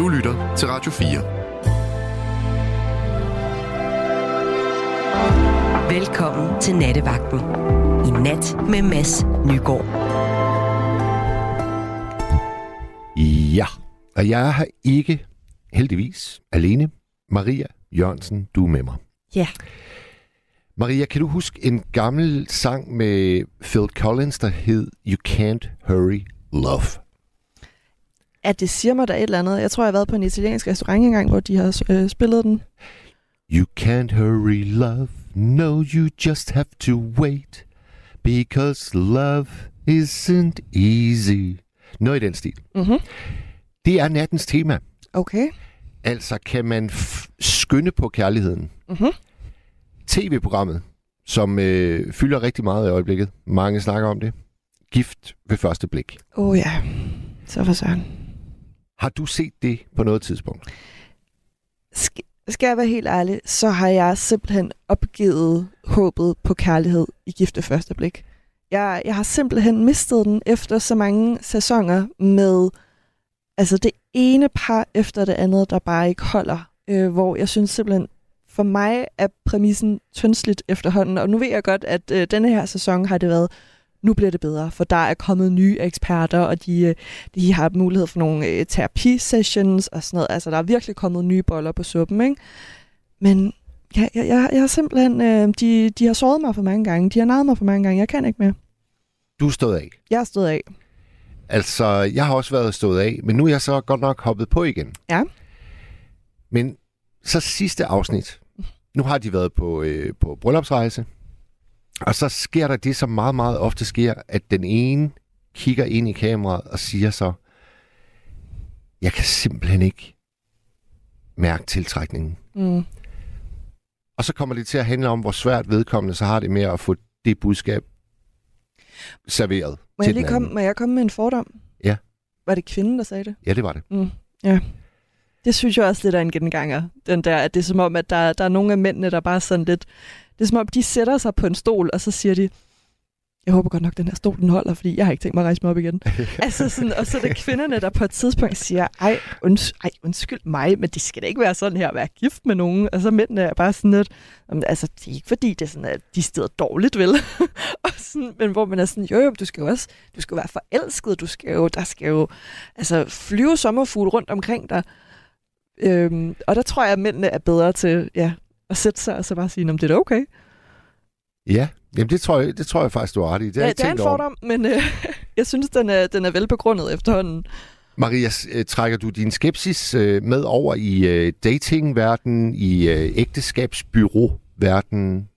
Du lytter til Radio 4. Velkommen til Nattevagten. I nat med Mads Nygaard. Ja, og jeg har ikke heldigvis alene. Maria Jørgensen, du er med mig. Ja. Maria, kan du huske en gammel sang med Phil Collins, der hed You Can't Hurry Love? At det siger mig da et eller andet. Jeg tror, jeg har været på en italiensk restaurant engang, hvor de har øh, spillet den. You can't hurry love, no, you just have to wait. Because love isn't easy. Noget i den stil. Mm-hmm. Det er nattens tema. Okay. Altså, kan man skynde på kærligheden? Mm-hmm. TV-programmet, som øh, fylder rigtig meget i øjeblikket. Mange snakker om det. Gift ved første blik. Åh oh, ja, så for søren. Har du set det på noget tidspunkt? Sk- skal jeg være helt ærlig, så har jeg simpelthen opgivet håbet på kærlighed i gifte første blik. Jeg, jeg har simpelthen mistet den efter så mange sæsoner med altså det ene par efter det andet, der bare ikke holder. Øh, hvor jeg synes simpelthen, for mig er præmissen tyndsligt efterhånden. Og nu ved jeg godt, at øh, denne her sæson har det været, nu bliver det bedre, for der er kommet nye eksperter, og de, øh, de har mulighed for nogle øh, terapisessions og sådan noget. Altså, der er virkelig kommet nye boller på suppen, ikke? Men jeg, jeg, jeg, jeg har simpelthen, øh, de, de har såret mig for mange gange, de har naget mig for mange gange, jeg kan ikke mere. Du er stået af? Jeg er stået af. Altså, jeg har også været stået af, men nu er jeg så godt nok hoppet på igen. Ja. Men så sidste afsnit. Nu har de været på, øh, på bryllupsrejse. Og så sker der det, som meget, meget ofte sker, at den ene kigger ind i kameraet og siger så, jeg kan simpelthen ikke mærke tiltrækningen. Mm. Og så kommer det til at handle om, hvor svært vedkommende så har det med at få det budskab serveret må jeg, lige komme, må jeg komme med en fordom? Ja. Var det kvinden, der sagde det? Ja, det var det. Mm. Ja. Det synes jeg også lidt er en genganger. Den der, at det er som om, at der, der er nogle af mændene, der bare sådan lidt... Det er som om, de sætter sig på en stol, og så siger de, jeg håber godt nok, den her stol den holder, fordi jeg har ikke tænkt mig at rejse mig op igen. altså sådan, og så er det kvinderne, der på et tidspunkt siger, ej, unds- ej, undskyld mig, men det skal da ikke være sådan her at være gift med nogen. Og så mændene er bare sådan lidt, altså det er ikke fordi, det er sådan, at de steder dårligt, vel? og sådan, men hvor man er sådan, jo jo, du skal jo også, du skal være forelsket, du skal jo, der skal jo altså, flyve sommerfugle rundt omkring dig. Øhm, og der tror jeg, at mændene er bedre til ja, at sætte sig og så bare sige, om det er okay. Ja, Jamen, det tror jeg, det tror jeg faktisk, du har ret i. Det, ja, det er en fordom, over. men øh, jeg synes, den er, den er velbegrundet efterhånden. Maria, øh, trækker du din skepsis øh, med over i øh, datingverdenen, i øh, ægteskabsbyrå-verdenen?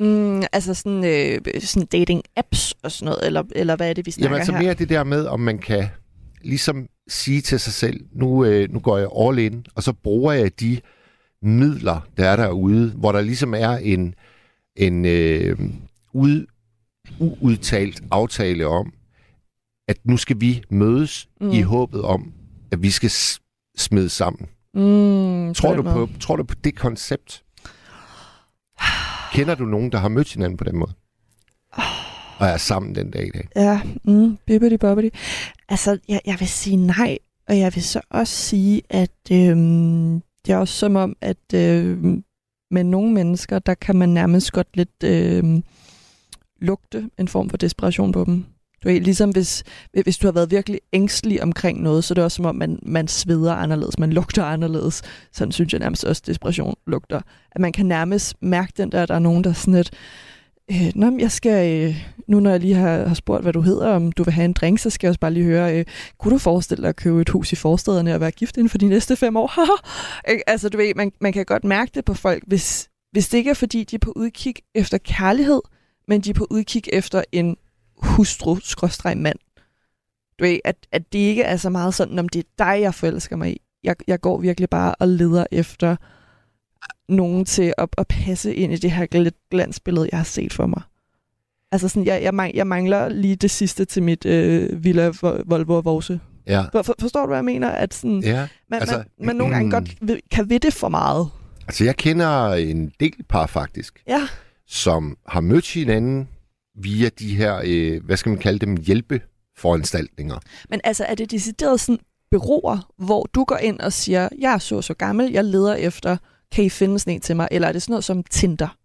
Mm, altså sådan, øh, sådan dating-apps og sådan noget, eller, eller hvad er det, vi snakker Jamen altså her? mere det der med, om man kan ligesom sige til sig selv, nu, øh, nu går jeg all in, og så bruger jeg de midler, der er derude, hvor der ligesom er en, en øh, ud, uudtalt aftale om, at nu skal vi mødes mm. i håbet om, at vi skal smide sammen. Mm, tror, du på, tror du på det koncept? Kender du nogen, der har mødt hinanden på den måde? Og er sammen den dag i dag? Ja, mm, bibbidi bobbidi. Altså, jeg, jeg vil sige nej, og jeg vil så også sige, at øhm, det er også som om, at øh, med nogle mennesker, der kan man nærmest godt lidt øh, lugte en form for desperation på dem. Du er ligesom hvis, hvis du har været virkelig ængstelig omkring noget, så er det også som om, man, man sveder anderledes, man lugter anderledes. Sådan synes jeg nærmest også, desperation lugter. At man kan nærmest mærke den der, at der er nogen, der sådan lidt, øh, Nå, jeg skal, øh, nu når jeg lige har, har spurgt, hvad du hedder, om du vil have en drink, så skal jeg også bare lige høre, øh, kunne du forestille dig at købe et hus i forstederne og være gift inden for de næste fem år? altså, du ved, man, man kan godt mærke det på folk, hvis, hvis det ikke er, fordi de er på udkig efter kærlighed, men de er på udkig efter en hustru-mand. Du ved, at, at det ikke er så meget sådan, om det er dig, jeg forelsker mig i. Jeg, jeg går virkelig bare og leder efter nogen til at, at passe ind i det her glansbillede, jeg har set for mig. Altså sådan, jeg, jeg, jeg mangler lige det sidste til mit øh, Villa Volvo Vorse. Ja. For, for, forstår du, hvad jeg mener? At sådan, ja, man, altså, man, man nogle gange godt vil, kan ved det for meget. Altså, jeg kender en del par faktisk, ja. som har mødt hinanden via de her, øh, hvad skal man kalde dem, hjælpeforanstaltninger. Men altså, er det decideret sådan beroer, hvor du går ind og siger, jeg er så så gammel, jeg leder efter, kan I finde sådan en til mig? Eller er det sådan noget som Tinder?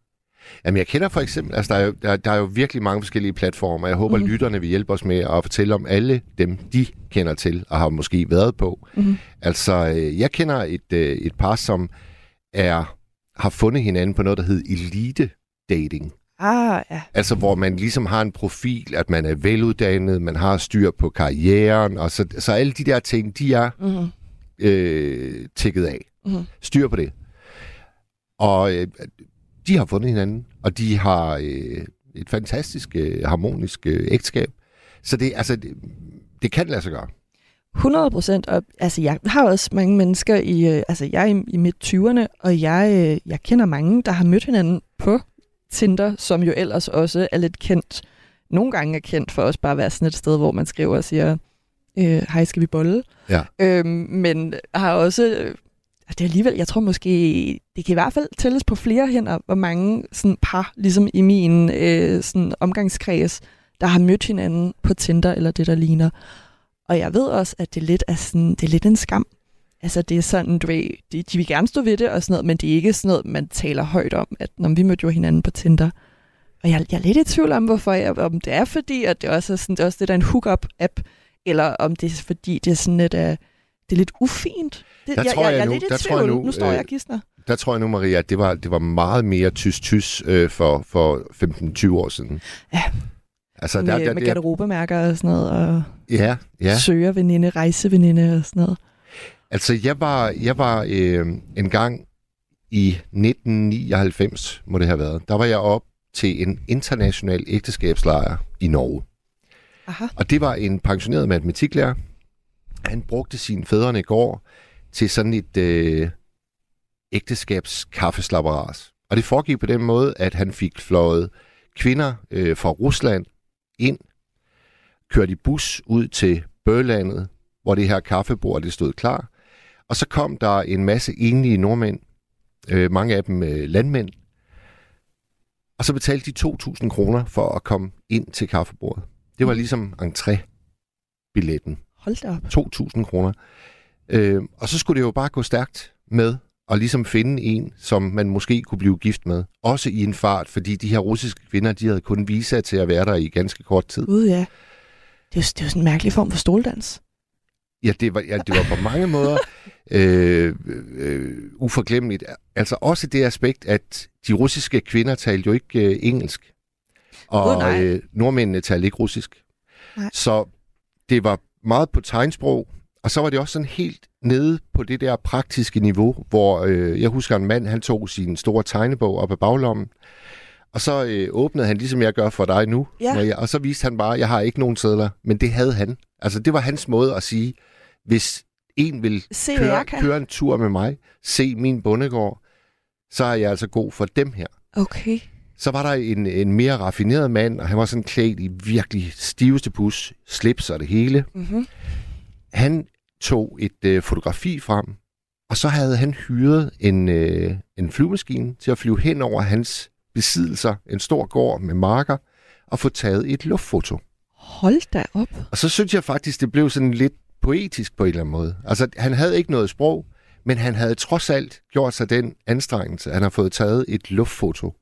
Jamen, jeg kender for eksempel, altså der er, jo, der, der er jo virkelig mange forskellige platformer. Jeg håber, mm. lytterne vil hjælpe os med at fortælle om alle dem, de kender til og har måske været på. Mm. Altså, øh, jeg kender et, øh, et par, som er har fundet hinanden på noget, der hedder elite dating. Ah, ja. Altså, hvor man ligesom har en profil, at man er veluddannet, man har styr på karrieren, og så, så alle de der ting, de er mm-hmm. øh, tækket af. Mm-hmm. Styr på det. Og øh, de har fundet hinanden, og de har øh, et fantastisk øh, harmonisk øh, ægteskab. Så det, altså, det, det kan lade sig gøre. 100 procent. Altså, jeg har også mange mennesker i, øh, altså, jeg er i, i midt 20'erne, og jeg, øh, jeg kender mange, der har mødt hinanden på Tinder, som jo ellers også er lidt kendt. Nogle gange er kendt for også bare at være sådan et sted, hvor man skriver og siger, øh, hej, skal vi bolle? Ja. Øhm, men har også, og det er alligevel, jeg tror måske, det kan i hvert fald tælles på flere hænder, hvor mange sådan par, ligesom i min øh, sådan omgangskreds, der har mødt hinanden på Tinder eller det, der ligner. Og jeg ved også, at det lidt er sådan, det er lidt en skam. Altså det er sådan, du ved, de, de vil gerne stå ved det og sådan noget, men det er ikke sådan noget, man taler højt om, at når vi mødte jo hinanden på Tinder. Og jeg, jeg er lidt i tvivl om, hvorfor jeg, om det er fordi, at det også er, sådan, det er også det der en hookup-app, eller om det er fordi, det er sådan lidt, uh, det er lidt ufint. Det, der jeg, tror jeg, jeg, jeg er nu, lidt i der tror jeg nu, nu står jeg øh, gidsner. Der tror jeg nu, Maria, at det var, det var meget mere tys-tys øh, for, for 15-20 år siden. Ja. Altså, med, der, der, med der, garderobemærker og sådan noget, og ja, ja. søgerveninde, rejseveninde og sådan noget. Altså, jeg var, jeg var øh, en gang i 1999, må det have været, der var jeg op til en international ægteskabslejr i Norge. Aha. Og det var en pensioneret matematiklærer. Han brugte sin fædrene går til sådan et øh, ægteskabskaffeslapperas. Og det foregik på den måde, at han fik fløjet kvinder øh, fra Rusland ind, kørt i bus ud til Børlandet, hvor det her kaffebord det stod klar. Og så kom der en masse enlige nordmænd, øh, mange af dem øh, landmænd, og så betalte de 2.000 kroner for at komme ind til kaffebordet. Det var ligesom entré-billetten. Hold da op. 2.000 kroner. Øh, og så skulle det jo bare gå stærkt med at ligesom finde en, som man måske kunne blive gift med. Også i en fart, fordi de her russiske kvinder, de havde kun visa til at være der i ganske kort tid. Gud, ja. Det er, jo, det er jo sådan en mærkelig form for stoldans. Ja, det var, ja, det var på mange måder øh, øh, uforglemmeligt. Altså også det aspekt, at de russiske kvinder talte jo ikke øh, engelsk. Og nej. øh, nordmændene talte ikke russisk. Nej. Så det var meget på tegnsprog, og så var det også sådan helt nede på det der praktiske niveau, hvor øh, jeg husker en mand, han tog sin store tegnebog op af baglommen, og så øh, åbnede han, ligesom jeg gør for dig nu, Ja. Maria, og så viste han bare, jeg har ikke nogen sædler, men det havde han. Altså det var hans måde at sige, hvis en vil Se, køre, jeg køre en tur med mig, se min bondegård, så er jeg altså god for dem her. Okay. Så var der en, en mere raffineret mand, og han var sådan klædt i virkelig stiveste pus, slips og det hele. Mm-hmm. Han tog et øh, fotografi frem, og så havde han hyret en, øh, en flyvemaskine til at flyve hen over hans besiddelser, en stor gård med marker, og få taget et luftfoto. Hold da op. Og så synes jeg faktisk, det blev sådan lidt poetisk på en eller anden måde. Altså, han havde ikke noget sprog, men han havde trods alt gjort sig den anstrengelse, at han har fået taget et luftfoto.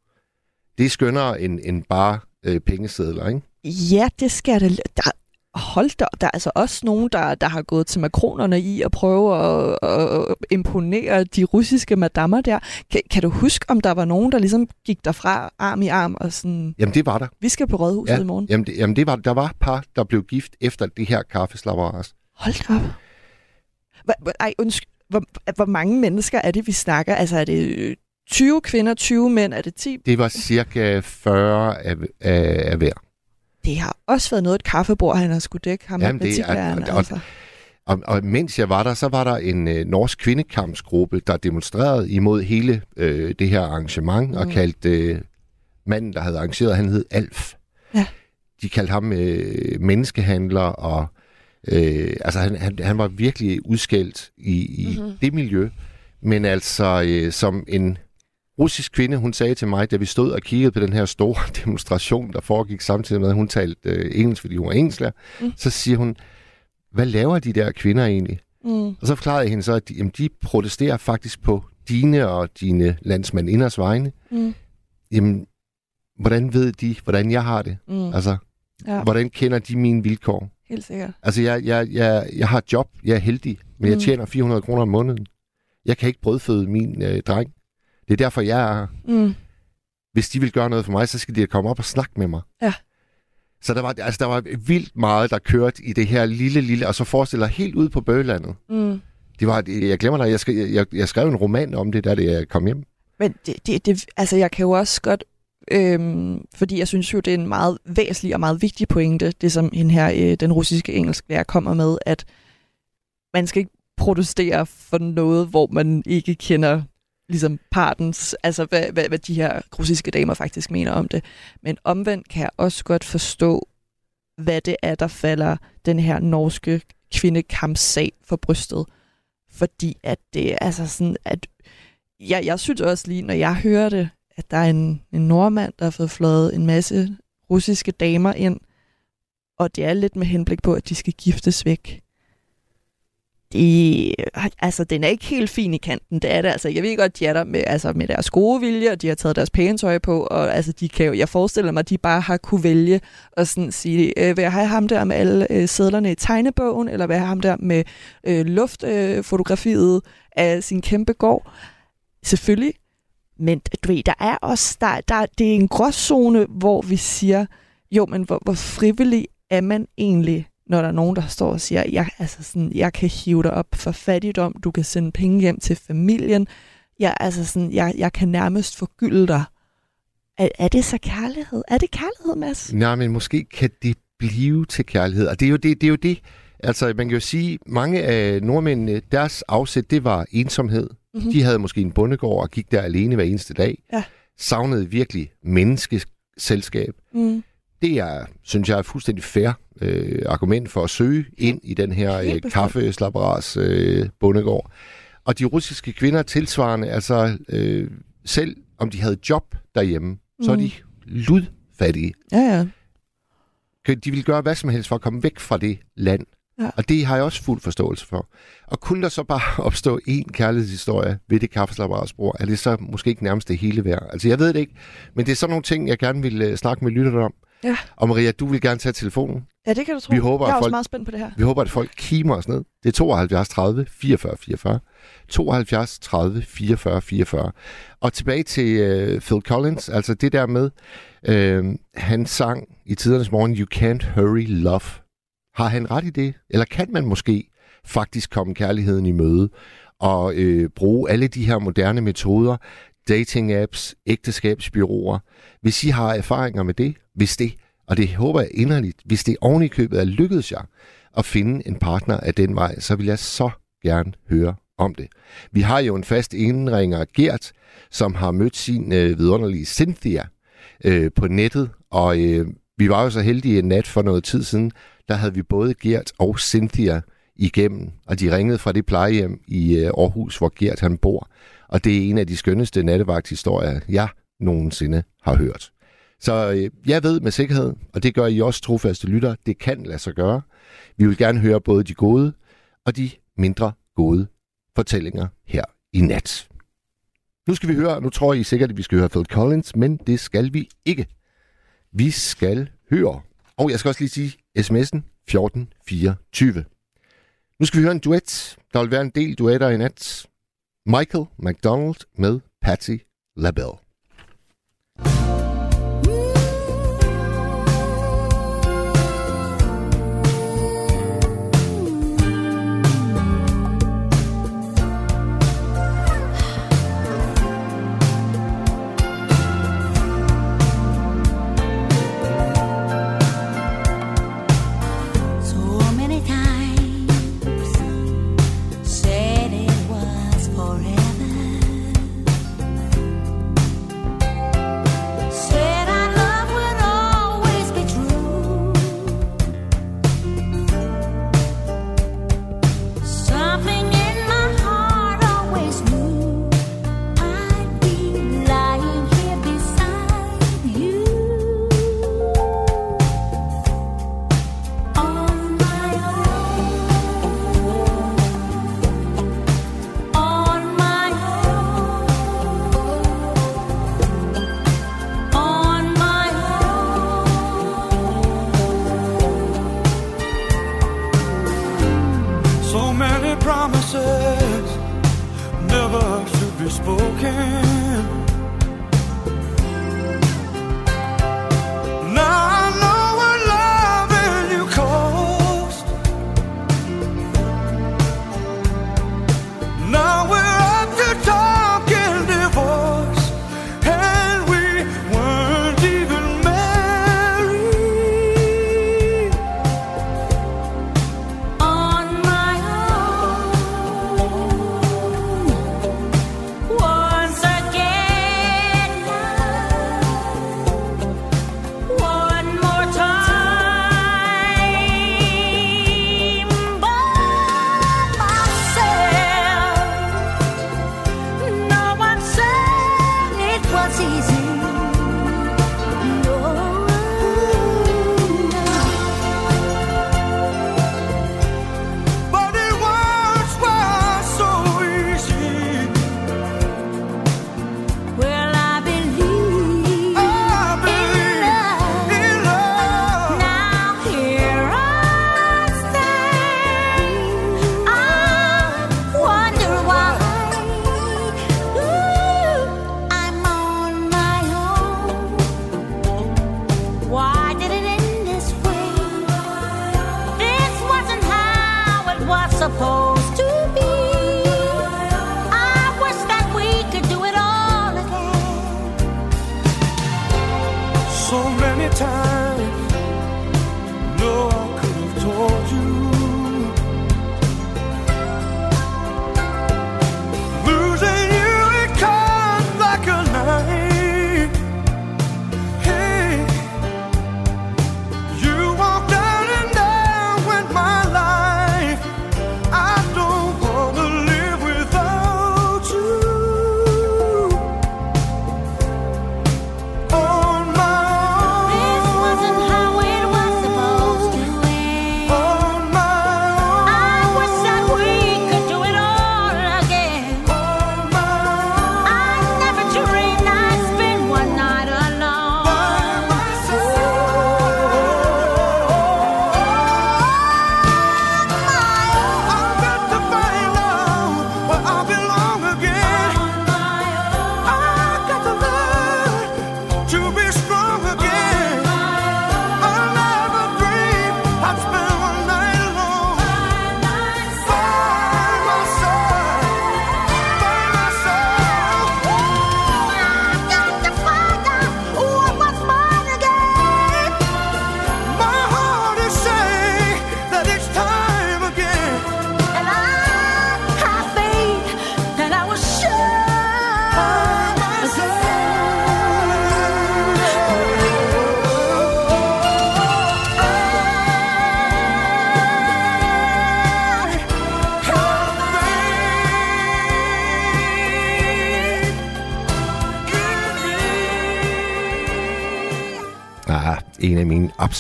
Det er skønnere end, end bare øh, pengesedler, ikke? Ja, det skal det. Der, hold da, der er altså også nogen, der, der har gået til makronerne i at prøve at, at imponere de russiske madammer der. Kan, kan du huske, om der var nogen, der ligesom gik derfra arm i arm og sådan, Jamen, det var der. vi skal på rådhuset i morgen? Jamen, det, jamen det var, der var par, der blev gift efter det her kaffeslapperas. Hold da op. Hvor, ej, undskyld. Hvor, hvor mange mennesker er det, vi snakker? Altså, er det øh, 20 kvinder, 20 mænd? Er det 10? Det var cirka 40 af, af, af hver. Det har også været noget et kaffebord, han har skulle dække ham Jamen, det er- og- og- altså. Og, og mens jeg var der, så var der en øh, norsk kvindekampsgruppe, der demonstrerede imod hele øh, det her arrangement, mm. og kaldte øh, manden, der havde arrangeret, han hed Alf. Ja. De kaldte ham øh, menneskehandler, og øh, altså han, han, han var virkelig udskældt i, i Mhm. mm-hmm. det miljø. Men altså, øh, som en russisk kvinde, hun sagde til mig, da vi stod og kiggede på den her store demonstration, der foregik samtidig med, at hun talte øh, engelsk, fordi hun var engelsklærer, Mm. så siger hun, hvad laver de der kvinder egentlig? Mm. Og så forklarede jeg hende så, at de, jamen, de protesterer faktisk på dine og dine landsmandinders vegne. Mm. Jamen, hvordan ved de, hvordan jeg har det? Mm. Altså, Ja, hvordan kender de mine vilkår? helt sikkert. Altså, jeg, jeg, jeg, jeg har et job, jeg er heldig, men jeg Mm. tjener 400 kroner om måneden. Jeg kan ikke brødføde min øh, dreng. Det er derfor, jeg er. Mm. Hvis de vil gøre noget for mig, så skal de komme op og snakke med mig. Ja. Så der var, altså, der var vildt meget, der kørte i det her lille, lille, og så forestiller helt ud på bøgelandet. Mm. Det var, jeg glemmer dig, jeg, skrev, jeg, jeg skrev en roman om det, da det jeg kom hjem. Men det, det, det, altså jeg kan jo også godt, øhm, fordi jeg synes jo, det er en meget væsentlig og meget vigtig pointe, det som hende her, øh, den russiske engelsklærer kommer med, at man skal ikke protestere for noget, hvor man ikke kender ligesom partens, altså hvad, hvad, hvad de her russiske damer faktisk mener om det. Men omvendt kan jeg også godt forstå, hvad det er, der falder den her norske kvindekampsag for brystet. Fordi at det altså sådan, at jeg, jeg synes også lige, når jeg hører det, at der er en, en nordmand, der har fået fløjet en masse russiske damer ind, og det er lidt med henblik på, at de skal giftes væk de, altså, den er ikke helt fin i kanten, det er det altså. Jeg ved godt, de er der med, altså, med deres gode vilje, og de har taget deres pæne tøj på, og altså, de kan jo, jeg forestiller mig, at de bare har kunne vælge og sådan sige, øh, vil jeg have ham der med alle øh, sædlerne i tegnebogen, eller vil jeg have ham der med øh, luftfotografiet øh, fotografiet af sin kæmpe gård? Selvfølgelig. Men du ved, der er også, der, der, det er en gråzone, hvor vi siger, jo, men hvor, hvor frivillig er man egentlig, når der er nogen, der står og siger, jeg, altså sådan, jeg kan hive dig op for fattigdom, du kan sende penge hjem til familien, jeg, altså sådan, jeg, jeg kan nærmest forgylde dig. Er, er det så kærlighed? Er det kærlighed, Mads? Nej, men måske kan det blive til kærlighed. Og det er jo det, det, er jo det. Altså, man kan jo sige, mange af nordmændene, deres afsæt, det var ensomhed. Mm-hmm. De havde måske en bondegård og gik der alene hver eneste dag. Ja. Savnede virkelig menneskeselskab. Mm. Det er, synes jeg, er et fuldstændig fair øh, argument for at søge ind i den her øh, bestemt. kaffeslapperas øh, bondegård. Og de russiske kvinder tilsvarende, altså øh, selv om de havde job derhjemme, mm. så er Mm. de ludfattige. Ja, ja. De vil gøre hvad som helst for at komme væk fra det land. Ja. Og det har jeg også fuld forståelse for. Og kunne der så bare opstå en kærlighedshistorie ved det kaffeslapparatsbror, er det så måske ikke nærmest det hele værd? Altså jeg ved det ikke, men det er sådan nogle ting, jeg gerne vil uh, snakke med lytterne om. Ja. Og Maria, du vil gerne tage telefonen. Ja, det kan du tro. Vi håber, jeg er at også folk- meget spændt på det her. Vi håber, at folk kimer os ned. Det er 72 30 44 44. 72 30 44 44. Og tilbage til uh, Phil Collins, altså det der med, uh, han sang i tidernes morgen, You Can't Hurry Love. Har han ret i det? Eller kan man måske faktisk komme kærligheden i møde og øh, bruge alle de her moderne metoder, dating-apps, ægteskabsbyråer. Hvis I har erfaringer med det, hvis det, og det håber jeg inderligt, hvis det oven i købet er lykkedes jer at finde en partner af den vej, så vil jeg så gerne høre om det. Vi har jo en fast indringer, Gert, som har mødt sin øh, vidunderlige Cynthia øh, på nettet, og øh, vi var jo så heldige en nat for noget tid siden, der havde vi både Gert og Cynthia igennem, og de ringede fra det plejehjem i øh, Aarhus, hvor Gert han bor. Og det er en af de skønneste nattevagthistorier, jeg nogensinde har hørt. Så øh, jeg ved med sikkerhed, og det gør I også trofaste lytter, det kan lade sig gøre. Vi vil gerne høre både de gode og de mindre gode fortællinger her i nat. Nu skal vi høre, nu tror I sikkert, at vi skal høre Phil Collins, men det skal vi ikke. Vi skal høre, og jeg skal også lige sige sms'en 1424. Nu skal vi høre en duet. Der vil være en del duetter i nat. Michael McDonald med Patty LaBelle.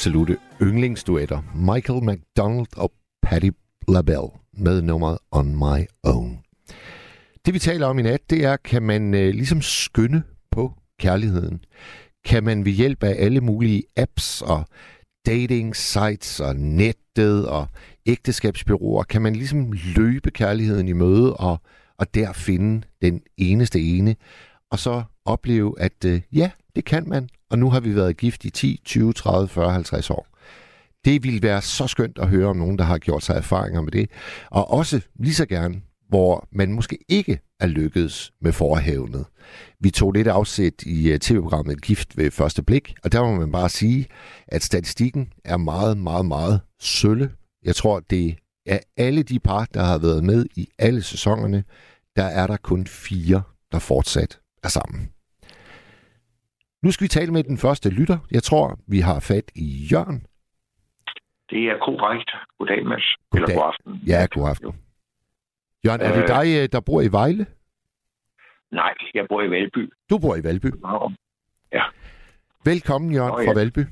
Absolute yndlingsduetter. Michael McDonald og Patti LaBelle med nummeret On My Own. Det vi taler om i nat, det er, kan man øh, ligesom skynde på kærligheden? Kan man ved hjælp af alle mulige apps og dating sites og nettet og ægteskabsbyråer, kan man ligesom løbe kærligheden i møde og, og der finde den eneste ene, og så opleve, at øh, ja, det kan man, og nu har vi været gift i 10, 20, 30, 40, 50 år. Det ville være så skønt at høre om nogen, der har gjort sig erfaringer med det. Og også lige så gerne, hvor man måske ikke er lykkedes med forhævnet. Vi tog lidt afsæt i øh, tv-programmet Gift ved første blik, og der må man bare sige, at statistikken er meget, meget, meget sølle. Jeg tror, det er alle de par, der har været med i alle sæsonerne, der er der kun fire, der fortsat er sammen. Nu skal vi tale med den første lytter. Jeg tror, vi har fat i Jørgen. Det er korrekt. Goddag, Mads. Goddag. Eller god aften. Ja, god aften. Jørgen, er det Øh. dig, øh, der bor i Vejle? Nej, jeg bor i Valby. Du bor i Valby. Nå, Velkommen, Jørgen, Nå, fra ja. Valby.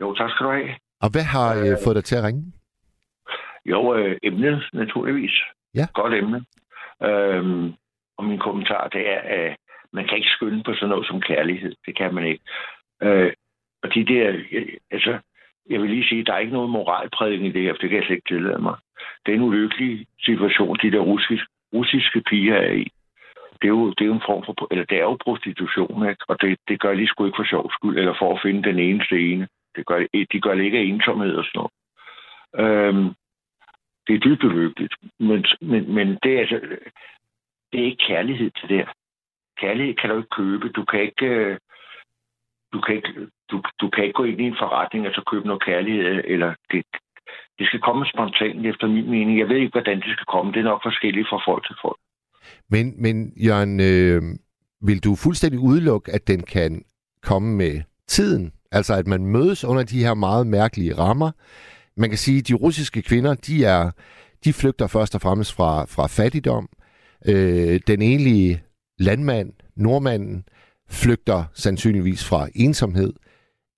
Jo, tak skal du have. Og hvad har øh, fået dig til at ringe? Jo, øh, emnet naturligvis. Ja. Godt emne. Øhm, og min kommentar, det er, at man kan ikke skynde på sådan noget som kærlighed. Det kan man ikke. Øh, og de der, øh, altså, jeg vil lige sige, der er ikke noget moralprædiken i det her, for det kan jeg slet ikke tillade mig. Det er en ulykkelig situation, de der russiske, russiske piger er i. det er jo, det er jo en form for, eller det er jo prostitution, ikke? og det, det gør de sgu ikke for sjov skyld, eller for at finde den eneste ene. Det gør, de gør det ikke af ensomhed og sådan noget. Øhm, det er dybt ulykkeligt, men, men, men det er altså, det er ikke kærlighed til det her. Kærlighed kan du ikke købe. Du kan ikke, øh, du kan ikke, du, du kan ikke gå ind i en forretning og så købe noget kærlighed, eller det, det skal komme spontant efter min mening. Jeg ved ikke, hvordan det skal komme. Det er nok forskelligt fra folk til folk. Men, men Jørgen, øh, vil du fuldstændig udelukke, at den kan komme med tiden? Altså, at man mødes under de her meget mærkelige rammer. Man kan sige, at de russiske kvinder, de er de flygter først og fremmest fra, fra fattigdom. Øh, den enlige landmand, nordmanden, flygter sandsynligvis fra ensomhed.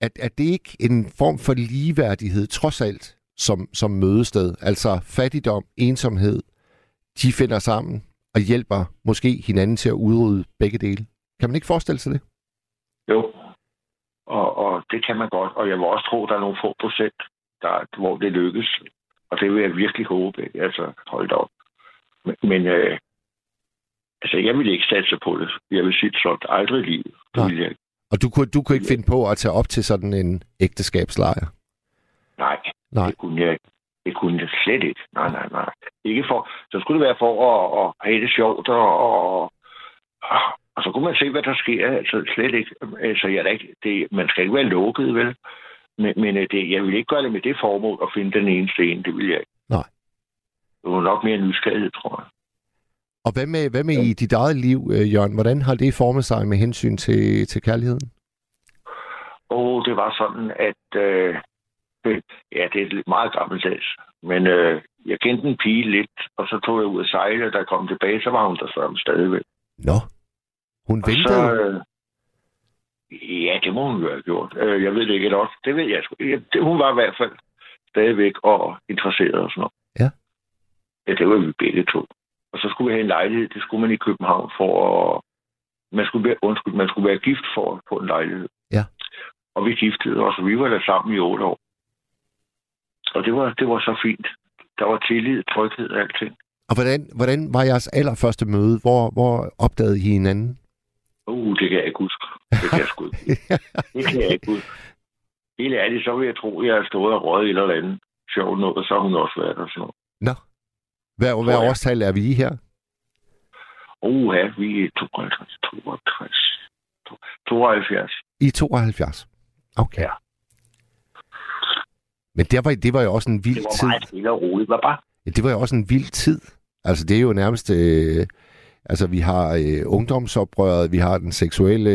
At, at det ikke en form for ligeværdighed, trods alt, som, som mødested? Altså fattigdom, ensomhed, de finder sammen og hjælper måske hinanden til at udrydde begge dele. Kan man ikke forestille sig det? Jo, og, og det kan man godt. Og jeg vil også tro, at der er nogle få procent, der, hvor det lykkes. Og det vil jeg virkelig håbe. Altså, hold da op. Men, men øh, altså, jeg vil ikke satse på det. Jeg vil sige sådan, aldrig i livet. Det jeg. Og du kunne, du kunne ikke finde på at tage op til sådan en ægteskabslejr? Nej, Nej. det kunne jeg ikke. Det kunne jeg slet ikke. Nej, nej, nej. Ikke for, så skulle det være for at, at have det sjovt, og, og, og så kunne man se, hvad der sker. Altså slet ikke. Altså, jeg er ikke det, man skal ikke være lukket, vel? Men, men øh, det, jeg vil ikke gøre det med det formål at finde den eneste en. Det vil jeg ikke. Nej. Det var nok mere nysgerrighed, tror jeg. Og hvad med, hvad med i dit eget liv, øh, Jørgen? Hvordan har det formet sig med hensyn til, til kærligheden? Og det var sådan, at... Øh, øh, ja, det er lidt meget gammeldags. Men øh, jeg kendte en pige lidt, og så tog jeg ud at sejle, og da jeg kom tilbage, så var hun der så stadigvæk. Nå, hun Og ventede. Så, øh, ja, det må hun jo have gjort. Øh, jeg ved det ikke også. Det ved jeg sgu. Ja, det, hun var i hvert fald stadigvæk og interesseret og sådan noget. Ja. Ja, det var vi begge to. Og så skulle vi have en lejlighed. Det skulle man i København for at... Man skulle være, undskyld, man skulle være gift for at få en lejlighed. Ja. Og vi giftede os, og vi var der sammen i otte år. Og det var, det var så fint. Der var tillid, tryghed og alting. Og hvordan, hvordan var jeres allerførste møde? Hvor, hvor opdagede I hinanden? Uh, det kan jeg ikke huske. Det kan jeg sgu ikke. Det kan jeg ikke huske. Helt ærligt, så vil jeg tro, at jeg har stået og røget et eller andet sjovt noget, og så har hun også været der sådan noget. Nå. Hvad, hvad årstal er vi i her? Uh, ja, vi er 52, 62, 72. I 72. Okay. Ja. Men det var, det var jo også en vild Det var tid. meget stille og roligt. Hvad bare? Ja, det var jo også en vild tid. Altså, det er jo nærmest... Øh, altså, vi har øh, ungdomsoprøret, vi har den seksuelle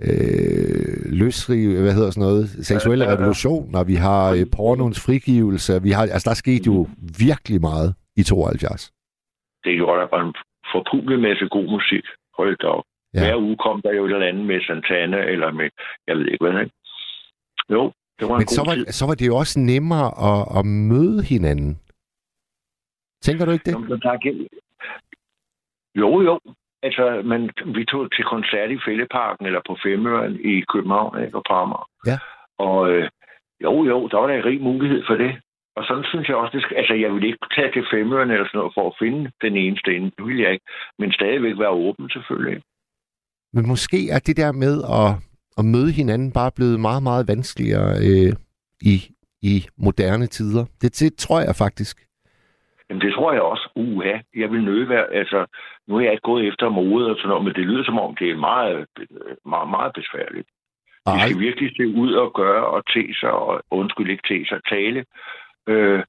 øh, løsrig, hvad hedder sådan noget, seksuelle Ja, ja, ja. revolution, og vi har øh, pornoens frigivelse. Vi har, altså, der skete jo virkelig meget i 72. Det gjorde der bare en forpublet masse god musik. Hold da op. Ja. Hver uge kom der jo et eller andet med Santana, eller med, jeg ved ikke hvad, ikke? Jo, det var en Men god så var, tid. så var det jo også nemmere at, at møde hinanden. Tænker du ikke det? Nå, gen- Jo, jo. Altså, man, vi tog til koncert i Fælleparken eller på Femøren i København ikke, og Amager. Ja. Og øh, jo, jo, der var der en rig mulighed for det. Og sådan synes jeg også, det skal, altså jeg vil ikke tage til Femøren eller sådan noget for at finde den eneste ende. Det vil jeg ikke. Men stadigvæk være åben selvfølgelig. Men måske er det der med at, at møde hinanden bare blevet meget, meget vanskeligere øh, i, i moderne tider. Det, det tror jeg faktisk. Jamen, det tror jeg også. Uha, jeg vil nøde være... Altså, nu er jeg ikke gået efter mode og sådan noget, men det lyder som om, det er meget, meget, meget besværligt. De Ej, skal virkelig se ud og gøre og te sig, og undskyld ikke te sig, tale øh,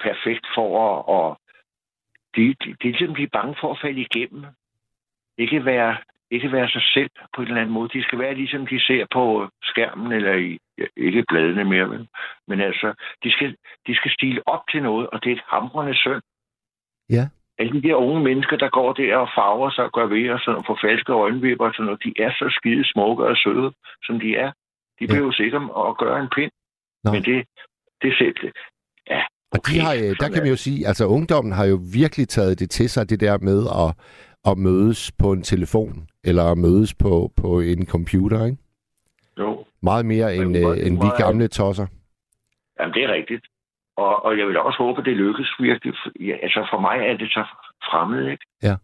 perfekt for at... Og de, de, de, er ligesom, de er bange for at falde igennem. Ikke være, ikke være sig selv på en eller anden måde. De skal være ligesom de ser på skærmen, eller i, ikke bladene mere, vel? men altså, de skal, de skal stile op til noget, og det er et hamrende synd. Ja. Alle de der unge mennesker, der går der og farver sig og gør ved og sådan noget, får falske øjenvipper og sådan noget, de er så skide smukke og søde, som de er. De Ja. behøver sikkert at gøre en pind. Nå. Men det, det selv. Ja, og de har, øh, der sådan kan man jo sige, altså ungdommen har jo virkelig taget det til sig, det der med at, at mødes på en telefon, eller at mødes på, på en computer, ikke? Jo, Meget mere end, øh, end vi gamle tosser. Jamen, det er rigtigt. Og, og jeg vil også håbe, at det lykkes virkelig. Ja, altså, for mig er det så fremmed, ikke? Ja.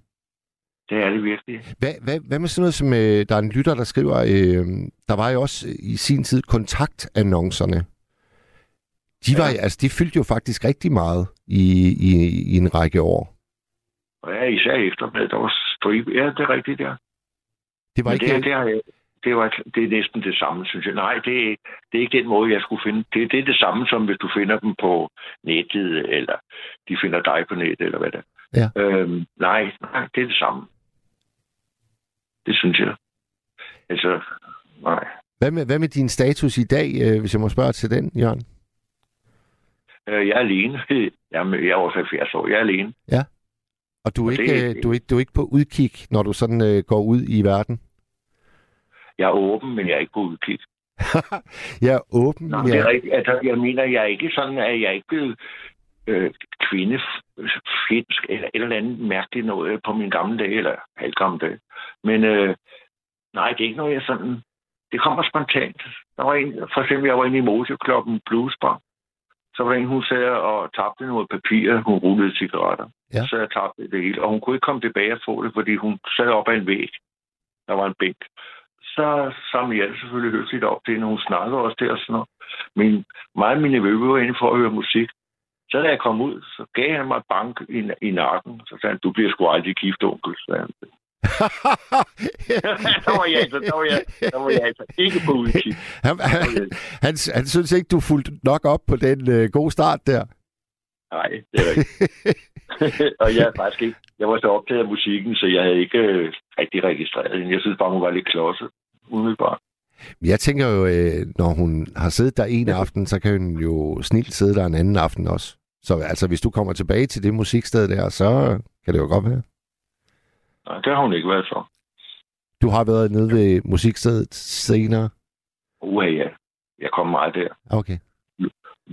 Det er det virkelig. Hvad, hvad, hvad med sådan noget som, øh, der er en lytter, der skriver, øh, der var jo også i sin tid kontaktannoncerne. De, var, Ja. altså, de fyldte jo faktisk rigtig meget i, i, i en række år. Ja, især eftermiddag, der var stribe. Ja, det er rigtigt, ja. Det var Men ikke... det, det, har jeg, det, var, det er næsten det samme, synes jeg. Nej, det, er- det er ikke den måde, jeg skulle finde. Det, det er det samme, som hvis du finder dem på nettet, eller de finder dig på nettet, eller hvad det er. Ja. Øhm, nej, nej, det er det samme. Det synes jeg. Altså, nej. Hvad med, hvad med din status i dag, øh, hvis jeg må spørge til den, Jørgen? Øh, Jeg er alene. Jamen, jeg er også 70 år. Jeg er alene. Og du er, Og ikke, det- øh, du, er, ikke- du er ikke på udkig, når du sådan øh, går ud i verden? Jeg er åben, men jeg er ikke på udkig. jeg er åben. Nej, jeg... det er rigtigt. Altså, jeg mener, jeg er ikke sådan, at jeg er ikke blevet øh, kvindefjendsk eller et eller andet mærkeligt noget på min gamle dage, eller halvgamle dage. Men øh, nej, det er ikke noget, jeg sådan... Det kommer spontant. Der var en, for eksempel, jeg var inde i motorklubben Blues Bar. Så var en, hun sad og tabte noget papir. Hun rullede cigaretter. Ja. Så jeg tabte det hele. Og hun kunne ikke komme tilbage og få det, fordi hun sad op ad en væg. Der var en bænk. Så samlede jeg det selvfølgelig høfligt op til hende. Hun snakkede også der og sådan noget. Men mig og mine vøve var inde for at høre musik. Så da jeg kom ud, så gav han mig bank i, i nakken. Så sagde han, du bliver sgu aldrig gift, onkel. sagde han. der, var jeg, altså, der, var jeg, der var jeg altså ikke på udkig. han, han, han, han synes ikke, du fulgte nok op på den øh, gode start der. Nej, det er rigtigt. og jeg faktisk ikke... Jeg var så optaget af musikken, så jeg havde ikke øh, rigtig registreret hende. Jeg synes bare, hun var lidt klodset, umiddelbart. Jeg tænker jo, øh, når hun har siddet der en aften, så kan hun jo snilt sidde der en anden aften også. Så altså, hvis du kommer tilbage til det musiksted der, så kan det jo godt være. Nej, det har hun ikke været så. Du har været nede ved musikstedet senere. Uha, ja. Jeg kom meget der. Okay,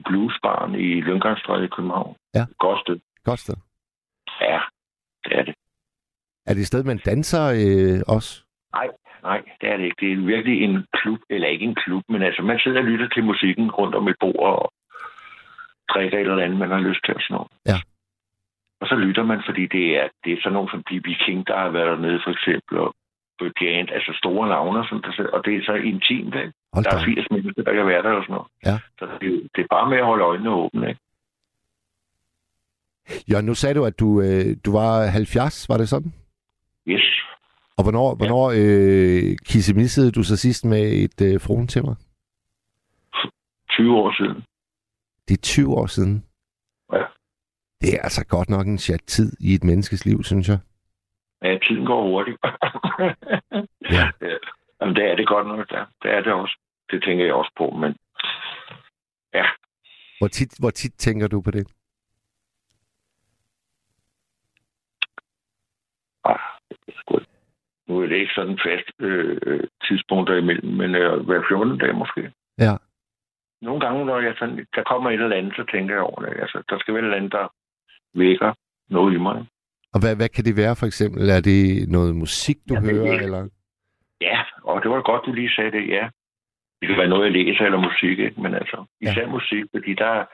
Bluesbaren i Lyngangstræde i København. Ja. Godt sted. godt sted. Ja, det er det. Er det et sted, man danser øh, også? Nej, nej, det er det ikke. Det er virkelig en klub, eller ikke en klub, men altså, man sidder og lytter til musikken rundt om et bord og drikker et eller andet, man har lyst til og sådan noget. Ja. Og så lytter man, fordi det er, det er sådan nogen som B.B. King, der har været dernede for eksempel, og Bridgant, altså store navne, som der sidder, og det er så intimt, ikke? Hold Der da. er 80 mennesker, der kan være der og sådan noget. Ja. Så det, det er bare med at holde øjnene åbne, ikke? Ja, nu sagde du, at du, øh, du var 70, var det sådan? Yes. Og hvornår, ja. hvornår øh, kissemissede du så sidst med et øh, fruen til mig? 20 år siden. Det er 20 år siden. Ja. Det er altså godt nok en chat tid i et menneskes liv, synes jeg. Ja, tiden går hurtigt. Ja. ja. Jamen, det er det godt nok, der. Det er det også. Det tænker jeg også på, men Hvor tit, hvor tit tænker du på det? ah, nu er det ikke sådan fast øh, tidspunkter imellem, men øh, hver 14 dag måske. Ja. Nogle gange, når jeg sådan, der kommer et eller andet, så tænker jeg over det. Altså, der skal være et eller andet, der vækker noget i mig. Og hvad, hvad kan det være for eksempel? Er det noget musik, du Jeg ved hører? ikke. Eller? Ja, og det var godt, du lige sagde det, ja. Det kan være noget, jeg læser eller musik, ikke? men altså, især ja. musik, fordi der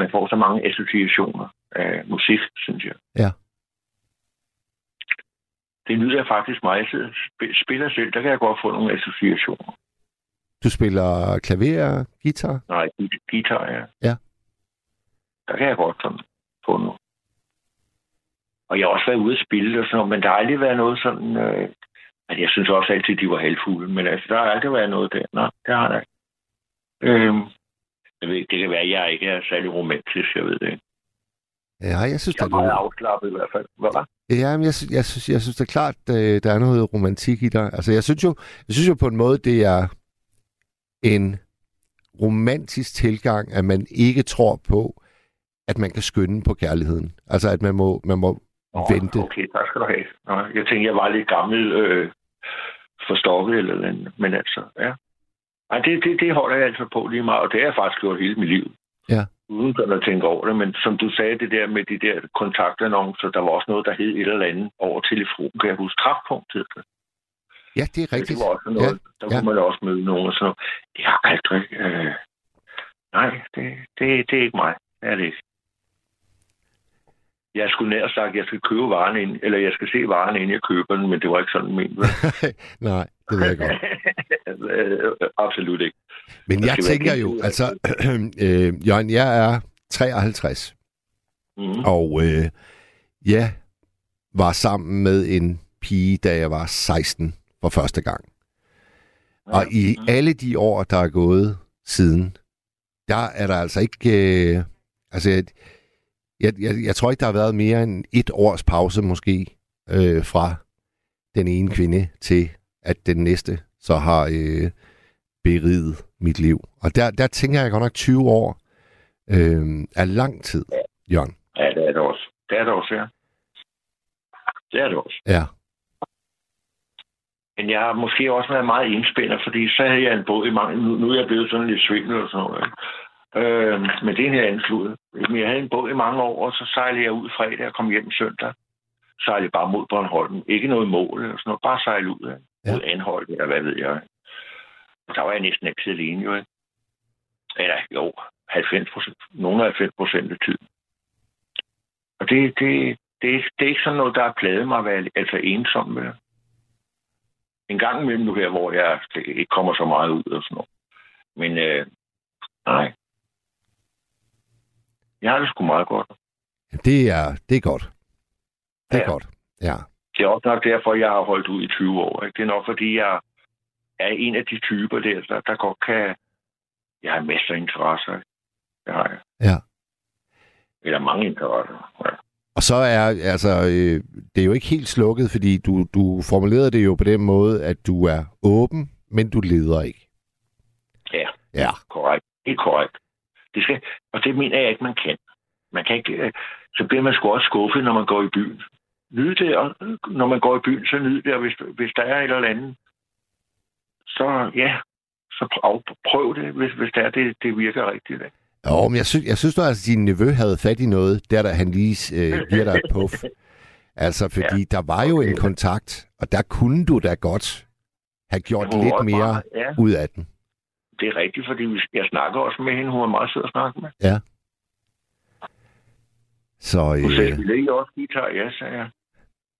man får så mange associationer af musik, synes jeg. Ja. Det lyder faktisk meget. Jeg spiller selv, der kan jeg godt få nogle associationer. Du spiller klaver, guitar? Nej, gui- guitar, ja. Ja. Der kan jeg godt sådan få noget. Og jeg har også været ude at spille og sådan noget, men der har aldrig været noget sådan... Øh, altså, jeg synes også altid, de var halvfulde, men altså, der har aldrig været noget der. Nej, det har der ikke. Øhm, jeg ved, det kan være, at jeg ikke er særlig romantisk, jeg ved det ikke. Ja, jeg synes, Jeg er du... meget afslappet i hvert fald. Hvad var? Ja, men jeg, sy- jeg, synes, jeg synes det er klart, øh, der er noget romantik i dig. Altså, jeg synes jo, jeg synes jo på en måde, det er en romantisk tilgang, at man ikke tror på, at man kan skynde på kærligheden. Altså, at man må, man må Nå, vente. Okay, tak skal du have. Nå, jeg tænkte, jeg var lidt gammel øh, forstokket eller noget andet. Men altså, ja. Ej, det, det, det holder jeg altså på lige meget, og det har jeg faktisk gjort hele mit liv. Ja. Uden sådan at tænke over det, men som du sagde, det der med de der kontaktannoncer, der var også noget, der hed et eller andet over telefon, kan jeg huske, kraftpunktet. Ja, det er Det rigtigt. var også noget, Ja, der ja. kunne man også møde nogen og sådan noget. Det har aldrig... Øh... Nej, det, det, det er ikke mig. Det er det ikke. Jeg skulle nær sagt, at jeg skal købe varen ind, eller jeg skal se varen, inden jeg køber den, men det var ikke sådan ment. Nej, det ved jeg godt. Absolut ikke. Men jeg tænker jo, af altså, øh, Jørgen, jeg er 53, Mm. og øh, jeg var sammen med en pige, da jeg var 16 for første gang. Og i alle de år, der er gået siden, der er der altså ikke... Øh, altså, jeg, jeg, jeg, tror ikke, der har været mere end et års pause måske øh, fra den ene kvinde til, at den næste så har øh, beriget mit liv. Og der, der tænker jeg godt nok 20 år øh, er lang tid, Jørgen. Ja, det er det også. Det er det også, ja. Det er det også. Ja. Men jeg har måske også været meget indspændt, fordi så havde jeg en båd i mange... Nu, nu er jeg blevet sådan lidt svimmel og sådan noget. Øh, men det er en her anden. Men jeg havde en båd i mange år, og så sejlede jeg ud fredag og kom hjem søndag. Sejlede bare mod Bornholm. Ikke noget mål eller sådan noget. Bare sejle ud af. Ja. Ja. Mod Anhold, eller hvad ved jeg. Der var jeg næsten ikke alene, jo. Eller jo, 90 procent. Nogle af 90 procent af tiden. Og det, det, det, er det er ikke sådan noget, der har pladet mig at være altså ensom med. En gang imellem nu her, hvor jeg ikke kommer så meget ud og sådan noget. Men øh, nej. Jeg har det sgu meget godt. Det er, det er godt. Det er Ja. godt. Ja. Det er også nok derfor, jeg har holdt ud i 20 år. Ikke? Det er nok fordi, jeg er en af de typer der, der, der godt kan... Jeg har masser af interesser. Det har jeg. Ja. Eller mange interesser. Ja. Og så er, altså, øh, det er jo ikke helt slukket, fordi du, du formulerede det jo på den måde, at du er åben, men du leder ikke. Ja. Ja. Korrekt. Det er korrekt. Det skal, og det mener jeg ikke, man kan. Man kan ikke... øh, Så bliver man sgu også skuffet, når man går i byen. Nyd det, og når man går i byen, så nyd det, og hvis, hvis der er et eller andet, så ja, så prøv, prøv det, hvis, hvis det er, det, det virker rigtigt. Ikke? Jo, men jeg synes, jeg synes du, at din nevø havde fat i noget, der da han lige øh, giver dig et puff. Altså, fordi ja. der var jo en kontakt, og der kunne du da godt have gjort lidt mere meget- ja, ud af den. Det er rigtigt, fordi vi- jeg snakker også med hende. Hun er meget sød at snakke med. Så Hun sagde, øh, vil I også guitar? Ja, sagde jeg.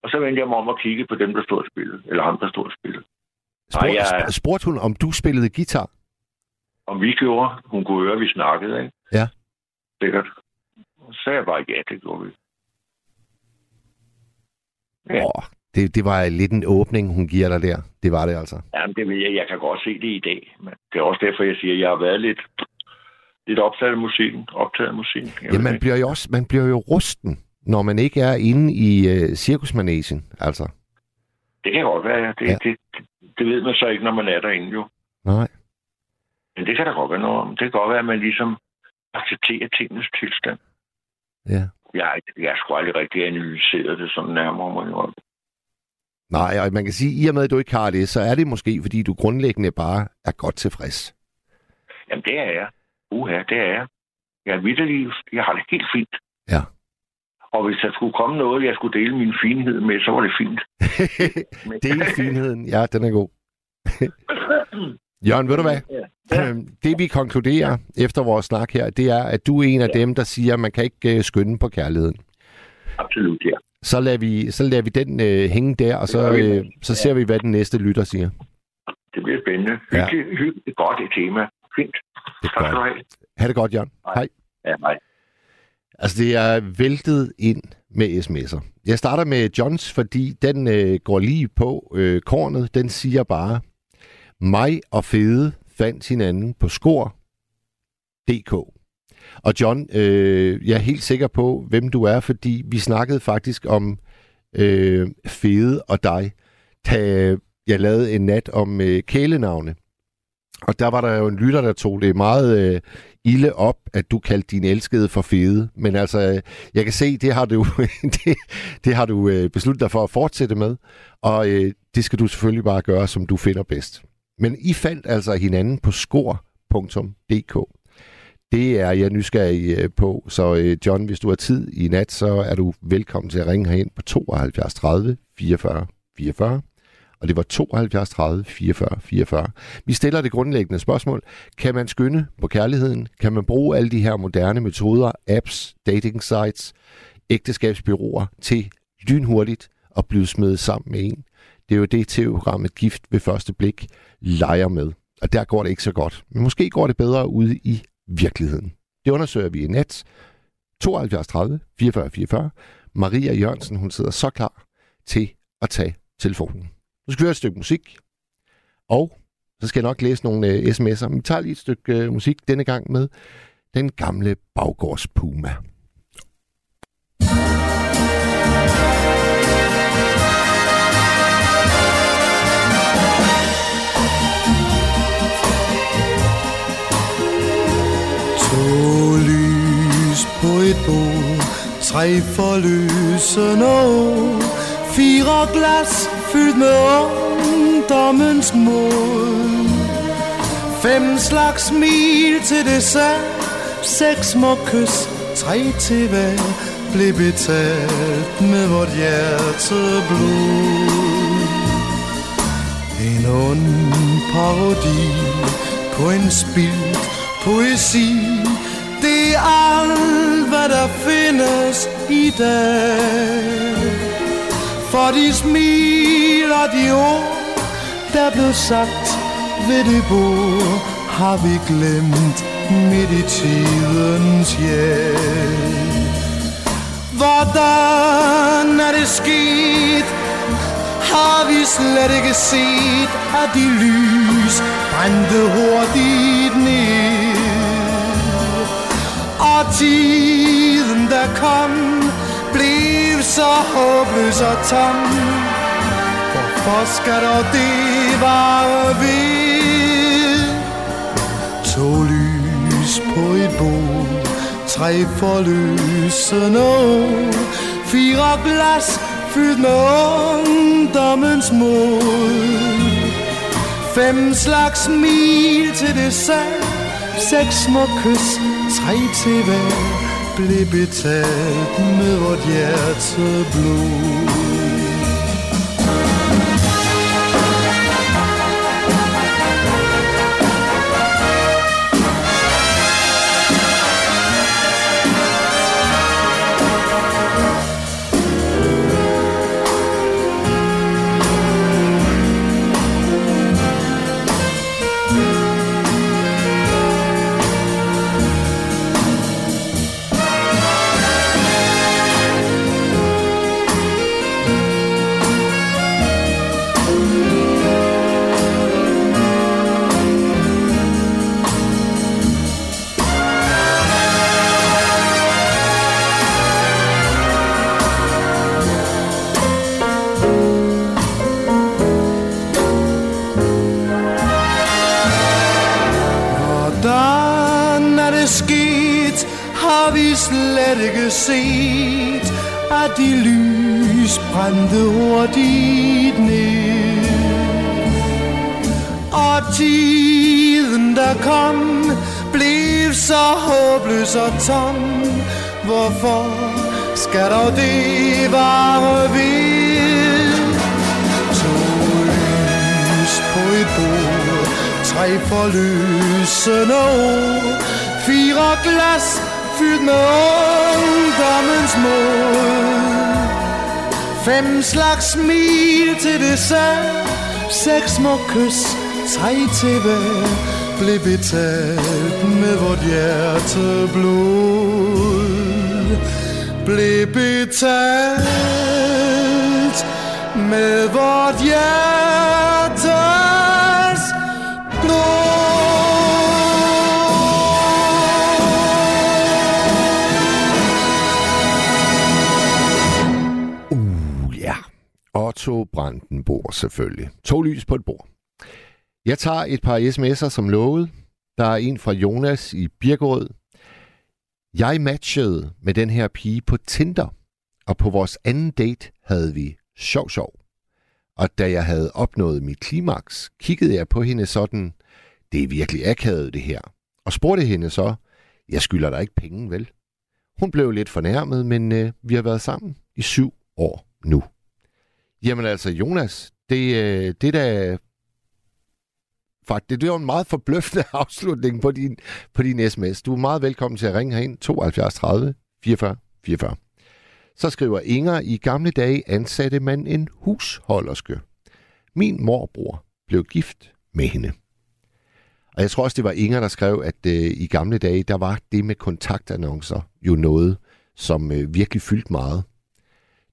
Og så vendte jeg mig om og kigge på dem, der stod og spillede. Eller ham, der stod og spillede. spurgte, Ej, jeg- sp- spurgte hun, om du spillede guitar? Om vi gjorde, hun kunne høre, at vi snakkede, ikke? Ja. Sikkert. Så sagde jeg bare, ja, det gjorde vi. Ja. Ja. Det, det var lidt en åbning, hun giver dig der. Det var det altså. Jamen, det ved jeg. Jeg kan godt se det i dag. Men det er også derfor, jeg siger, at jeg har været lidt, lidt optaget af musikken. Optaget af musikken. Ja, man bliver jo også man bliver jo rusten, når man ikke er inde i øh, cirkusmanesien, altså. Det kan godt være, ja. Det, Ja. det, det, det ved man så ikke, når man er derinde, jo. Nej. Men det kan da godt være noget om. Det kan godt være, at man ligesom accepterer tingens tilstand. Ja. Jeg, jeg har sgu aldrig rigtig analyseret det sådan nærmere, må jeg. Nej, og man kan sige, at i og med, at du ikke har det, så er det måske, fordi du grundlæggende bare er godt tilfreds. Jamen, det er jeg. Uha, det er jeg. Jeg er vidderlig, jeg har det helt fint. Ja. Og hvis der skulle komme noget, jeg skulle dele min finhed med, så var det fint. Er finheden. Ja, den er god. Jørgen, ved du hvad? Ja. Øhm, Det vi konkluderer efter vores snak her, det er, at du er en af dem, der siger, at man kan ikke øh, skynde på kærligheden. Absolut, ja. Så lader vi, så lader vi den øh, hænge der, og så, øh, så ser vi, hvad den næste lytter siger. Det bliver spændende. Ja. Hyggeligt, hyggeligt. Godt et tema. Fint. Det er Tak skal du have. Ha' det godt, Jørgen. Hej. Hej. Ja, hej. Altså, det er væltet ind med sms'er. Jeg starter med Johns, fordi den øh, går lige på øh, kornet. Den siger bare, mig og Fede fandt hinanden på skor.dk. Og John, øh, jeg er helt sikker på, hvem du er, fordi vi snakkede faktisk om øh, Fede og dig, da jeg lavede en nat om øh, kælenavne. Og der var der jo en lytter, der tog det meget øh, ilde op, at du kaldte din elskede for fede. Men altså, øh, jeg kan se, det har du, det, det har du øh, besluttet dig for at fortsætte med. Og øh, det skal du selvfølgelig bare gøre, som du finder bedst. Men I fandt altså hinanden på skor.dk. Det er jeg nysgerrig øh, på. Så øh, John, hvis du har tid i nat, så er du velkommen til at ringe herind på 72 30 44 44. Og det var 72 30 44 44. Vi stiller det grundlæggende spørgsmål. Kan man skynde på kærligheden? Kan man bruge alle de her moderne metoder, apps, dating sites, ægteskabsbyråer til lynhurtigt at blive smidt sammen med en. Det er jo det, tv-programmet Gift ved første blik leger med. Og der går det ikke så godt. Men måske går det bedre ude i virkeligheden. Det undersøger vi i nat. 72 30 44 44. Maria Jørgensen, hun sidder så klar til at tage telefonen. Nu skal vi høre et stykke musik. Og så skal jeg nok læse nogle øh, sms'er. Men vi tager lige et stykke øh, musik denne gang med den gamle baggårdspuma. Puma. På et bord, tre forløsende år, fire glas fyldt med ungdommens mod. Fem slags smil til dessert, seks små kys, tre til hver, blev betalt med vort hjerte blod. En ond parodi på en spildt poesi. Det er alt, hvad der findes i dag For de smil og de ord, der blev sagt ved det bord Har vi glemt midt i tidens hjem. Hvordan er det sket? Har vi slet ikke set, at de lys brændte hurtigt ned? Og tiden, der kom, blev så håbløs og tom. Hvorfor skal dog det vare ved? To lys på et bord, tre forløsende år, fire glas fyldt med ungdommens mod. Fem slags mil til det dessert, seks små kys, tre til hver, blev betalt med vort hjerte blod. Fem slags smil til dessert, seks små kys, tre til hver, blev betalt med vort hjerte blod. Blev betalt med vort hjertes Otto Brandenborg selvfølgelig. To lys på et bord. Jeg tager et par sms'er som lovet. Der er en fra Jonas i Birkerød. Jeg matchede med den her pige på Tinder, og på vores anden date havde vi sjov sjov. Og da jeg havde opnået mit klimaks, kiggede jeg på hende sådan, det er virkelig akavet det her, og spurgte hende så, jeg skylder dig ikke penge, vel? Hun blev lidt fornærmet, men øh, vi har været sammen i syv år nu. Jamen altså, Jonas, det, øh, det der faktisk, det var en meget forbløffende afslutning på din, på din sms. Du er meget velkommen til at ringe herind 72 30 44 44. Så skriver Inger, i gamle dage ansatte man en husholderske. Min morbror blev gift med hende. Og jeg tror også, det var Inger, der skrev, at øh, i gamle dage, der var det med kontaktannoncer jo noget, som øh, virkelig fyldte meget.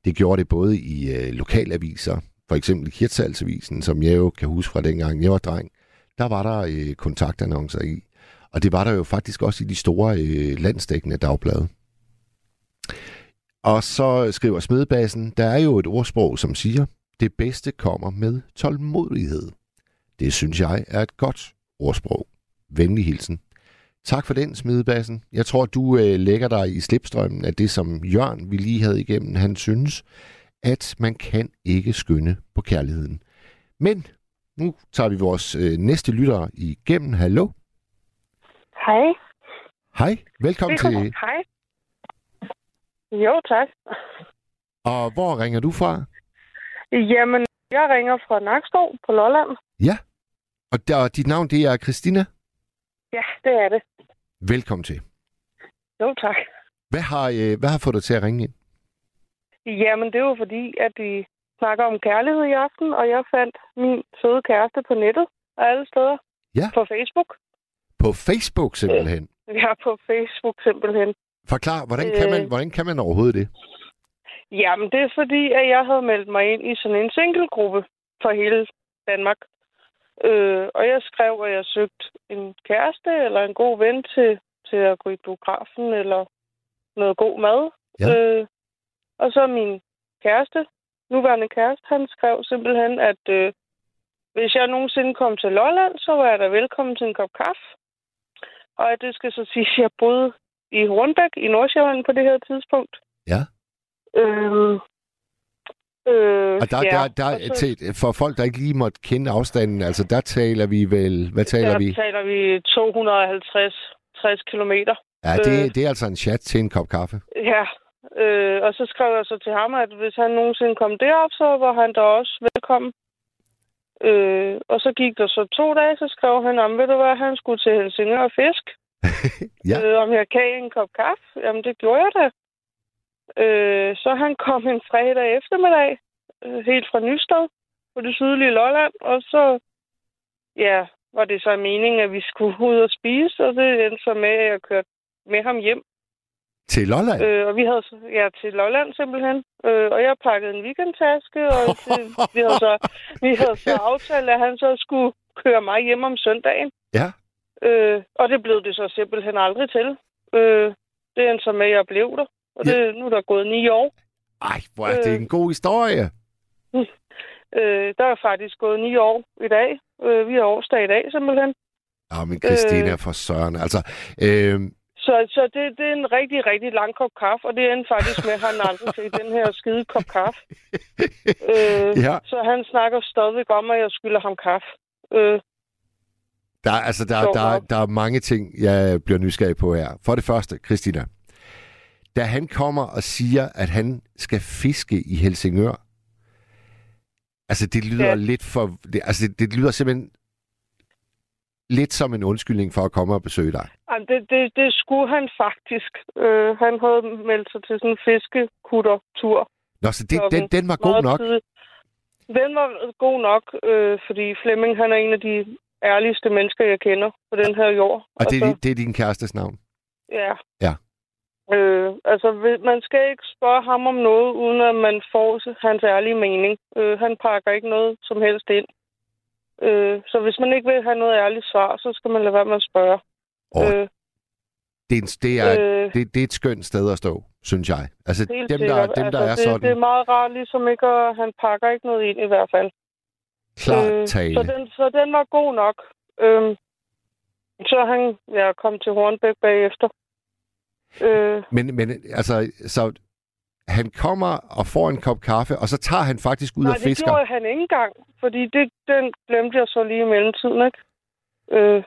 Det gjorde det både i øh, lokalaviser, for eksempel Hirtshalsavisen, som jeg jo kan huske fra dengang jeg var dreng. Der var der øh, kontaktannoncer i. Og det var der jo faktisk også i de store øh, landsdækkende dagblade. Og så skriver Smedbassen, der er jo et ordsprog, som siger, det bedste kommer med tålmodighed. Det synes jeg er et godt ordsprog. Venlig hilsen. Tak for den, Smedebassen. Jeg tror, du øh, lægger dig i slipstrømmen af det, som Jørgen vi lige havde igennem. Han synes, at man kan ikke skynde på kærligheden. Men nu tager vi vores øh, næste lyttere igennem. Hallo? Hej. Hej, velkommen til. Hej. Jo, tak. Og hvor ringer du fra? Jamen, jeg ringer fra Nakskov på Lolland. Ja. Og der, dit navn, det er Christina. Ja, det er det. Velkommen til. Jo, tak. Hvad har, øh, hvad har fået dig til at ringe ind? Jamen, det var fordi, at de snakker om kærlighed i aften, og jeg fandt min søde kæreste på nettet og alle steder. Ja. På Facebook. På Facebook simpelthen. Ja, på Facebook simpelthen. Forklar, hvordan kan, man, Øh. hvordan kan man overhovedet det? Jamen, det er fordi, at jeg havde meldt mig ind i sådan en singlegruppe for hele Danmark. Øh, og jeg skrev, at jeg søgte en kæreste eller en god ven til, til at gå i biografen eller noget god mad. Ja. Øh, og så min kæreste, nuværende kæreste, han skrev simpelthen, at øh, hvis jeg nogensinde kom til Lolland, så var jeg da velkommen til en kop kaffe. Og at det skal så sige, at jeg boede i Hornbæk i Nordsjælland på det her tidspunkt. Ja. Øhm, øh, Og der, ja, der, der, så- til, for folk, der ikke lige måtte kende afstanden, altså der taler vi vel, hvad taler der vi? taler vi 250 60 kilometer. Ja, det, øh. det er altså en chat til en kop kaffe. Ja, øh, og så skrev jeg så til ham, at hvis han nogensinde kom derop, så var han da også velkommen. Øh, og så gik der så to dage, så skrev han om, ved du hvad, han skulle til Helsingør og fisk. Ja. Øh, om jeg kan en kop kaffe? Jamen, det gjorde jeg da. Øh, så han kom en fredag eftermiddag, øh, helt fra Nysted, på det sydlige Lolland, og så, ja, var det så meningen, at vi skulle ud og spise, og det endte så med, at jeg kørte med ham hjem. Til Lolland? Øh, og vi havde så- ja, til Lolland simpelthen. Øh, og jeg pakkede en weekendtaske, og det, vi, havde så, vi havde så aftalt, at han så skulle køre mig hjem om søndagen. Ja. Øh, og det blev det så simpelthen aldrig til. Øh, det endte så med, at jeg blev der. Og det, nu er der gået ni år. Ej, hvor er det en god historie. Øh, der er faktisk gået ni år i dag. Øh, vi har årsdag i dag simpelthen. Ja, men Christina Øh. for søren, altså. Øh, Så, så det, det er en rigtig, rigtig lang kop kaffe, og det endte faktisk med, at han aldrig fik den her skide kop kaffe. Øh, Ja. Så han snakker stadigvæk om, at jeg skylder ham kaffe. Øh, der, er- altså, der, der, nok. der er mange ting, jeg bliver nysgerrig på her. For det første, Christina. Da han kommer og siger, at han skal fiske i Helsingør, altså det lyder Ja. lidt for... Det, altså det, det lyder simpelthen lidt som en undskyldning for at komme og besøge dig. ej, det, det, det skulle han faktisk. Øh, han havde meldt sig til sådan en fiskekuttertur. Nå, så det, den, den var god nok. tidligt. Den var god nok, øh, fordi Flemming han er en af de ærligste mennesker, jeg kender på den her jord. Og det er, Altså, din- det er din kærestes navn. Ja. Ja. Øh, altså, man skal ikke spørge ham om noget, uden at man får hans ærlige mening. Øh, han pakker ikke noget som helst ind. Øh, så hvis man ikke vil have noget ærligt svar, så skal man lade være med at spørge. Og Øh, det, er, en- det, er, øh, det, det er et skønt sted at stå, synes jeg. Altså dem, der, sikkert. dem, der altså, er det, sådan Det er meget rart, ligesom ikke at, han pakker ikke noget ind i hvert fald. klart Øh, tale. Så den, så den var god nok. Øhm, så han ja, kom til Hornbæk bagefter. Øh, Men, men altså, så han kommer og får en kop kaffe, og så tager han faktisk ud nej, og det fisker. gjorde han ikke engang, fordi det, den glemte jeg så lige i mellemtiden, ikke? Øh,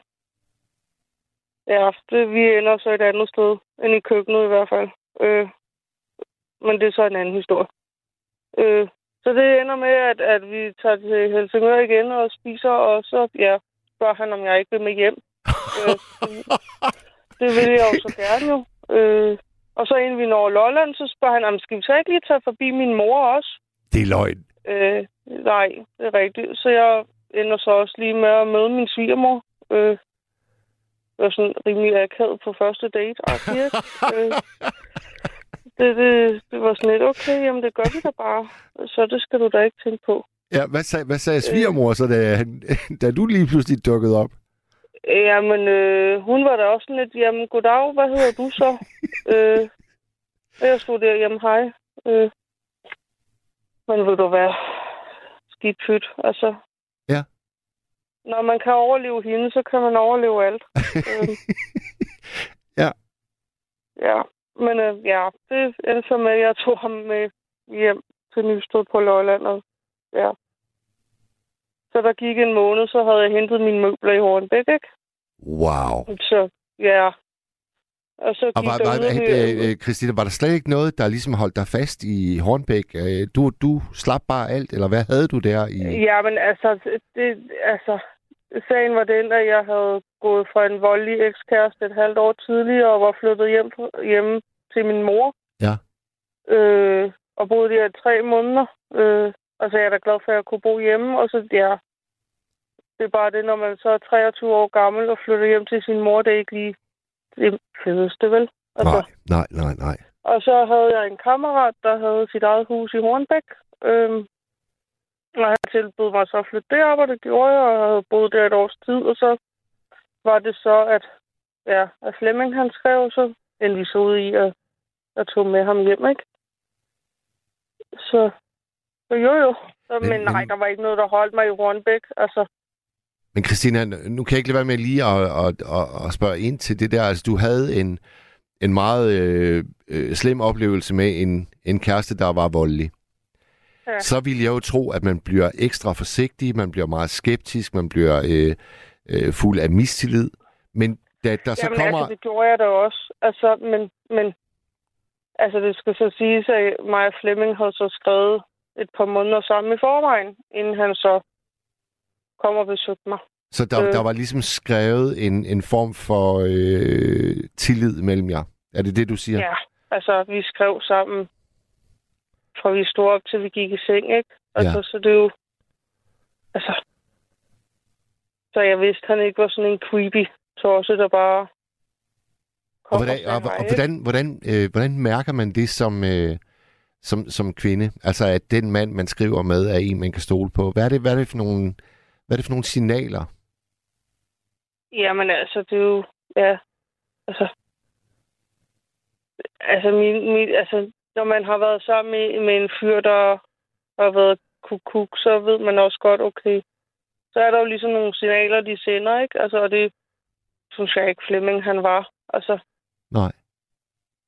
ja, det, vi ender så et andet sted end i køkkenet i hvert fald. Øh, men det er så en anden historie. Øh, så det ender med, at, at vi tager til Helsingør igen og spiser, og så ja, spørger han, om jeg ikke vil med hjem. øh, det vil jeg jo så gerne jo. Øh, Og så inden vi når Lolland, så spørger han, "Jamen, skal vi så ikke lige tage forbi min mor også? Det er løgn. Øh, nej, det er rigtigt. Så jeg ender så også lige med at møde min svigermor. Øh, det var sådan rimelig akavet på første date. ikke? øh, det, det, det var sådan lidt, okay, jamen det gør vi da bare. Så det skal du da ikke tænke på. Ja, hvad sagde, hvad sagde svigermor så, da, han, da du lige pludselig dukkede op? Jamen, øh, hun var da også sådan lidt, jamen goddag, hvad hedder du så? øh, og jeg stod der, jamen hej. Øh, men vil du være skidt pyt, altså. Ja. Når man kan overleve hende, så kan man overleve alt. øh, Ja. Ja, men øh, ja, det endte så med, at jeg tog ham med hjem til Nysted på Lolland. Og, ja. Så der gik en måned, så havde jeg hentet mine møbler i Hornbæk, ikke? Wow. Så ja. Og så Og var, der var, yderligere- øh, øh, Christina, var der slet ikke noget, der ligesom holdt dig fast i Hornbæk? Øh, Du, du slap bare alt, eller hvad havde du der i? Ja, men altså, det, altså, sagen var den, at jeg havde gået fra en voldelig ekskæreste et halvt år tidligere og var flyttet hjem, hjemme til min mor. Ja. Øh, og boede der i tre måneder. Øh, og så er jeg da glad for, at jeg kunne bo hjemme. Og så, ja, det er bare det, når man så er 23 år gammel og flytter hjem til sin mor, det er ikke lige det fedeste, vel? Altså, Nej, nej, nej, nej. og så havde jeg en kammerat, der havde sit eget hus i Hornbæk. Øhm, og han tilbød mig så at flytte derop, og det gjorde jeg, og jeg havde boet der et års tid. Og så var det så, at, ja, at Flemming han skrev, så endte vi så ud i at, at tog med ham hjem, ikke? Så jo jo. Men- men, nej, der var ikke noget, der holdt mig i Hornbæk. Altså, Men Christina, nu kan jeg ikke lade være med lige at, at, at, at spørge ind til det der. Altså, du havde en, en meget øh, øh, slem oplevelse med en, en kæreste, der var voldelig. Ja. Så vil jeg jo tro, at man bliver ekstra forsigtig, man bliver meget skeptisk, man bliver øh, øh, fuld af mistillid. Men da der så Jamen kommer... altså, det gjorde jeg da også. Altså, men, men altså, det skal så siges, at og Flemming havde så skrevet et par måneder sammen i forvejen, inden han så kom og besøgte mig. Så der, Øh. der var ligesom skrevet en, en form for øh, tillid mellem jer. Er det det, du siger? Ja, altså, vi skrev sammen fra vi stod op til vi gik i seng, ikke? Altså, Ja. så det er jo... Altså... Så jeg vidste, han ikke var sådan en creepy tosse, der bare... Og, hvordan, og, og ikke? hvordan, hvordan, øh, hvordan mærker man det som, øh, som, som kvinde? Altså, at den mand, man skriver med, er en, man kan stole på. Hvad er det, hvad er det, for, nogle, hvad er det for nogle signaler? Jamen altså, det er jo... Ja, altså... Altså, min, min, altså, når man har været sammen med, med en fyr, der har været kukuk, så ved man også godt, okay, så er der jo ligesom nogle signaler, de sender, ikke? Altså, og det synes jeg ikke, Flemming han var. Altså, Nej.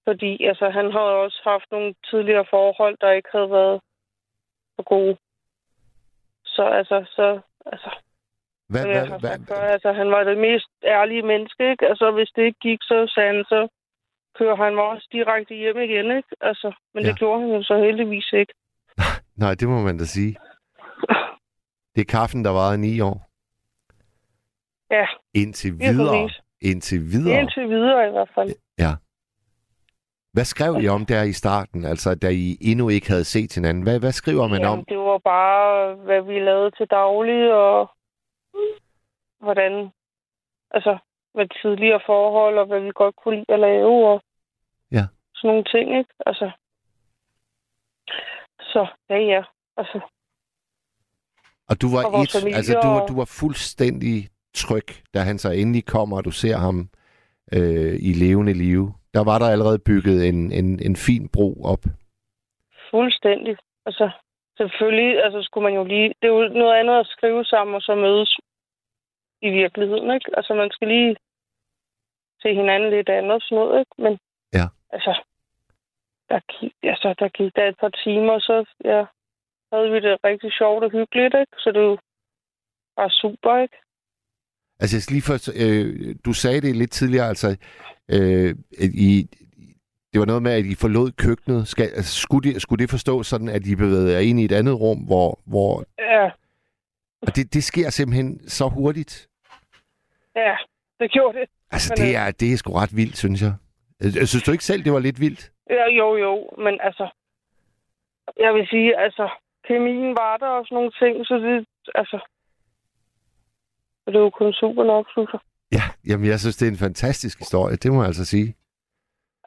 Fordi altså, han har også haft nogle tidligere forhold, der ikke havde været så gode. Så altså, så, altså, Hvad, hvad, hvad, sagt før, altså, han var det mest ærlige menneske, ikke? Altså, hvis det ikke gik, så sagde han, så kører han mig også direkte hjem igen, ikke? Altså, men Ja. det gjorde han jo så heldigvis ikke. nej, det må man da sige. Det er kaffen, der varede ni år. Ja, Indtil videre. Indtil videre. Indtil videre i hvert fald. Ja. Hvad skrev I om der i starten, altså da I endnu ikke havde set hinanden? Hvad, hvad skriver man Jamen, om? det var bare, hvad vi lavede til daglig, og hvordan, altså, med tidligere forhold, og hvad vi godt kunne lide at lave, og Ja. sådan nogle ting, ikke? Altså, så, ja, ja, altså, Og du var og et, familie altså du, var- du var fuldstændig tryg, da han så endelig kommer, og du ser ham øh, i levende live. Der var der allerede bygget en, en, en fin bro op. Fuldstændig. Altså, selvfølgelig, altså skulle man jo lige... Det er jo noget andet at skrive sammen og så mødes i virkeligheden, ikke? Altså, man skal lige se hinanden lidt andet sådan noget, ikke? Men, Ja. altså, der gik, altså, der gik der et par timer, så ja, havde vi det rigtig sjovt og hyggeligt, ikke? Så det bare super, ikke? Altså, jeg skal lige først, øh, du sagde det lidt tidligere, altså, øh, I, det var noget med, at I forlod køkkenet. Skal, altså, skulle, det, skulle det forstås sådan, at I bevægede jer ind i et andet rum, hvor... hvor Ja, og det, det sker simpelthen så hurtigt. ja, det gjorde det. Altså, Men, det øh, er, det er sgu ret vildt, synes jeg. Jeg synes du ikke selv, det var lidt vildt? Ja, jo, jo, men altså, jeg vil sige, altså, kemien var der og sådan nogle ting, så det, altså, det var kun super nok, synes jeg. Ja, jamen jeg synes, det er en fantastisk historie, det må jeg altså sige.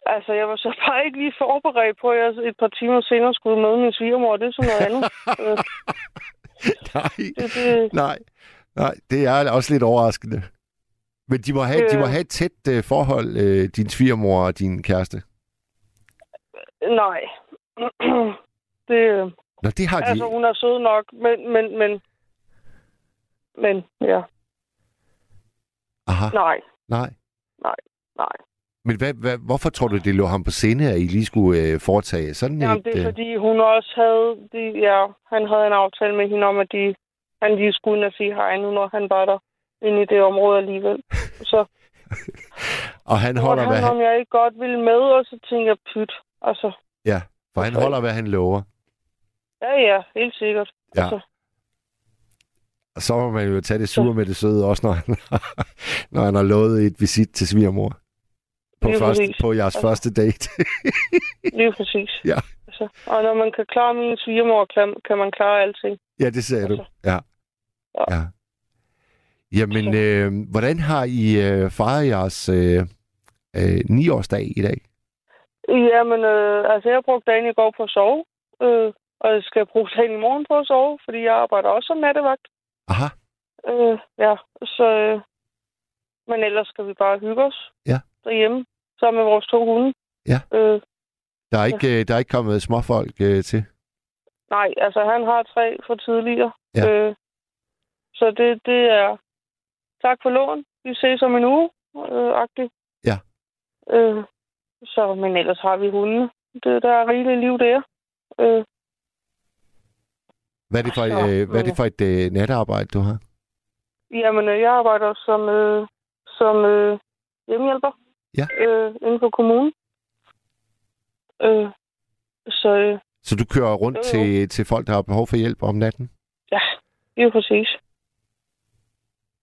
Altså, jeg var så bare ikke lige forberedt på, at jeg et par timer senere skulle møde min svigermor, det er sådan noget andet. Øh, nej, det, det, nej, nej, det er også lidt overraskende. Men de må have, de må Øh. have et tæt uh, forhold, uh, din svigermor og din kæreste. nej. det, øh, Nå, det har de. altså, hun er sød nok, men, men, men, men, ja, Aha, nej, nej. nej. Men hvad, hvad, hvorfor tror du, det lå ham på sinde, at I lige skulle uh, foretage sådan Jamen, et... det er øh, fordi, hun også havde, de, ja, han havde en aftale med hende om, at de, han lige skulle ind og sige hej nu, når han var der inde i det område alligevel. Så og han holder, hvad han, han, om jeg ikke godt ville med, og så tænkte jeg, pyt. Altså, ja, for han holder, hvad han lover. ja, ja, helt sikkert. Ja. Altså, Og så må man jo tage det sure med det søde, også når han, når han har lovet et visit til svigermor. På, Lige første, præcis. på jeres Altså. første date. lige præcis. Ja. Altså, og når man kan klare min svigermor, kan, kan man klare alting. ja, det sagde du. Altså. Ja. Ja. ja. Jamen, øh, hvordan har I øh, fejret jeres øh, øh, 9-årsdag i dag? Jamen, øh, altså, jeg brugte dagen i går på at sove. Øh, og jeg skal bruge dagen i morgen på at sove, fordi jeg arbejder også som nattevagt. Aha, Øh, ja, så... Øh, men ellers skal vi bare hygge os Ja. derhjemme, sammen med vores to hunde. Ja. Øh, der er ikke, øh, der er ikke kommet småfolk øh, til. nej, altså han har tre for tidligere. Ja. Øh, så det, det er... Tak for lån. Vi ses om en uge. Øh, agtigt. Ja. Øh, så, men ellers har vi hunde. Det, der er rigeligt liv der. Øh, Hvad er det for, Så, øh, hvad er det for et øh, natarbejde, du har? Jamen, øh, jeg arbejder som, øh, som øh, hjemmehjælper Ja. øh, inden for kommunen. Øh, så øh, Så du kører rundt Jo, jo. til, til folk, der har behov for hjælp om natten? ja, lige præcis.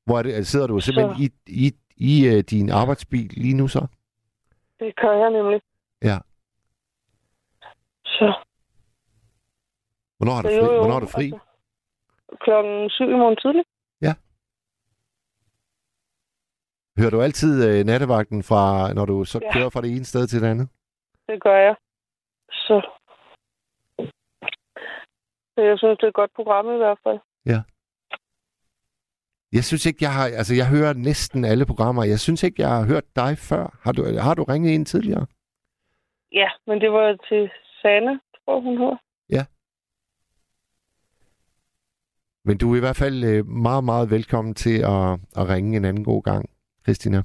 Hvor er det, sidder du simpelthen i, i, i øh, din arbejdsbil lige nu så? Det gør jeg nemlig. Ja. Så, Hvornår har du fri? jo, jo, Hvornår har du fri? Altså, klokken syv i morgen tidlig. Hører du altid øh, nattevagten fra, når du så Ja. kører fra det ene sted til det andet? Det gør jeg. Så, jeg synes, det er et godt program i hvert fald. Jeg synes ikke, jeg har... Altså, jeg hører næsten alle programmer. Jeg synes ikke, jeg har hørt dig før. Har du, har du ringet ind tidligere? Ja, men det var til Sanne, tror hun hedder. Men du er i hvert fald øh, meget, meget velkommen til at, at ringe en anden god gang, Christina.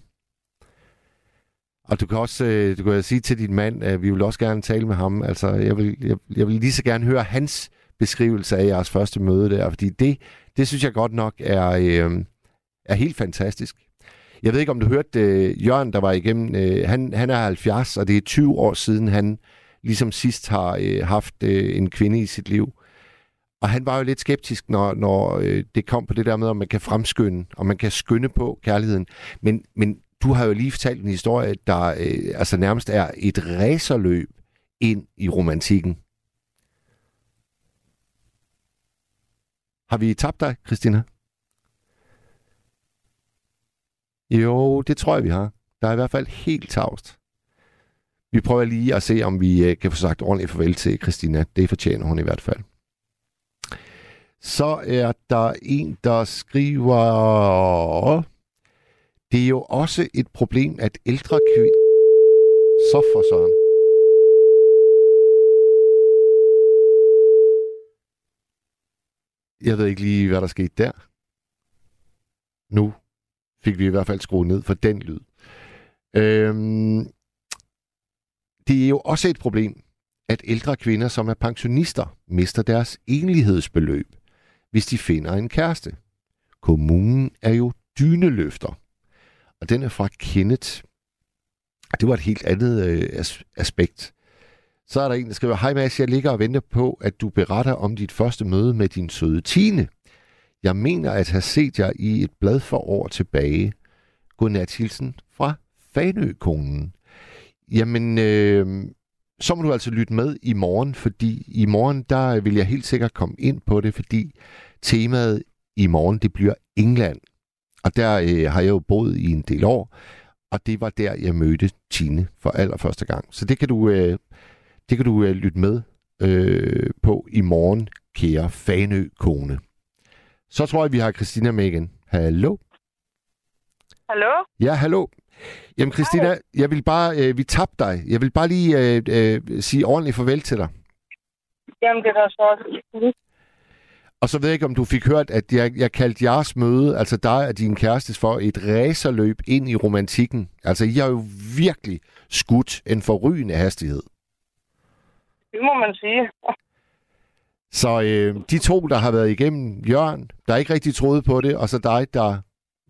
Og du kan også øh, du kan sige til din mand, at vi vil også gerne tale med ham. Altså, jeg vil, jeg, jeg vil lige så gerne høre hans beskrivelse af jeres første møde der, fordi det, det synes jeg godt nok er, øh, er helt fantastisk. Jeg ved ikke, om du hørte øh, Jørgen, der var igennem. Øh, han, han er 70, og det er 20 år siden, han ligesom sidst har øh, haft øh, en kvinde i sit liv. Og han var jo lidt skeptisk, når, når øh, det kom på det der med, om man kan fremskynde, og man kan skynde på kærligheden. Men, men du har jo lige fortalt en historie, der øh, altså nærmest er et racerløb ind i romantikken. Har vi tabt dig, Christina? Jo, det tror jeg, vi har. Der er i hvert fald helt tavst. Vi prøver lige at se, om vi øh, kan få sagt ordentligt farvel til Christina. Det fortjener hun i hvert fald. Så er der en, der skriver... Det er jo også et problem, at ældre kvinder... Så for søren. Jeg ved ikke lige, hvad der skete der. Nu fik vi i hvert fald skruet ned for den lyd. Øhm, det er jo også et problem, at ældre kvinder, som er pensionister, mister deres enlighedsbeløb, hvis de finder en kæreste. Kommunen er jo dyneløfter, og den er fra Kenneth. Det var et helt andet øh, aspekt. Så er der en, der skriver, Hej Mads, jeg ligger og venter på, at du beretter om dit første møde med din søde Tine. Jeg mener at have set jer i et blad for år tilbage. Godnat hilsen fra Fanøkonen. jamen, øh, så må du altså lytte med i morgen, fordi i morgen, der vil jeg helt sikkert komme ind på det, fordi temaet i morgen, det bliver England. Og der øh, har jeg jo boet i en del år, og det var der, jeg mødte Tine for allerførste gang. Så det kan du, øh, det kan du øh, lytte med øh, på i morgen, kære Fanø-kone. Så tror jeg, vi har Christina med igen. Hallo? Hallo? Ja, hallo. Jamen Christina, jeg vil bare, øh, vi tabte dig. Jeg vil bare lige øh, øh, sige ordentligt farvel til dig. Jamen, det er da så også. Og så ved jeg ikke, om du fik hørt, at jeg, jeg kaldte jeres møde, altså dig og din kæreste, for et racerløb ind i romantikken. Altså, I har jo virkelig skudt en forrygende hastighed. Det må man sige. Så øh, de to, der har været igennem Jørgen, der ikke rigtig troede på det, og så dig, der,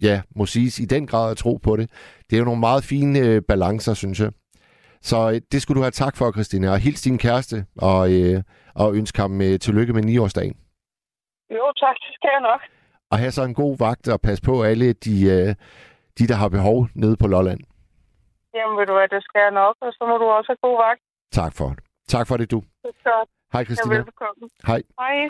ja, må siges, i den grad at tro på det. Det er jo nogle meget fine øh, balancer, synes jeg. Så øh, det skulle du have tak for, Christina, og hils din kæreste, og, øh, og ønske ham øh, tillykke med 9-årsdagen. Jo, tak. Det skal jeg nok. Og have så en god vagt og passe på alle de, øh, de der har behov nede på Lolland. Jamen, ved du hvad, det skal jeg nok. Og så må du også have god vagt. Tak for det. Tak for det, du. Det er godt. Hej, Christina. velbekomme. Hej. Hej.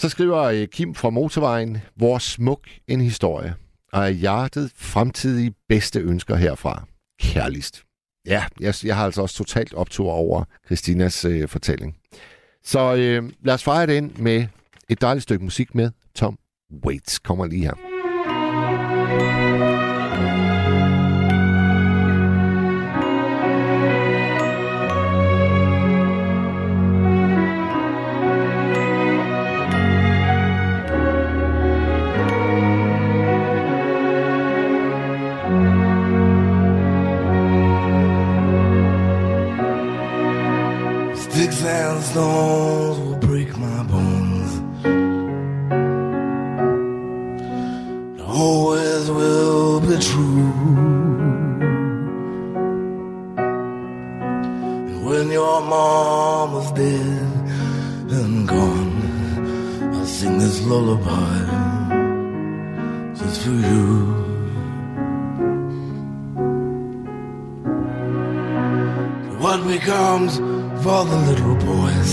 Så skriver øh, Kim fra Motorvejen, hvor smuk en historie. Og af hjertet fremtidige bedste ønsker herfra. Kærligst. Ja, jeg, jeg har altså også totalt optur over Christinas øh, fortælling. Så øh, lad os fejre ind med et dejligt stykke musik med Tom Waits. Kommer lige her. thank you stones will break my bones. Always will be true. And when your mom is dead and gone, I'll sing this lullaby just for you. What becomes for the little boys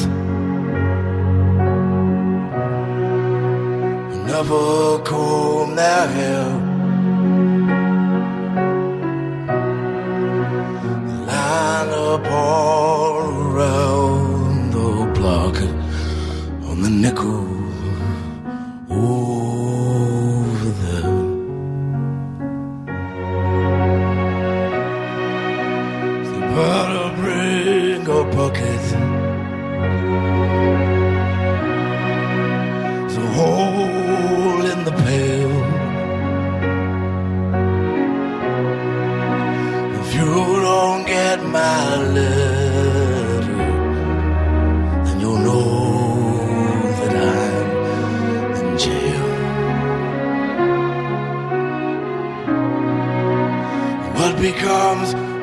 who never comb their hair? Line up all around the block on the nickel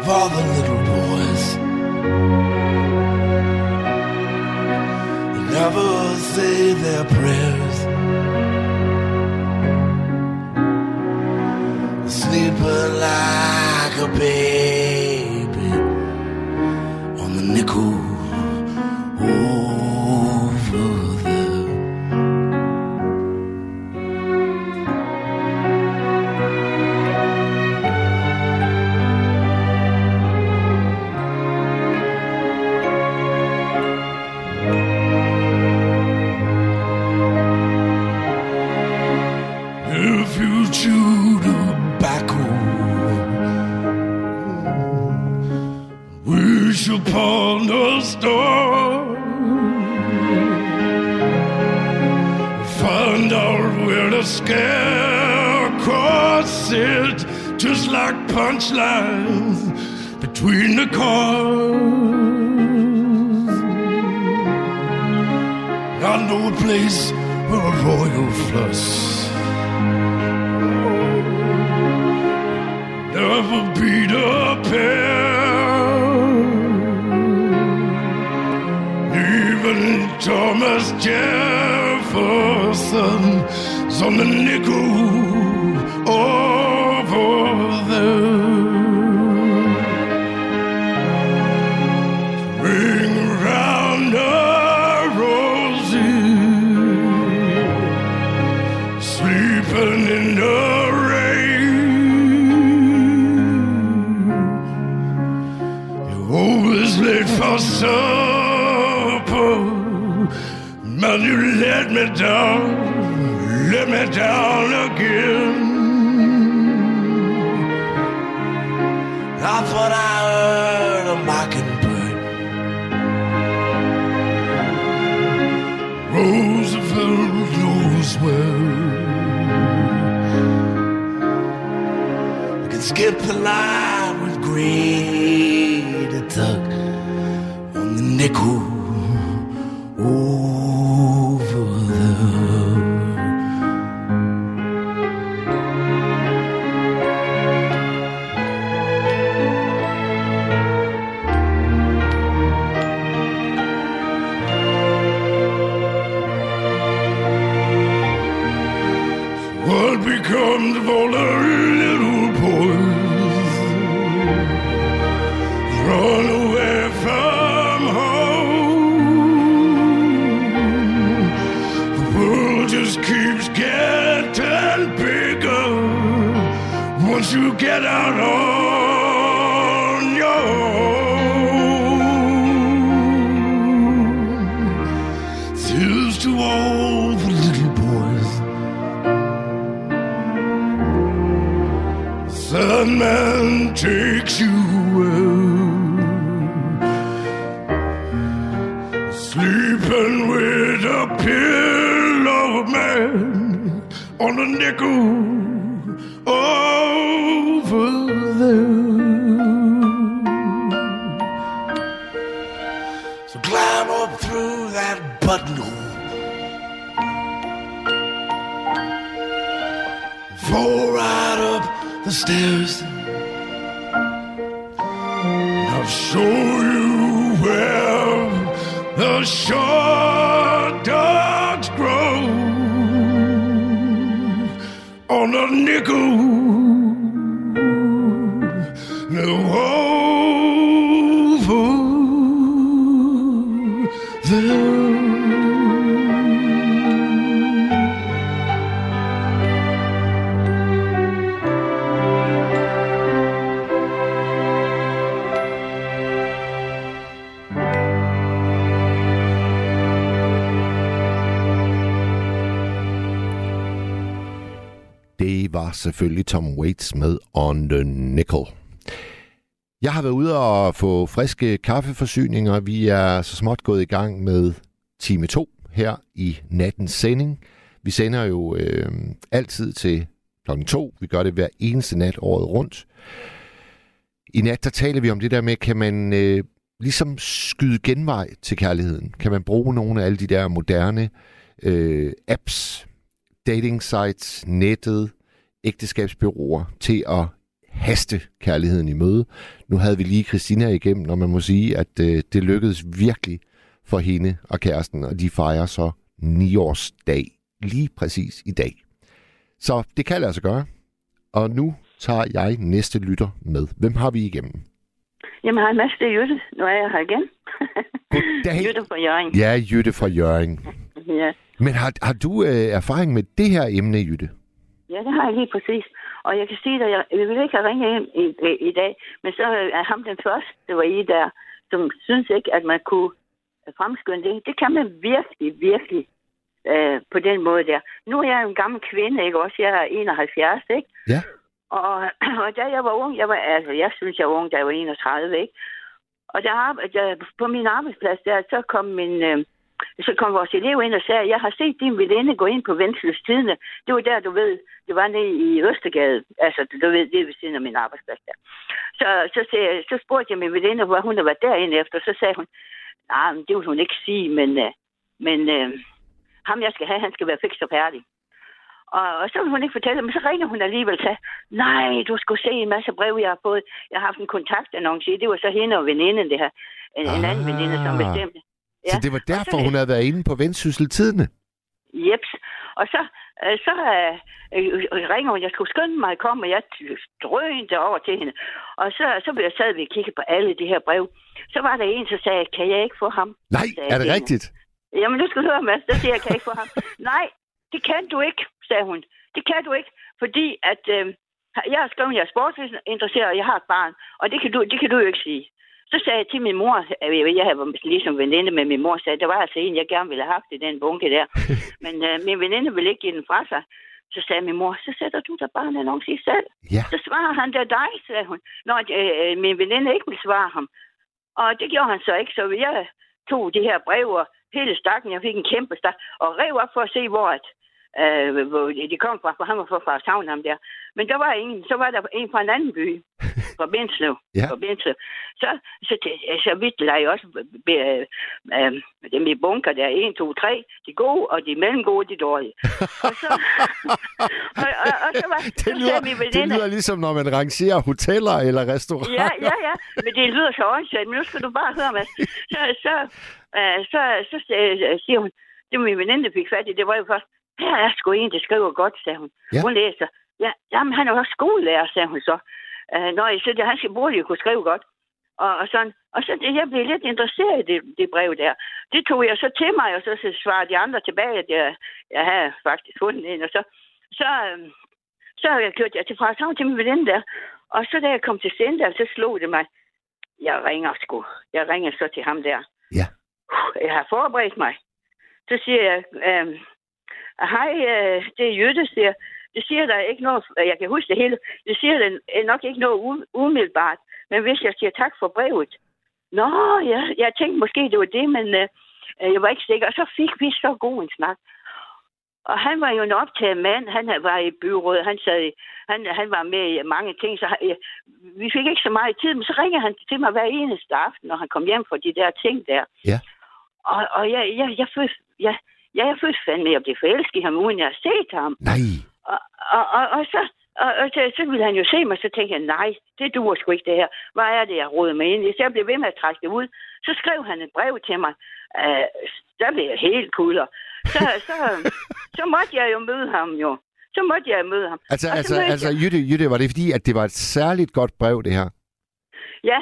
of all the little boys who never say their prayers? Sleeping like a baby down, let me down again. I thought I heard a mockingbird. Roosevelt well. I can skip the line selvfølgelig Tom Waits med On the Nickel. Jeg har været ude og få friske kaffeforsyninger. Vi er så småt gået i gang med time 2 her i nattens sending. Vi sender jo øh, altid til klokken 2. Vi gør det hver eneste nat året rundt. I nat der taler vi om det der med, kan man øh, ligesom skyde genvej til kærligheden? Kan man bruge nogle af alle de der moderne øh, apps, dating sites, nettet, ægteskabsbyråer til at haste kærligheden i møde. Nu havde vi lige Christina igennem, og man må sige, at øh, det lykkedes virkelig for hende og kæresten, og de fejrer så 9 års dag lige præcis i dag. Så det kan lade sig gøre. Og nu tager jeg næste lytter med. Hvem har vi igennem? Jamen, hej Mads, det er Jytte. Nu er jeg her igen. Goddag. Jytte fra Jørgen. Ja, Jytte fra Jørgen. Ja. Men har, har du øh, erfaring med det her emne, Jytte? Ja, det har jeg lige præcis. Og jeg kan sige, at jeg, jeg vil ikke have ringet ind i, i, i dag, men så er ham den første, der var i der, som synes ikke, at man kunne fremskynde det. Det kan man virkelig, virkelig øh, på den måde der. Nu er jeg en gammel kvinde, ikke også? Jeg er 71, ikke? Ja. Og, og da jeg var ung, jeg var, altså, jeg synes, jeg var ung, da jeg var 31, ikke? Og der, der, på min arbejdsplads der, så kom min, øh, så kom vores elev ind og sagde, jeg har set din veninde gå ind på Vendsyssels Tidene. Det var der, du ved, det var nede i Østergade. Altså, du ved, det er ved siden af min arbejdsplads der. Så, så, sagde, så spurgte jeg min veninde, hvor hun havde været derinde efter. Så sagde hun, nej, men det vil hun ikke sige, men, øh, men øh, ham jeg skal have, han skal være fikst og færdig. Og, og så vil hun ikke fortælle, men så ringer hun alligevel til, nej, du skulle se en masse brev, jeg har fået. Jeg har haft en kontaktannonce, det var så hende og veninden, det her. En, en anden Ah. veninde, som bestemte. Så det var Og så- derfor, hun havde været inde på Vendsyssel Tidene. Jeps. Og så, øh, så øh, øh, ringer hun, jeg skulle skynde mig at komme, og jeg drønte over til hende. Og så, så blev jeg sad vi og kiggede på alle de her brev. Så var der en, der sagde, kan jeg ikke få ham? Nej, sagde er det hende. rigtigt? Jamen, nu skal du høre, Mads. Der siger jeg, kan jeg ikke få ham? Nej, det kan du ikke, sagde hun. Det kan du ikke, fordi at øh, jeg har skrevet, at jeg er sportsinteresseret, og jeg har et barn. Og det kan, du, det kan du jo ikke sige. Så sagde jeg til min mor, jeg havde ligesom veninde med min mor, sagde, der var altså en, jeg gerne ville have haft i den bunke der. Men øh, min veninde ville ikke give den fra sig. Så sagde min mor, så sætter du der bare en annonce i selv. Ja. Så svarer han der dig, sagde hun. Når øh, min veninde ikke ville svare ham. Og det gjorde han så ikke, så jeg tog de her breve og hele stakken, jeg fik en kæmpe stak, og rev op for at se, hvor, at, øh, hvor de kom fra, for han var fra Frederikshavn, ham der. Men der var ingen, så var der en fra en anden by, fra Bindslev. Ja. Fra Bindslev. Så, så, det, så vidt jeg også øh, øh, dem i bunker der, 1, 2, 3, de gode, og de mellemgode, de dårlige. Og så, og, og, og så var, så Det lyder, sagde min det lyder ligesom, når man rangerer hoteller eller restauranter. Ja, ja, ja. Men det lyder så åndssvagt, men nu skal du bare høre, Mads. Så, så, øh, så, så, øh, siger hun, det min veninde, fik fat i, det var jo først, her er sgu en, der skriver godt, sagde hun. Ja. Hun læser. Ja, jamen, han er jo også skolelærer, sagde hun så. Øh, når jeg så det, han skal burde jo kunne skrive godt. Og, og sådan. Og så det, jeg blev lidt interesseret i det, det brev der. Det tog jeg så til mig, og så, så svarede de andre tilbage, at jeg, jeg havde faktisk fundet en. Og så, så, øh, så kørte jeg til Frederikshavn til min veninde der. Og så da jeg kom til Sendal, så slog det mig. Jeg ringer sgu. Jeg ringer så til ham der. Ja. Jeg har forberedt mig. Så siger jeg, øh, hej, øh, det er Jytte, siger jeg. Det siger der ikke noget, jeg kan huske det hele, det siger der nok ikke noget umiddelbart, men hvis jeg siger tak for brevet, Nå, ja, jeg tænkte måske, det var det, men øh, øh, jeg var ikke sikker. Og så fik vi så god en snak. Og han var jo en optaget mand. Han var i byrådet. Han, sad han, han var med i mange ting. Så han, vi fik ikke så meget tid, men så ringede han til mig hver eneste aften, når han kom hjem fra de der ting der. Ja. Og, og jeg, jeg, jeg, følte, jeg, jeg, jeg følte fandme, at jeg blev forelsket i ham, uden jeg har set ham. Nej. Og, og, og, og så, og, og så, så ville han jo se mig, så tænkte jeg, nej, det duer sgu ikke det her. Hvad er det, jeg råder med ind i? Så jeg blev ved med at trække det ud. Så skrev han et brev til mig. Uh, der blev jeg helt kulder. Så, så, så måtte jeg jo møde ham jo. Så måtte jeg møde ham. Altså, altså, altså Jytte, Jytte, var det fordi, at det var et særligt godt brev, det her? Ja,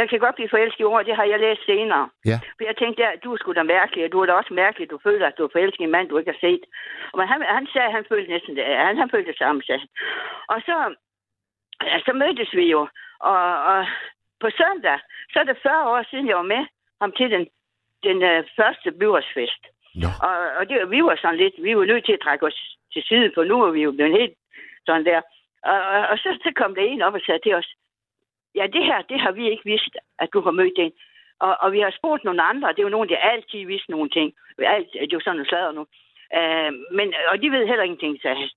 jeg kan godt blive forelsket i ord, det har jeg læst senere. Ja. For jeg tænkte, ja, du er sgu da mærkelig, og du er da også mærkelig, du føler, at du er forelsket i en mand, du ikke har set. Og men han, han sagde, at han følte næsten det. Han, han følte det samme, sagde han. Og så, ja, så mødtes vi jo, og, og på søndag, så er det 40 år siden, jeg var med ham til den, den uh, første byrådsfest. Nå. Og, og det, vi var sådan lidt, vi var nødt til at trække os til side, for nu er vi jo blevet helt sådan der. Og, og, og så, så kom der en op og sagde til os, ja, det her, det har vi ikke vidst, at du har mødt den. Og, og vi har spurgt nogle andre, det er jo nogen, der altid vidste nogle ting. Alt, det er jo sådan noget sladder nu. Uh, men, og de ved heller ingenting, han.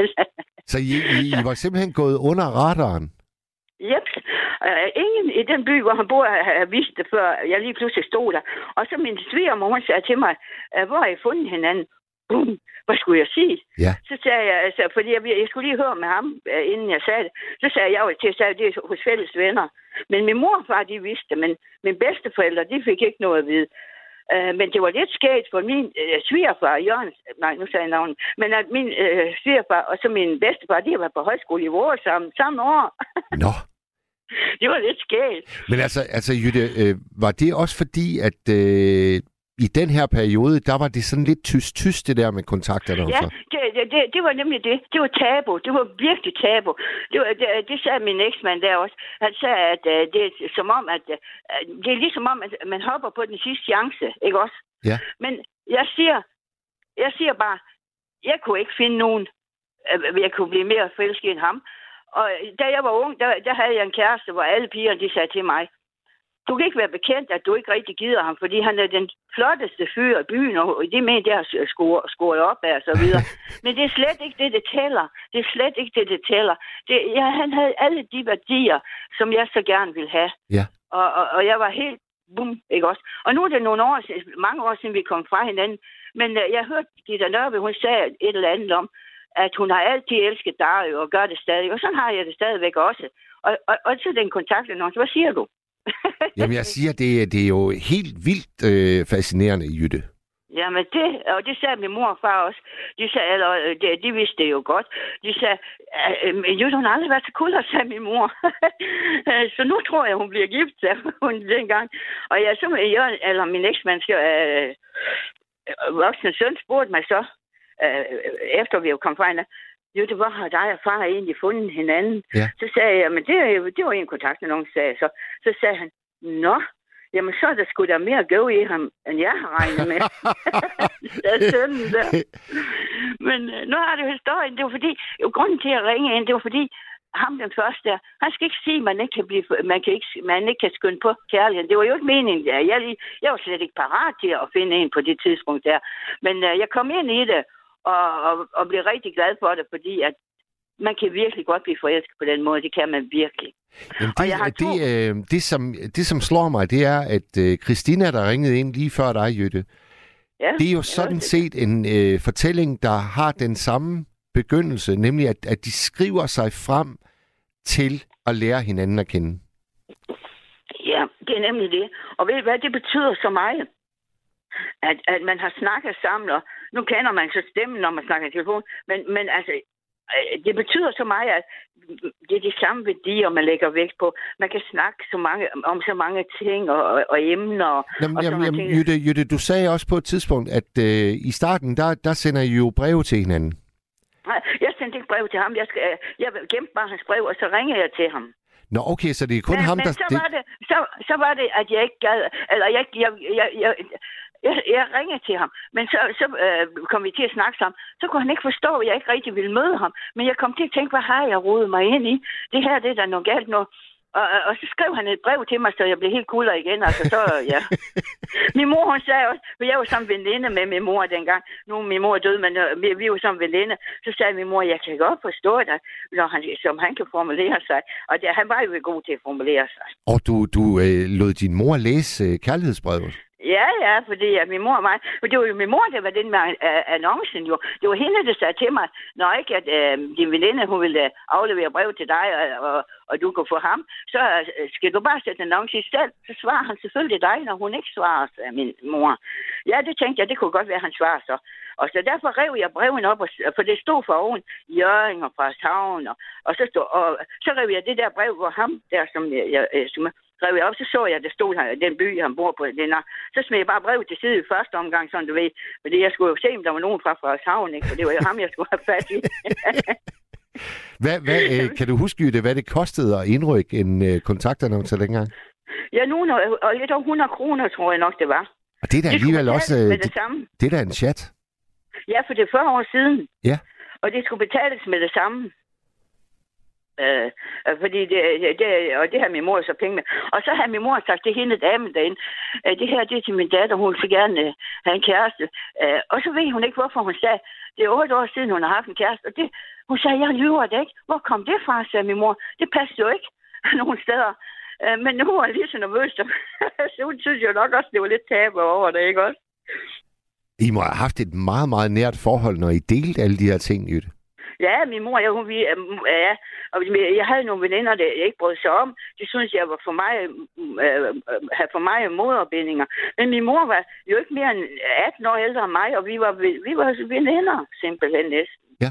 Så I, I, I var simpelthen gået under radaren? Yep. Uh, ingen i den by, hvor han bor, har har vidst det, før jeg lige pludselig stod der. Og så min svigermor, hun sagde til mig, uh, hvor har I fundet hinanden? Hvad skulle jeg sige? Ja. Så sagde jeg, altså, fordi jeg, jeg skulle lige høre med ham, uh, inden jeg sagde det. Så sagde jeg jo til, at det er hos fælles venner. Men min mor og far, de vidste det, men mine bedsteforældre, de fik ikke noget at vide. Uh, men det var lidt skægt for min uh, svigerfar, Jørgen, nej, nu sagde jeg navnet, men at min uh, svigerfar og så min bedstefar, de har været på højskole i vores samme, samme år. Nå. det var lidt skægt. Men altså, altså Jytte, øh, var det også fordi, at øh, i den her periode, der var det sådan lidt tyst-tyst, det der med kontakterne? Ja, det, det, det, det var nemlig det. Det var tabu. Det var virkelig tabu. Det, var, det, det sagde min eksmand der også. Han sagde, at uh, det er som om, at uh, det er ligesom om, at man hopper på den sidste chance, ikke også? Ja. Men jeg siger, jeg siger bare, jeg kunne ikke finde nogen, uh, jeg kunne blive mere forelsket end ham. Og da jeg var ung, der, der havde jeg en kæreste, hvor alle pigerne, de sagde til mig, du kan ikke være bekendt, at du ikke rigtig gider ham, fordi han er den flotteste fyr i byen, og det mener, det har scoret, scoret op af og så videre. Men det er slet ikke det, det tæller. Det er slet ikke det, det tæller. Det, ja, han havde alle de værdier, som jeg så gerne ville have. Ja. Og, og, og jeg var helt bum, ikke også? Og nu er det nogle år mange år siden, vi kom fra hinanden. Men uh, jeg hørte Gitta Nørbe, hun sagde et eller andet om, at hun har altid elsket dig og gør det stadig. Og sådan har jeg det stadigvæk også. Og, og, og så den kontakt, hvad siger du? Jamen, jeg siger, det, er- det er jo helt vildt øh, fascinerende, Jytte. Jamen det, og det sagde min mor og far også. De, sagde, eller, øh, de, de vidste det jo godt. De sagde, øh, Jytte, hun har aldrig været så kul, sagde min mor. Øh, så nu tror jeg, hun bliver gift, sagde hun dengang. Og jeg, så, jeg, eller min eksmand, øh, voksne søn, spurgte mig så, øh, efter vi jo kom fra hende, Jytte, hvor har dig og far egentlig fundet hinanden? Ja. Så sagde jeg, men det, er jo- det var en kontaktannonce, sagde jeg så. Så sagde han, Nå, jamen så er der sgu da mere gå i ham, end jeg har regnet med. det er sønnen der. Men øh, nu har det jo historien. Det var fordi, jo, grunden til at ringe ind, det var fordi, ham den første der, han skal ikke sige, at man ikke kan, blive, man kan ikke, man ikke kan skynde på kærligheden. Det var jo ikke meningen. Jeg, jeg, jeg var slet ikke parat til at finde en på det tidspunkt der. Men øh, jeg kom ind i det, og, og, og blev rigtig glad for det, fordi at man kan virkelig godt blive forelsket på den måde. Det kan man virkelig. Jamen, Og det, jeg har det, øh, det, som, det, som slår mig, det er, at øh, Christina, der ringede ind lige før dig, Jytte, Ja, det er jo sådan det. set en øh, fortælling, der har den samme begyndelse, nemlig at, at de skriver sig frem til at lære hinanden at kende. Ja, det er nemlig det. Og ved I hvad, det betyder så meget, at, at man har snakket sammen, og nu kender man så stemmen, når man snakker i telefon, men, men altså, øh, det betyder så meget, at det er de samme værdier, man lægger vægt på. Man kan snakke så mange, om så mange ting og, og, og emner. Og, Jamen, og jamen, jamen, ting. Jytte, Jytte, du sagde også på et tidspunkt, at øh, i starten, der, der sender I jo breve til hinanden. Nej, Jeg sendte ikke brev til ham. Jeg, skal, jeg gemte bare hans brev, og så ringede jeg til ham. Nå, okay, så det er kun men, ham, men der... så, var det, så, så var det, at jeg ikke gad, eller jeg, jeg, jeg, jeg, jeg, jeg ringede til ham, men så, så øh, kom vi til at snakke sammen. Så kunne han ikke forstå, at jeg ikke rigtig ville møde ham. Men jeg kom til at tænke, hvad har jeg rodet mig ind i? Det her, det er da noget galt nu. Og, og- og så skrev han et brev til mig, så jeg blev helt kulder igen. Altså, så, ja. min mor, hun sagde også, for jeg var som veninde med min mor dengang. Nu er min mor død, men øh, vi, vi var som veninde. Så sagde min mor, jeg kan godt forstå dig, når han, som han kan formulere sig. Og det, han var jo god til at formulere sig. Og du, du øh, lod din mor læse øh, kærlighedsbrevet. Ja, ja, fordi at min mor og mig... For det var jo min mor, der var den med uh, annoncen jo. Det var hende, der sagde til mig, når ikke at uh, din veninde, hun ville uh, aflevere brev til dig, og, og, og du kan få ham, så uh, skal du bare sætte en annonce i stedet. Så svarer han selvfølgelig dig, når hun ikke svarer, sagde min mor. Ja, det tænkte jeg, det kunne godt være, at han svarer så. Og så derfor rev jeg breven op, og, for det stod for oven Jørgen og fra Savn, og, og, så, stod, og så rev jeg det der brev, hvor ham der, som jeg, jeg, jeg som rev jeg op, så så jeg, at der stod her, den by, han bor på. Den er, så smed jeg bare brevet til side i første omgang, sådan du ved. Fordi jeg skulle jo se, om der var nogen fra Frederikshavn, ikke? For det var jo ham, jeg skulle have fat i. Hvad, hvad, øh, kan du huske, Jytte, hvad det kostede at indrykke en øh, kontaktannonce dengang? ja, nu og lidt over 100 kroner, tror jeg nok, det var. Og det er da Det alligevel også... Øh, med det det, samme. det er da en chat. Ja, for det er 40 år siden. Ja. Og det skulle betales med det samme. Øh, øh, fordi det, det- og det har min mor så penge med. Og så har min mor sagt til hende damen derinde, øh, det her det er til min datter, hun vil gerne øh, have en kæreste. Øh, og så ved hun ikke, hvorfor hun sagde, det er otte år siden, hun har haft en kæreste. Og det, hun sagde, jeg lyver det ikke. Hvor kom det fra, sagde min mor. Det passer jo ikke nogen steder. Øh, men nu er jeg lige så nervøs, så, hun synes jo nok også, det var lidt tabe over det, ikke også? I må have haft et meget, meget nært forhold, når I delte alle de her ting, Jytte. Ja, min mor, ja, hun, vi, øhm, ja, og jeg havde nogle veninder, der ikke brød sig om. De synes jeg var for mig, øh, øh, havde for mig moderbindinger. Men min mor var jo ikke mere end 18 år ældre end mig, og vi var, vi var veninder, simpelthen næsten. Ja.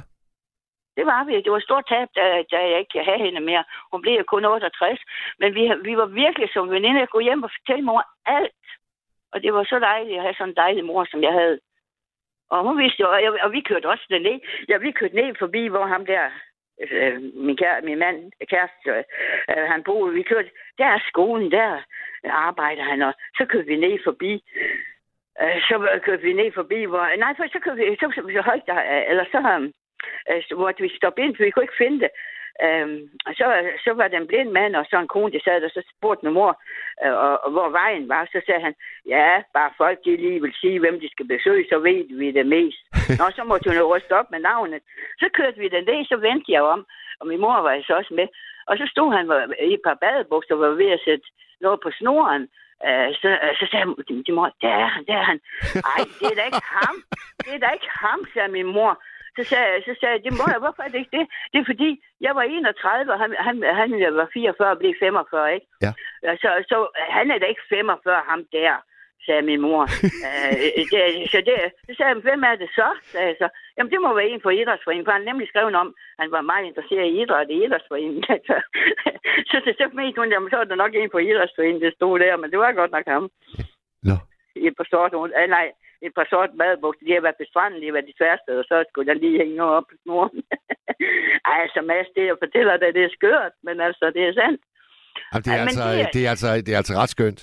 Det var vi. Det var et stort tab, da, da jeg ikke kan have hende mere. Hun blev kun 68. Men vi, vi var virkelig som veninder. Jeg kunne hjem og fortælle mor alt. Og det var så dejligt at have sådan en dejlig mor, som jeg havde. Og hun vidste jo, og, jeg, og vi kørte også ned. Ja, vi kørte ned forbi, hvor ham der, øh, min, kære, min mand, kæreste, øh, han boede. Vi kørte, der er skolen, der arbejder han, og så kørte vi ned forbi. Øh, så kørte vi ned forbi, hvor... Nej, for så kørte vi, så, så, så højt der, øh, eller så, øh, hvor vi stoppede ind, for vi kunne ikke finde det. Øhm, og så, så var der en blind mand og så en kone, der sad der, så spurgte min mor, øh, og, og hvor vejen var. Så sagde han, ja, bare folk de lige vil sige, hvem de skal besøge, så ved vi det mest. Nå, så måtte hun jo ryste op med navnet. Så kørte vi den ned, så vendte jeg om, og min mor var så også med. Og så stod han i et par badebukser var ved at sætte noget på snoren. Øh, så, øh, så sagde min mor, der er han, der er han. Ej, det er da ikke ham. Det er da ikke ham, sagde min mor. Så sagde, jeg- så sagde jeg, det må jeg, hvorfor er det ikke det? Det er fordi, jeg var 31, og han, han, han var 44 og blev 45, ikke? Ja. Så, så han er da ikke 45, ham der, sagde min mor. øh, det, så, det, så sagde jeg, hvem er det så? Sagde jeg så. Jamen, det må være en fra idrætsforeningen, for han nemlig skrev om, han var meget interesseret i idræt i idrætsforeningen. så, så, så mente hun, jamen, så var der nok en fra idrætsforeningen, der stod der, men det var godt nok ham. Nå. I et par sorte, ah, nej, et par sorte badebukser. De har været på stranden, de har været de tværste, og så skulle der lige hænge noget op på snoren. Ej, altså Mads, det jeg fortæller dig, det er skørt, men altså, det er sandt. Jamen, det, er men altså, det er- det, er altså, det er altså ret skønt.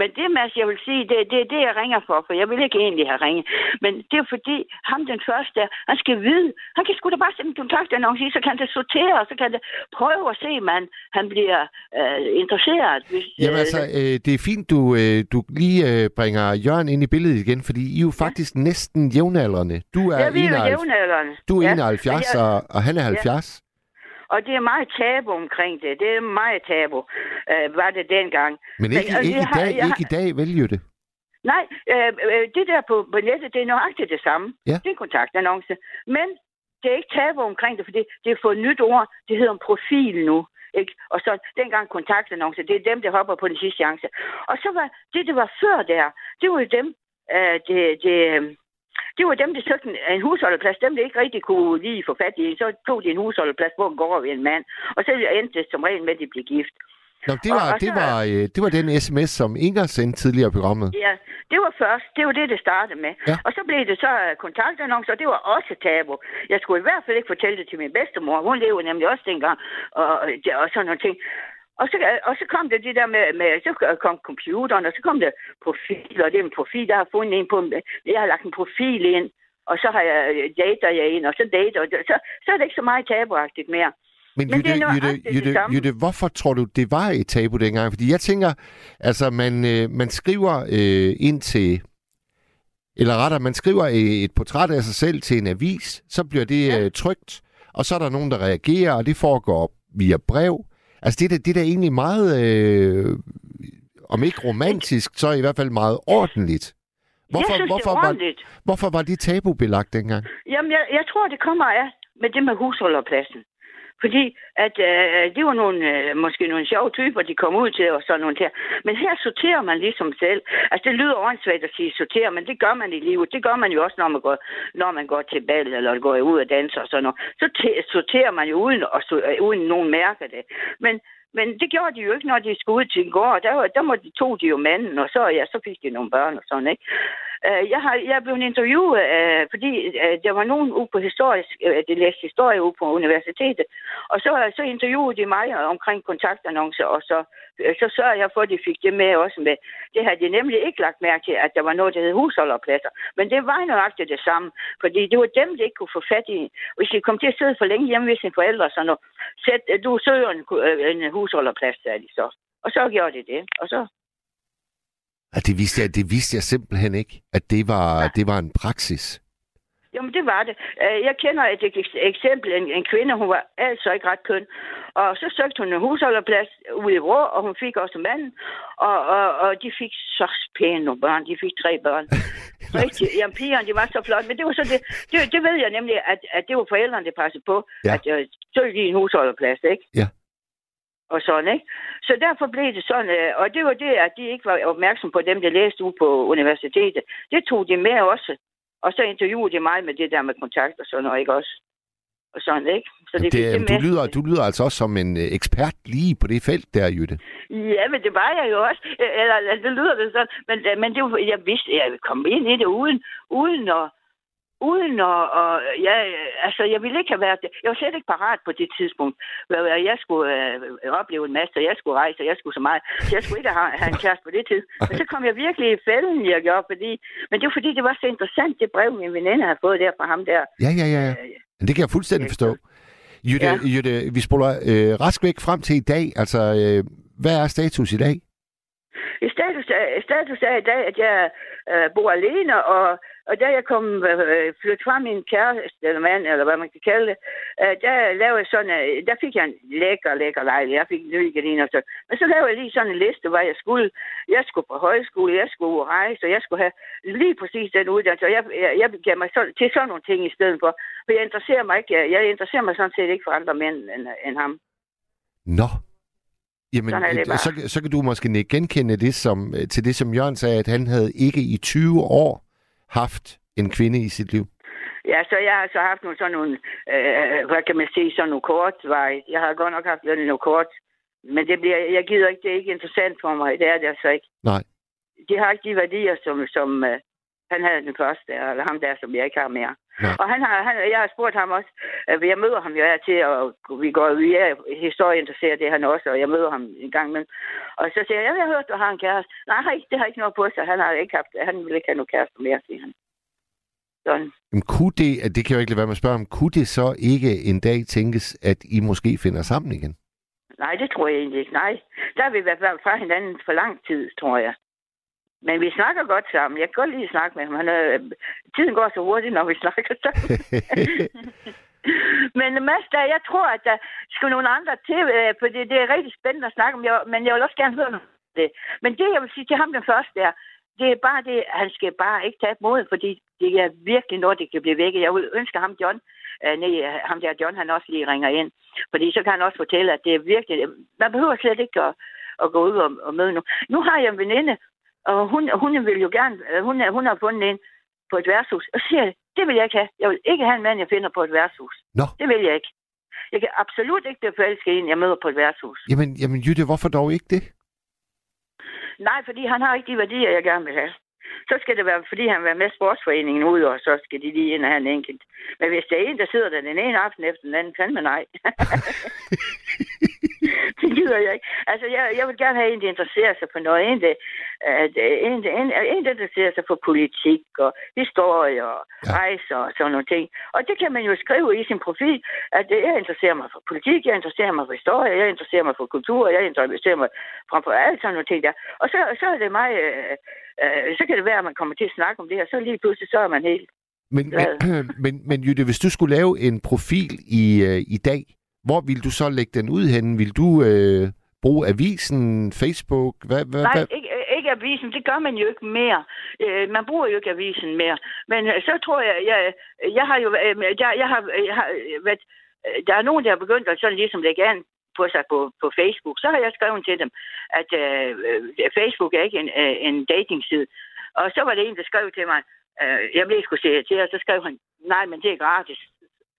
Men det, Mads, jeg vil sige, det, det er det, jeg ringer for, for jeg vil ikke egentlig have ringet. Men det er fordi, ham den første han skal vide, han kan sgu da bare sende en kontaktannonce så kan det sortere, og så kan det prøve at se, man han bliver øh, interesseret. Hvis, Jamen altså, øh, det er fint, du, øh, du lige øh, bringer Jørgen ind i billedet igen, fordi I er jo faktisk næsten jævnaldrende. Du er, ja, vi er jo 71, jævnaldrende. du er ja. 71, Og og, og han er 70. Og det er meget tabu omkring det. Det er meget tabu, øh, var det dengang. Men ikke, og ikke, i har- dag, jeg ikke i dag, vel, Jytte? Nej, øh, øh, det der på, på nettet, det er nøjagtigt det samme. Ja. Det er en kontaktannonce. Men det er ikke tabu omkring det, fordi det er fået et nyt ord. Det hedder en profil nu. Ikke? Og så dengang kontaktannonce, det er dem, der hopper på den sidste chance. Og så var det, der var før der, det var jo dem, øh, det, det, øh, det var dem, der søgte en- en husholdeplads. Dem, der ikke rigtig kunne lige få fat i, så tog de en husholdeplads, hvor den går ved en mand. Og så endte det som regel med, at de blev gift. Nå, det Og- var, og det, så- var, øh, det var den sms, som Inger sendte tidligere i programmet. Ja, det var først. Det var det, det startede med. Ja. Og så blev det så øh, kontaktannoncer, og det var også tabu. Jeg skulle i hvert fald ikke fortælle det til min bedstemor. Hun levede nemlig også dengang, og, og- og sådan nogle ting. Og så, og så kom det det der med, med, så kom computeren, og så kom det profiler, og det er en profil, jeg har fundet en på, jeg har lagt en profil ind, og så har jeg øh, dater jeg ind, og så dater, og så, så er det ikke så meget tabuagtigt mere. Men, Men Jytte, Jytte, Jytte. Jytte, hvorfor tror du, det var et tabu dengang? Fordi jeg tænker, altså man, øh, man skriver øh, ind til, eller rettere, man skriver øh, et portræt af sig selv til en avis, så bliver det Ja. øh, trygt, og så er der nogen, der reagerer, og det foregår via brev. Altså det, er det er da egentlig meget, øh, om ikke romantisk, så i hvert fald meget ordentligt. Hvorfor, jeg synes, hvorfor, det er var, ordentligt. hvorfor var det tabubelagt dengang? Jamen, jeg, jeg tror, det kommer af med det med husholderpladsen. Fordi at øh, det var nogle, øh, måske nogle sjove typer, de kom ud til og sådan nogle der. Men her sorterer man ligesom selv. Altså, det lyder åndssvagt at sige sorterer, men det gør man i livet. Det gør man jo også, når man går, når man går til bal eller går ud og danser og sådan noget. Så te- sorterer man jo uden, at, øh, uden nogen mærker det. Men, men det gjorde de jo ikke, når de skulle ud til en gård. Der, var- der måtte de, tog de jo manden, og så, ja, så fik de nogle børn og sådan, ikke? Øh, jeg, har, jeg blev interviewet, øh, fordi øh, der var nogen ude på historisk, de det læste historie ude på universitetet, og så, så interviewede de mig omkring kontaktannoncer, og så, så sørger jeg for, at de fik det med også med. Det havde de nemlig ikke lagt mærke til, at der var noget, der hed husholderpladser. Men det var nøjagtigt det samme, fordi det var dem, der ikke kunne få fat i. Hvis de kom til at sidde for længe hjemme ved sine forældre, så noget, sæt, du søger en, en husholderplads, sagde de så. Og så gjorde de det, og så Ja, det, vidste jeg, det vidste jeg simpelthen ikke, at det var, det var en praksis. Jamen, det var det. Øh, Jeg kender et ek- eksempel. En, en kvinde, hun var altså ikke ret køn. Og så søgte hun en husholderplads ude i Vrå, og hun fik også manden. Og, og, og de fik så pæne nogle børn. De fik tre børn. Rigtig. Jamen, pigerne, de var så flotte. Men det var så det, det, det ved jeg nemlig, at, at det var forældrene, der passede på. Ja. At øh, søgte de en husholderplads, ikke? Ja. Og sådan, ikke? Så derfor blev det sådan, øh, og det var det, at de ikke var opmærksom på dem, der læste ude på universitetet. Det tog de med også. Og så interviewede de mig med det der med kontakt og sådan noget, ikke også? Og sådan, ikke? Så Det, det, det du, med. lyder, du lyder altså også som en øh, ekspert lige på det felt der, Jytte. Ja, men det var jeg jo også. Eller, det lyder det sådan. Men, øh, men det var, jeg vidste, at jeg ville komme ind i det uden, uden at, uden at, og, ja, altså, jeg ville ikke have været. Jeg var slet ikke parat på det tidspunkt. hvor Jeg skulle øh, opleve en masse, og jeg skulle rejse, og jeg skulle så meget. Så jeg skulle ikke have, have en kæreste på det tid. Men så kom jeg virkelig i fælden, jeg gjorde, fordi... Men det var fordi, det var så interessant, det brev, min veninde havde fået der fra ham der. Ja, ja, ja. ja. Øh, Men det kan jeg fuldstændig forstå. Jytte, Ja. Jytte vi spoler øh, rask væk frem til i dag. Altså, øh, hvad er status i dag? Status er, status er i dag, at jeg øh, bor alene, og, og da jeg kom øh, flyttet fra min kæreste, eller mand, eller hvad man kan kalde det, øh, der lavede jeg sådan, øh, der fik jeg en lækker, lækker lejlighed. Jeg fik en ny gardiner og så. Men så lavede jeg lige sådan en liste, hvad jeg skulle. Jeg skulle på højskole, jeg skulle rejse, og jeg skulle have lige præcis den uddannelse. Og jeg, jeg, jeg gav mig så, til sådan nogle ting i stedet for. For jeg interesserer mig ikke, jeg interesserer mig sådan set ikke for andre mænd end, end ham. Nå. Jamen, så, så kan du måske genkende det som, øh, til det, som Jørgen sagde, at han havde ikke i 20 år haft en kvinde i sit liv. Ja, så jeg har så haft nogle sådan nogle, øh, hvad kan man sige, sådan nogle kortveje. Jeg har godt nok haft nogle kort, men det bliver, jeg gider ikke, det er ikke interessant for mig. Det er det altså ikke. Nej. De har ikke de værdier, som, som øh, han havde den første, eller ham der, som jeg ikke har mere. Nej. Og han har, han, jeg har spurgt ham også, øh, jeg møder ham jo af til, og vi går vi er historieinteresseret, det er han også, og jeg møder ham en gang imellem. Og så siger jeg, jeg har hørt, du har en kæreste. Nej, det har ikke noget på sig. Han har ikke haft, han vil ikke have nogen kæreste mere, siger han. Sådan. Men kunne det, det kan jeg jo ikke lade være med at spørge om, kunne det så ikke en dag tænkes, at I måske finder sammen igen? Nej, det tror jeg egentlig ikke. Nej, der har vi været fra hinanden for lang tid, tror jeg. Men vi snakker godt sammen. Jeg kan godt lide at snakke med ham. Han er, tiden går så hurtigt, når vi snakker sammen. men Mads, der, jeg tror, at der skal nogle andre til, øh, for det, er rigtig spændende at snakke om, men jeg vil også gerne høre noget om det. Men det, jeg vil sige til ham den første er, det er bare det, han skal bare ikke tage mod, fordi det er virkelig noget, det kan blive væk. Jeg vil ønske ham, John, øh, nej, ham der John, han også lige ringer ind. Fordi så kan han også fortælle, at det er virkelig, man behøver slet ikke at, at gå ud og, og møde nu. Nu har jeg en veninde, og hun, hun vil jo gerne, øh, hun, hun har fundet en på et værtshus. Og så siger jeg, det vil jeg ikke have. Jeg vil ikke have en mand, jeg finder på et værtshus. Nå. Det vil jeg ikke. Jeg kan absolut ikke blive forelsket i en, jeg møder på et værtshus. Jamen, jamen Jytte, hvorfor dog ikke det? Nej, fordi han har ikke de værdier, jeg gerne vil have. Så skal det være, fordi han vil være med sportsforeningen ud, og så skal de lige ind og have en enkelt. Men hvis der er en, der sidder der den ene aften efter den anden, fandme nej. det gider jeg ikke. Altså, jeg, jeg vil gerne have en, der interesserer sig for noget. En, der, at, en, en, en, der interesserer sig for politik og historie og Ja. rejser og sådan nogle ting. Og det kan man jo skrive i sin profil, at øh, jeg interesserer mig for politik, jeg interesserer mig for historie, jeg interesserer mig for kultur, jeg interesserer mig frem for alt sådan nogle ting der. Og så, så er det mig, øh, øh, så kan det være, at man kommer til at snakke om det, og så lige pludselig, så er man helt... Men, men, men, men Jytte, hvis du skulle lave en profil i, øh, i dag, hvor vil du så lægge den ud hen? Vil du øh, bruge avisen, Facebook? Hvad, hvad, Nej, hvad? ikke, ikke avisen, det gør man jo ikke mere. Øh, man bruger jo ikke avisen mere. Men øh, så tror jeg, jeg, jeg har jo øh, jeg, jeg har, jeg har øh, været, der er nogen, der har begyndt at sådan ligesom lægge an på sig på, på Facebook. Så har jeg skrevet til dem, at øh, Facebook er ikke en, øh, en datingside. Og så var det en, der skrev til mig, øh, jeg blev sgu se til, og så skrev han, nej, men det er gratis.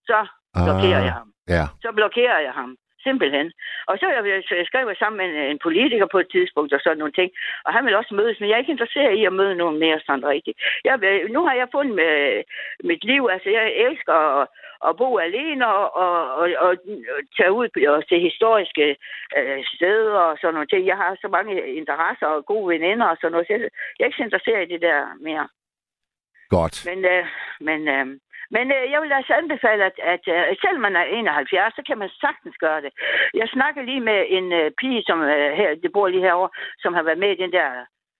Så blokerer Ah. jeg ham Ja. så blokerer jeg ham. Simpelthen. Og så jeg, jeg skrev jeg sammen med en, en politiker på et tidspunkt og sådan nogle ting. Og han vil også mødes, men jeg er ikke interesseret i at møde nogen mere sådan rigtigt. Jeg, nu har jeg fundet med, mit liv. Altså, jeg elsker at, at bo alene og, og, og, og tage ud og se historiske øh, steder og sådan nogle ting. Jeg har så mange interesser og gode veninder og sådan noget. Så jeg, jeg er ikke så interesseret i det der mere. Godt. Men, øh, men, øh, men øh, jeg vil altså anbefale, at, at øh, selvom man er 71, så kan man sagtens gøre det. Jeg snakker lige med en øh, pige, som øh, her, det bor lige herovre, som har været med i den der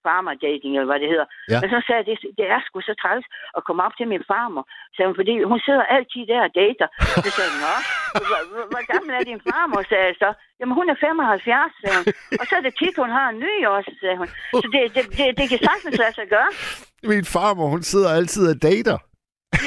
farmer dating, eller hvad det hedder. Ja. Men så sagde jeg, det, det er sgu så træls at komme op til min farmor. Så hun, fordi hun sidder altid der og dater. Så sagde jeg, nå, hvor- hvor gammel er din farmor, sagde jeg så. Jamen, hun er 75, sagde hun. Og så er det tit, hun har en ny også, sagde hun. Så det, det, det, det kan sagtens lade sig gøre. Min farmor, hun sidder altid og dater.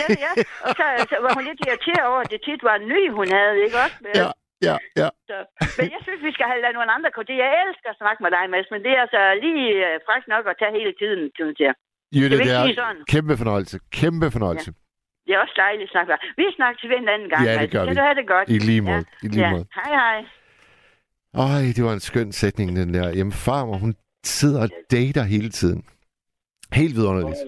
Ja, ja. Og så, så var hun lidt irriteret over, at det tit var en ny, hun havde, ikke også? Ja, ja, ja. Så, men jeg synes, vi skal have ladet nogle andre til. Jeg elsker at snakke med dig, Mads, men det er altså lige øh, frisk nok at tage hele tiden, synes jeg. Jytte, det sige er sådan. kæmpe fornøjelse. Kæmpe fornøjelse. Det er også dejligt at snakke med. Vi snakkes ved en anden gang, Ja, det gør Kan vi. du have det godt? I lige måde. I lige ja. måde. Hej, hej. Ej, det var en skøn sætning, den der. Jamen, farmor, hun sidder og dater hele tiden. Helt vidunderligt.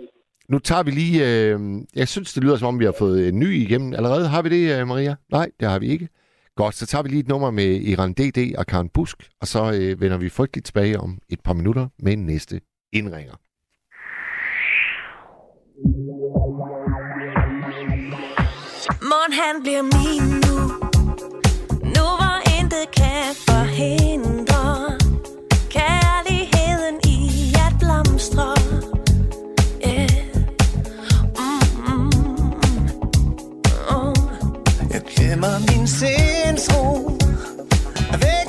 Nu tager vi lige... Øh, jeg synes, det lyder som om, vi har fået en ny igennem. Allerede har vi det, øh, Maria? Nej, det har vi ikke. Godt, så tager vi lige et nummer med Iran DD og Karen Busk, og så øh, vender vi frygteligt tilbage om et par minutter med næste indringer. Morgen han bliver min nu Nu hvor intet kan forhindre min sindsro. Vækkes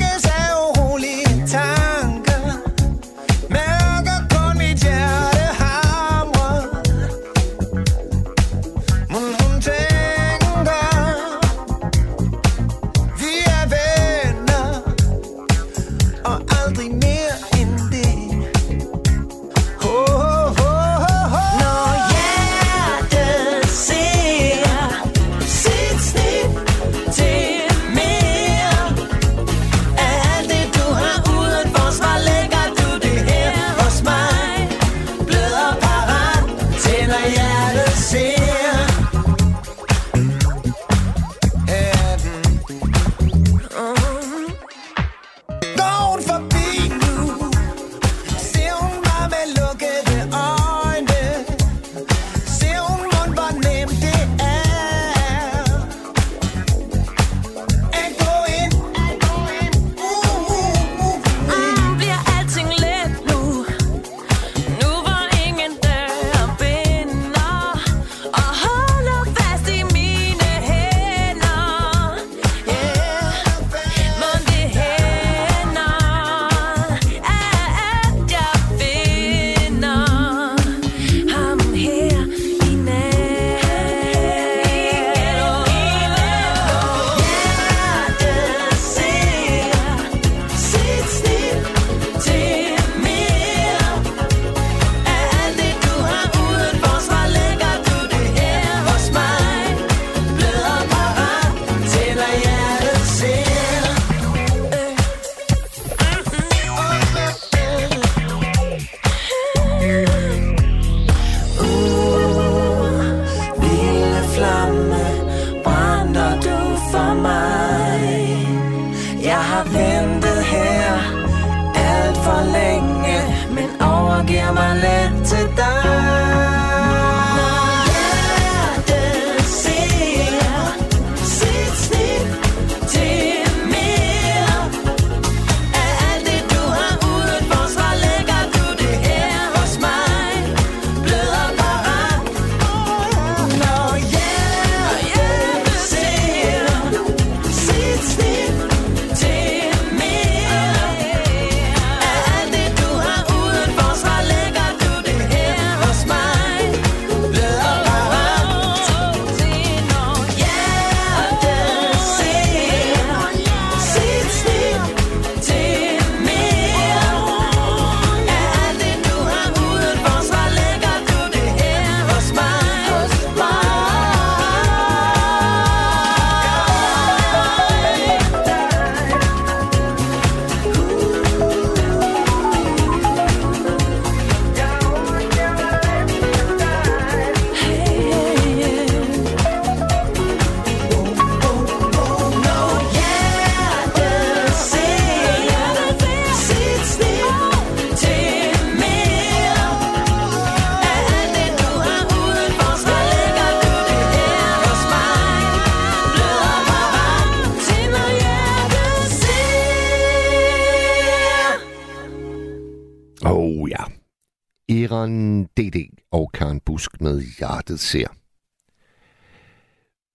og Busk med Hjertet ser.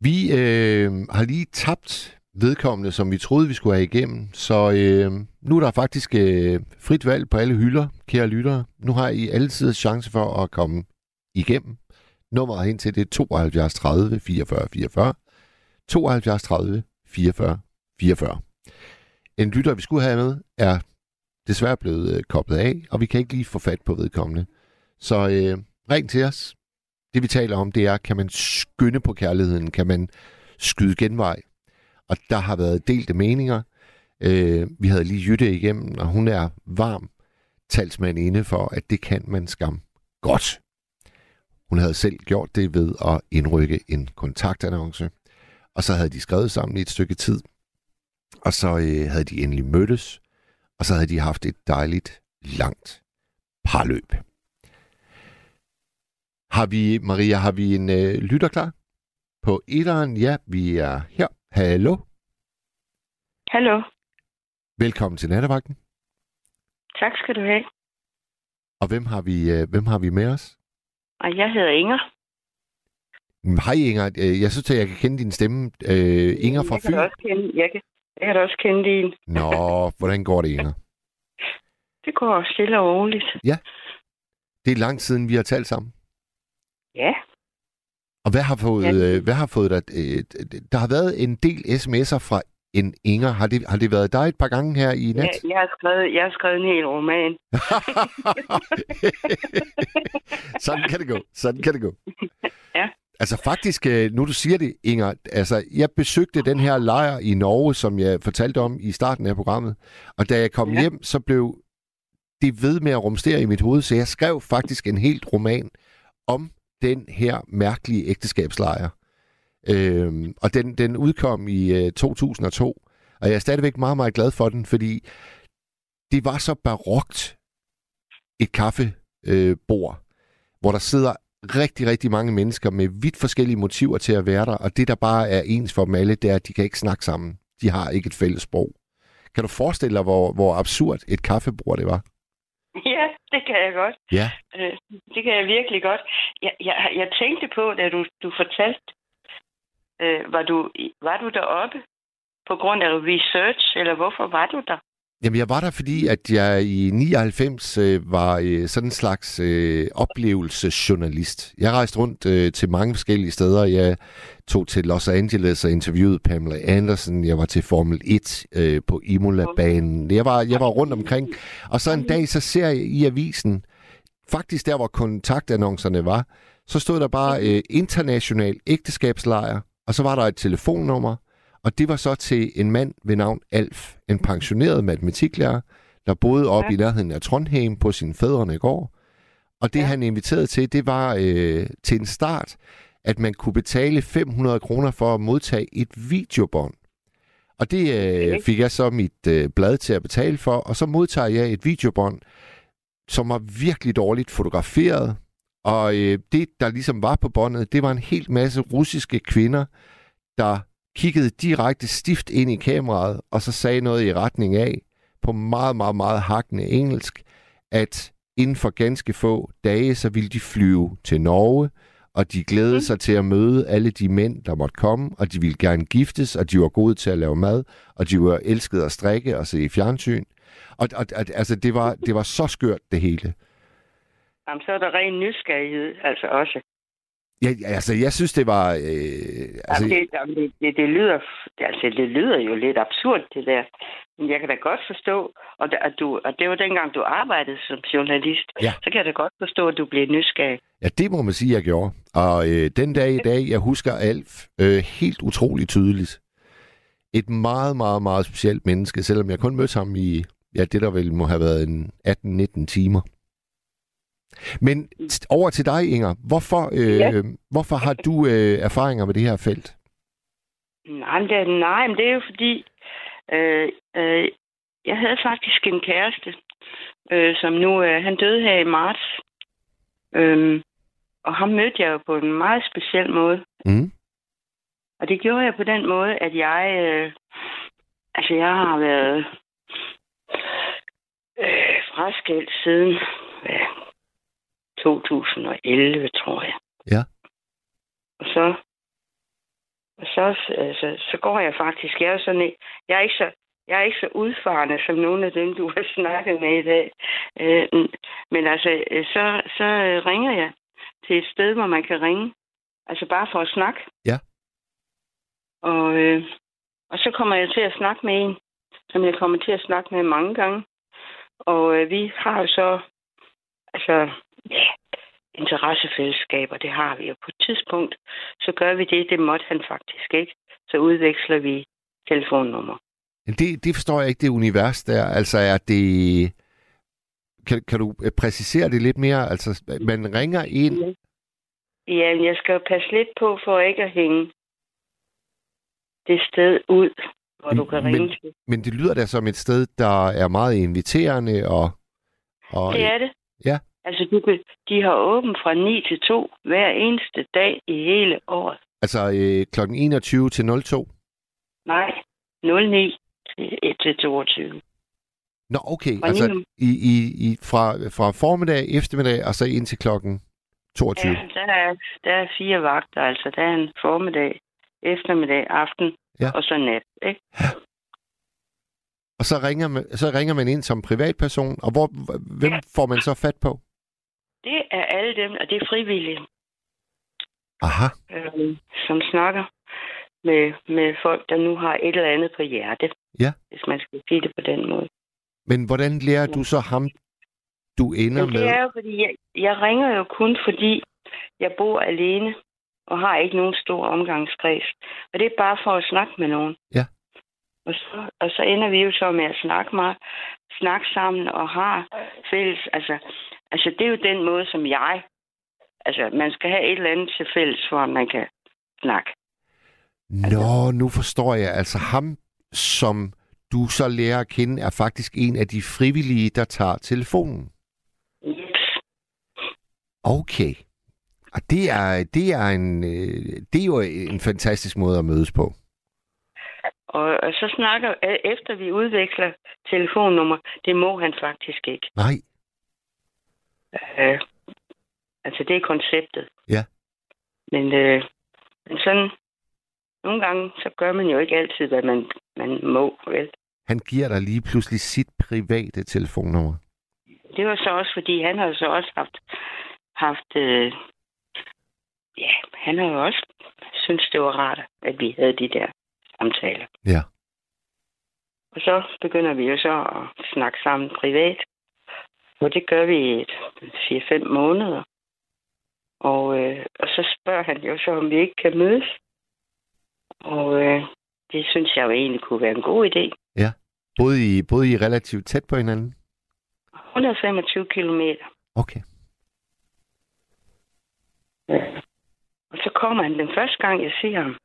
Vi øh, har lige tabt vedkommende, som vi troede, vi skulle have igennem. Så øh, nu er der faktisk øh, frit valg på alle hylder, kære lyttere. Nu har I altid chance for at komme igennem. Nummeret hen til det er 72 30 44 44. 72 30 44 44. En lytter, vi skulle have med, er desværre blevet øh, koblet af, og vi kan ikke lige få fat på vedkommende. Så øh, ring til os. Det vi taler om, det er, kan man skynde på kærligheden? Kan man skyde genvej? Og der har været delte meninger. Øh, vi havde lige Jytte igennem, og hun er varm talsmand inde for, at det kan man skam godt. Hun havde selv gjort det ved at indrykke en kontaktannonce, og så havde de skrevet sammen i et stykke tid, og så øh, havde de endelig mødtes, og så havde de haft et dejligt, langt parløb. Har vi, Maria, har vi en øh, lytter klar? På etteren, ja, vi er her. Hallo. Hallo. Velkommen til nattevagten. Tak skal du have. Og hvem har vi, øh, hvem har vi med os? Og jeg hedder Inger. Mm, Hej Inger, Øh, jeg synes, at jeg kan kende din stemme. Øh, Inger fra jeg kan Fyn. også kende, jeg kan, jeg kan da også kende din. Nå, hvordan går det, Inger? Det går stille og roligt. Det er lang siden, vi har talt sammen. Ja. Og hvad har fået, Ja. øh, hvad har fået dig... Øh, der har været en del sms'er fra en Inger. Har det, har det været dig et par gange her i nat? Jeg, jeg, har skrevet, jeg har skrevet en hel roman. Sådan kan det gå. Sådan kan det gå. Ja. Altså faktisk, øh, nu du siger det, Inger, altså jeg besøgte den her lejr i Norge, som jeg fortalte om i starten af programmet, og da jeg kom Ja. hjem, så blev det ved med at rumstere i mit hoved, så jeg skrev faktisk en helt roman om den her mærkelige ægteskabslejr. Øhm, og den, den udkom i øh, 2002, og jeg er stadigvæk meget, meget glad for den, fordi det var så barokt et kaffebord, øh, hvor der sidder rigtig, rigtig mange mennesker med vidt forskellige motiver til at være der, og det, der bare er ens for dem alle, det er, at de kan ikke snakke sammen. De har ikke et fælles sprog. Kan du forestille dig, hvor, hvor absurd et kaffebord det var? Ja, det kan jeg godt. Ja. Øh, det kan jeg virkelig godt. Jeg, jeg, jeg tænkte på, da du, du fortalte, øh, var, du, var du deroppe på grund af research, eller hvorfor var du der? Jamen, jeg var der, fordi at jeg i 99 øh, var øh, sådan en slags øh, oplevelsesjournalist. Jeg rejste rundt øh, til mange forskellige steder. Jeg tog til Los Angeles og interviewede Pamela Anderson. Jeg var til Formel 1 øh, på Imola-banen. Jeg var, jeg var rundt omkring. Og så en dag, så ser jeg i avisen, faktisk der, hvor kontaktannoncerne var, så stod der bare øh, international ægteskabslejr, og så var der et telefonnummer, og det var så til en mand ved navn Alf, en pensioneret matematiklærer, der boede op ja. i nærheden af Trondheim på sin fædrene gård. Og det, ja. han inviterede til, det var øh, til en start, at man kunne betale 500 kroner for at modtage et videobånd. Og det øh, fik jeg så mit øh, blad til at betale for, og så modtager jeg et videobånd, som var virkelig dårligt fotograferet. Og øh, det, der ligesom var på båndet, det var en hel masse russiske kvinder, der kiggede direkte stift ind i kameraet, og så sagde noget i retning af, på meget, meget, meget hakkende engelsk, at inden for ganske få dage, så ville de flyve til Norge, og de glædede mm. sig til at møde alle de mænd, der måtte komme, og de ville gerne giftes, og de var gode til at lave mad, og de var elskede at strikke og se fjernsyn. Og, og, og altså, det var, det var så skørt, det hele. Jamen, så er der ren nysgerrighed, altså også. Ja, altså, jeg synes, det var... Øh, altså, Jamen, det, jamen, det, det, det, lyder, altså, det lyder jo lidt absurd, det der. Men jeg kan da godt forstå, og, at du, og det var dengang, du arbejdede som journalist, Ja. så kan jeg da godt forstå, at du blev nysgerrig. Ja, det må man sige, jeg gjorde. Og øh, den dag i dag, jeg husker Alf øh, helt utroligt tydeligt. Et meget, meget, meget specielt menneske, selvom jeg kun mødte ham i, ja, det der vel må have været en 18-19 timer. Men over til dig, Inger. Hvorfor, øh, Ja. hvorfor har du øh, erfaringer med det her felt? Nej, men det, nej, men det er jo fordi, øh, øh, jeg havde faktisk en kæreste, øh, som nu, øh, han døde her i marts. Øhm, og ham mødte jeg jo på en meget speciel måde. Mm. Og det gjorde jeg på den måde, at jeg, øh, altså jeg har været øh, fraskilt siden, ja, 2011, tror jeg. Ja. Og så, og så, altså, så går jeg faktisk, jeg er, sådan, en- jeg er ikke så, jeg er ikke så udfarende som nogle af dem, du har snakket med i dag. Øh, men altså, øh, så, så øh, ringer jeg til et sted, hvor man kan ringe. Altså bare for at snakke. Ja. Og, øh, og så kommer jeg til at snakke med en, som jeg kommer til at snakke med mange gange. Og øh, vi har jo så, altså, ja, interessefællesskaber, det har vi jo på et tidspunkt. Så gør vi det, det måtte han faktisk ikke. Så udveksler vi telefonnummer. Men Det, det forstår jeg ikke, det univers der. Altså er det... Kan, kan du øh, præcisere det lidt mere? Altså, man ringer ind... Ja, men jeg skal jo passe lidt på for ikke at hænge det sted ud, hvor du kan Men- ringe til. Men det lyder da som et sted, der er meget inviterende og... og Det er det. Ja. Altså, du kan, de har åbent fra 9 til 2 hver eneste dag i hele året. Altså øh, kl. 21 til 02? Nej, 09 til 1 til 22. Nå, okay. Og Altså lige nu- i, i, i, fra, fra formiddag, eftermiddag og så ind til klokken 22. Ja, der er, der er fire vagter, altså der er en formiddag, eftermiddag, aften Ja. og så nat. Ikke? Og så ringer, man, så ringer man ind som privatperson, og hvor, hvem får man så fat på? Det er alle dem, og det er frivillige, Aha. øh, som snakker med, med folk, der nu har et eller andet på hjerte, Ja. hvis man skal sige det på den måde. Men hvordan lærer du så ham, du ender Men det med? er jo, fordi jeg, jeg ringer jo kun, fordi jeg bor alene og har ikke nogen stor omgangskreds. Og det er bare for at snakke med nogen. Ja. Og så, og så ender vi jo så med at snakke, meget, snakke sammen og har fælles... Altså, altså, det er jo den måde, som jeg... Altså, man skal have et eller andet til fælles, for at man kan snakke. Nå, nu forstår jeg. Altså ham, som du så lærer at kende, er faktisk en af de frivillige, der tager telefonen. Yes. Okay. Og det er, det er, en, øh, det er jo en fantastisk måde at mødes på. Og, og så snakker... Efter vi udveksler telefonnummer, det må han faktisk ikke. Nej. Øh, altså, det er konceptet. Ja. Men, øh, men sådan, nogle gange, så gør man jo ikke altid, hvad man, man må, vel? Han giver dig lige pludselig sit private telefonnummer. Det var så også, fordi han har så også haft, haft øh, ja, han har jo også synes det var rart, at vi havde de der samtaler. Ja. Og så begynder vi jo så at snakke sammen privat. Og det gør vi i et 4-5 måneder. Og, øh, og så spørger han jo så, om vi ikke kan mødes. Og øh, det synes jeg jo egentlig kunne være en god idé. Ja. Både I, både I relativt tæt på hinanden? 125 kilometer. Okay. Ja. Og så kommer han den første gang, jeg ser ham.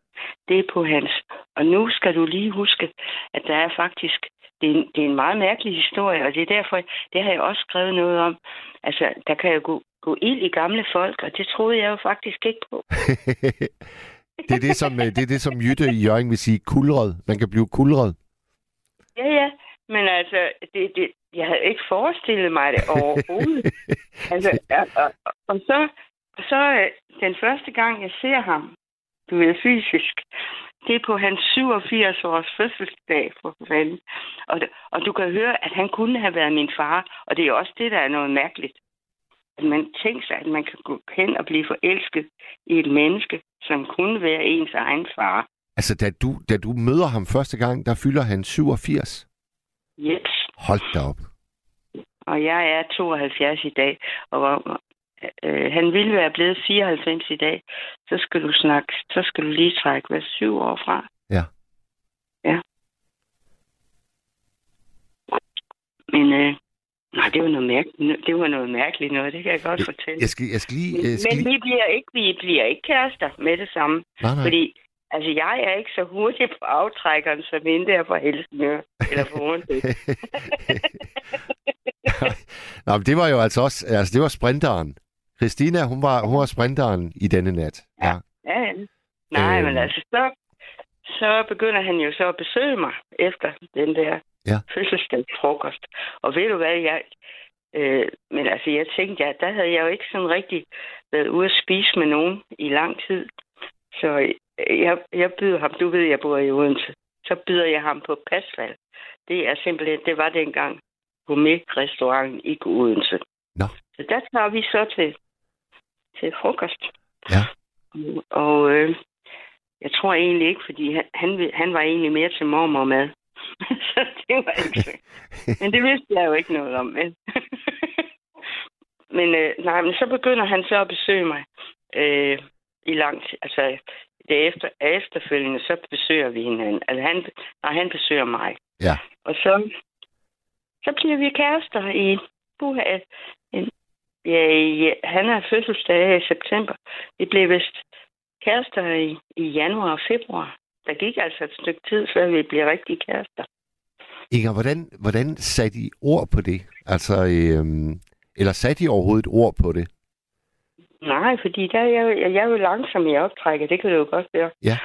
Det er på hans. Og nu skal du lige huske, at der er faktisk... Det er, en, det er en meget mærkelig historie, og det er derfor, det har jeg også skrevet noget om. Altså, der kan jo gå, gå ild i gamle folk, og det troede jeg jo faktisk ikke på. det, er det, som, det er det, som Jytte i Jørgen vil sige kulret. Man kan blive kulret. Ja, ja. Men altså, det, det, jeg havde ikke forestillet mig det overhovedet. altså, og, og, og så, og så øh, den første gang, jeg ser ham, du ved, fysisk, det er på hans 87-års fødselsdag for fanden. Og, og du kan høre, at han kunne have været min far, og det er også det, der er noget mærkeligt. At man tænker sig, at man kan gå hen og blive forelsket i et menneske, som kunne være ens egen far. Altså, da du, da du møder ham første gang, der fylder han 87. Yes. Hold da op. Og jeg er 72 i dag, og øh, han ville være blevet 94 i dag. Så skal du snakke, så skal du lige trække hvad syv år fra. Ja. Ja. Men øh, nej, det var noget mærkeligt. Det var noget mærkeligt noget, det kan jeg godt Jeg- fortælle. Jeg skal, jeg skal lige... Jeg skal Men lige... vi bliver ikke, vi bliver ikke kærester med det samme. Nej, nej. Fordi altså, jeg er ikke så hurtig på aftrækkeren, som hende der fra Helsingør. Eller fra. Nå, men det var jo altså også... Altså, det var sprinteren. Christina, hun var, hun var sprinteren i denne nat. Ja. Ja, ja. Nej, Øhm. men altså, så, så begynder han jo så at besøge mig efter den der Ja. fødselsdagsfrokost. Og ved du hvad, jeg, Øh, men altså, jeg tænkte, at der havde jeg jo ikke sådan rigtig været ude at spise med nogen i lang tid. Så øh, jeg, jeg byder ham, du ved, jeg bor i Odense, så byder jeg ham på pasfald. Det er simpelthen, det var dengang gourmet-restauranten i Odense. Nå. Så der tager vi så til, til frokost. Ja. Og øh, jeg tror egentlig ikke, fordi han, han, var egentlig mere til mormor mad. så det var ikke så. Men det vidste jeg jo ikke noget om, vel? men øh, nej, men så begynder han så at besøge mig øh, i lang tid. Altså, det er efter, efterfølgende, så besøger vi hinanden. Altså, han, nej, han besøger mig. Ja. Og så, så bliver vi kærester i Buha. Ja, i, han er fødselsdag i september. Vi blev vist kærester i, i januar og februar. Der gik altså et stykke tid, før vi blev rigtig kærester. Inger, hvordan, hvordan satte I ord på det? Altså, øhm, eller satte I overhovedet et ord på det? Nej, fordi der er jeg, jo- jeg er jo langsom i optrækket, det kan du jo godt høre. Ja.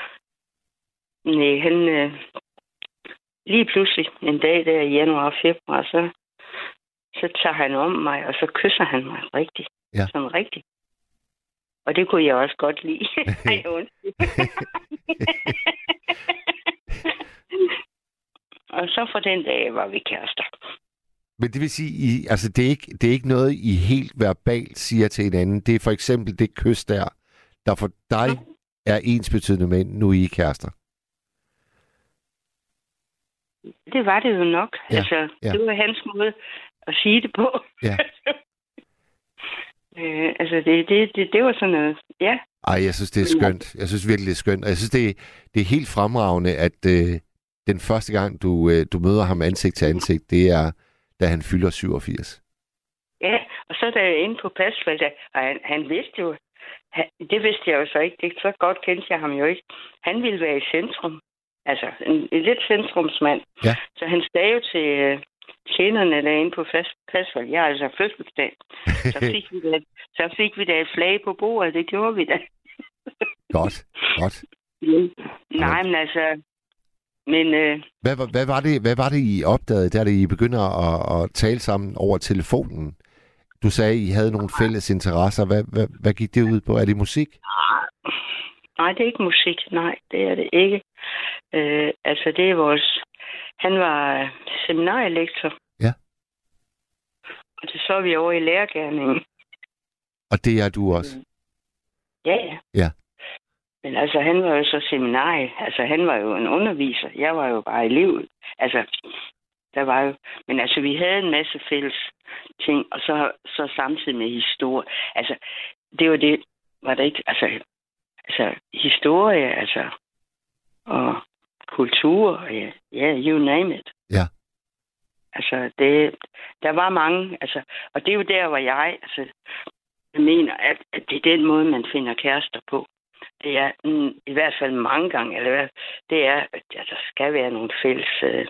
Nej, han... Øh, lige pludselig en dag der i januar og februar, så, så tager han om mig, og så kysser han mig rigtigt. Ja. Sådan rigtigt. Og det kunne jeg også godt lide. Ej, undskyld. og så fra den dag var vi kærester. Men det vil sige, I, altså det er, ikke, det er ikke noget, I helt verbalt siger til hinanden. Det er for eksempel det kys der, der for dig er ens betydende med, nu er I kærester. Det var det jo nok. Ja, Altså, ja. det var hans måde at sige det på. Ja. øh, altså, det, det, det, det var sådan noget. Ja, Ej, jeg synes, det er skønt. Jeg synes virkelig, det er skønt. Og jeg synes, det er, det er helt fremragende, at øh, den første gang, du, øh, du møder ham ansigt til ansigt, det er, da han fylder 87. ja. Og så da jeg inde på pasfald, og han, han vidste jo, han, det vidste jeg jo så ikke. Det, så godt kendte jeg ham jo ikke. Han ville være i centrum. Altså, en, en lidt centrumsmand. Ja. Så han sagde jo til øh, tjenerne derinde på fast, pasfald, jeg har altså fødselsdag. Så fik, vi da, så fik vi da et flag på bordet, det gjorde vi da. Godt, godt. Nej, men altså... Men øh, Hvad, var- hvad, var det, hvad var det, I opdagede, da I begynder at, at tale sammen over telefonen? Du sagde, I havde nogle fælles interesser. Hvad, hvad, hvad gik det ud på? Er det musik? nej, det er ikke musik. Nej, det er det ikke. Øh, altså, det er vores... Han var øh, seminarielektor. Ja. Og det så vi over i lærergærningen. Og det er du også. Ja, ja. Ja. Men altså, han var jo så seminarie. Altså, han var jo en underviser. Jeg var jo bare elev. Altså, der var jo... Men altså, vi havde en masse fælles ting, og så, så samtidig med historie. Altså, det var det... Var der ikke... Altså, altså historie, altså... Og kultur, ja, ja, you name it. Ja. Altså, det, der var mange, altså, og det er jo der, hvor jeg, altså, jeg mener, at, at det er den måde, man finder kærester på. Det er mm, i hvert fald mange gange, eller hvad, det er, at ja, der skal være nogle fælles øh,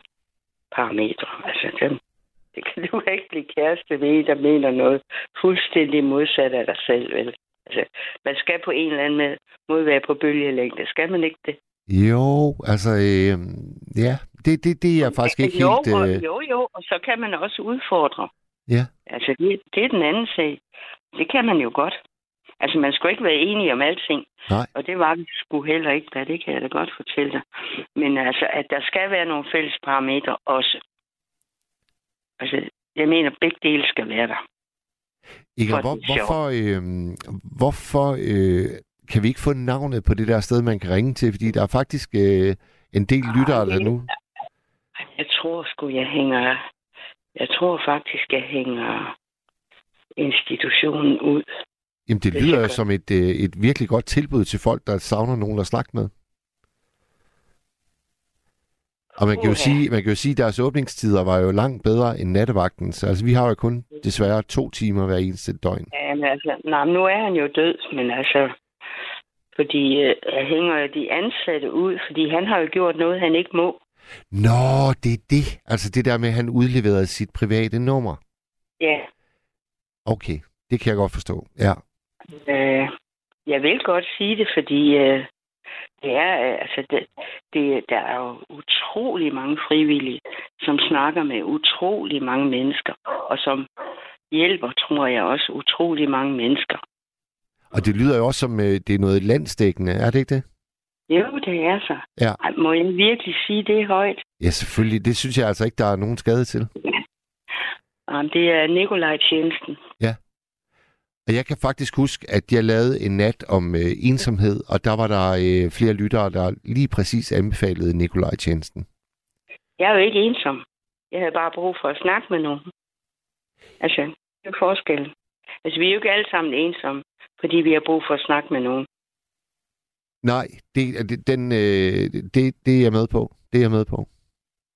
parametre. Altså, dem, det kan du ikke blive kæreste ved, der mener noget fuldstændig modsat af dig selv, vel? Altså, man skal på en eller anden måde- måde være på bølgelængde. Skal man ikke det? Jo, altså, øh, ja, det, det, det er jeg faktisk ikke jo, helt... Øh, jo, jo, og så kan man også udfordre. ja, Altså, det, det er den anden sag. Det kan man jo godt. Altså, man skulle ikke være enige om alting. Nej. Og det var vi sgu heller ikke, da det kan jeg da godt fortælle dig. Men altså, at der skal være nogle fælles parametre også. Altså, jeg mener, begge dele skal være der. For hvor, sjovt. hvorfor, øh, hvorfor øh, kan vi ikke få navnet på det der sted, man kan ringe til? Fordi der er faktisk øh, en del lyttere der nu. Jeg tror sgu, jeg hænger... Jeg tror faktisk, jeg hænger institutionen ud. Jamen, det Det lyder godt. som et, øh, et virkelig godt tilbud til folk, der savner nogen at snakke med. Og man kan, jo sige, man kan jo sige, at deres åbningstider var jo langt bedre end nattevagten. Så altså, vi har jo kun desværre to timer hver eneste døgn. Jamen altså, nej, nu er han jo død, men altså... Fordi øh, jeg hænger de ansatte ud, fordi han har jo gjort noget, han ikke må. Nå, det er det. Altså det der med, at han udleverede sit private nummer. Ja, Okay, det kan jeg godt forstå. Ja. øh, jeg vil godt sige det, fordi øh, det er, øh, altså, det, det, der er jo utrolig mange frivillige, som snakker med utrolig mange mennesker, og som hjælper, tror jeg også, utrolig mange mennesker. Og det lyder jo også som, øh, det er noget landsdækkende, er det ikke det? Jo, det er så. Ja. Ej, Må jeg virkelig sige det højt? Ja, selvfølgelig. Det synes jeg altså ikke, der er nogen skade til. Jamen, det er Nikolaj Tjenesten. Og jeg kan faktisk huske, at jeg lavede en nat om øh, ensomhed, og der var der øh, flere lyttere, der lige præcis anbefalede Nikolaj Tjenesten. Jeg er jo ikke ensom. Jeg havde bare brug for at snakke med nogen. Altså, det er forskellen. Altså, vi er jo ikke alle sammen ensomme, fordi vi har brug for at snakke med nogen. Nej, det, den, øh, det, det er jeg med på. Det er jeg med på.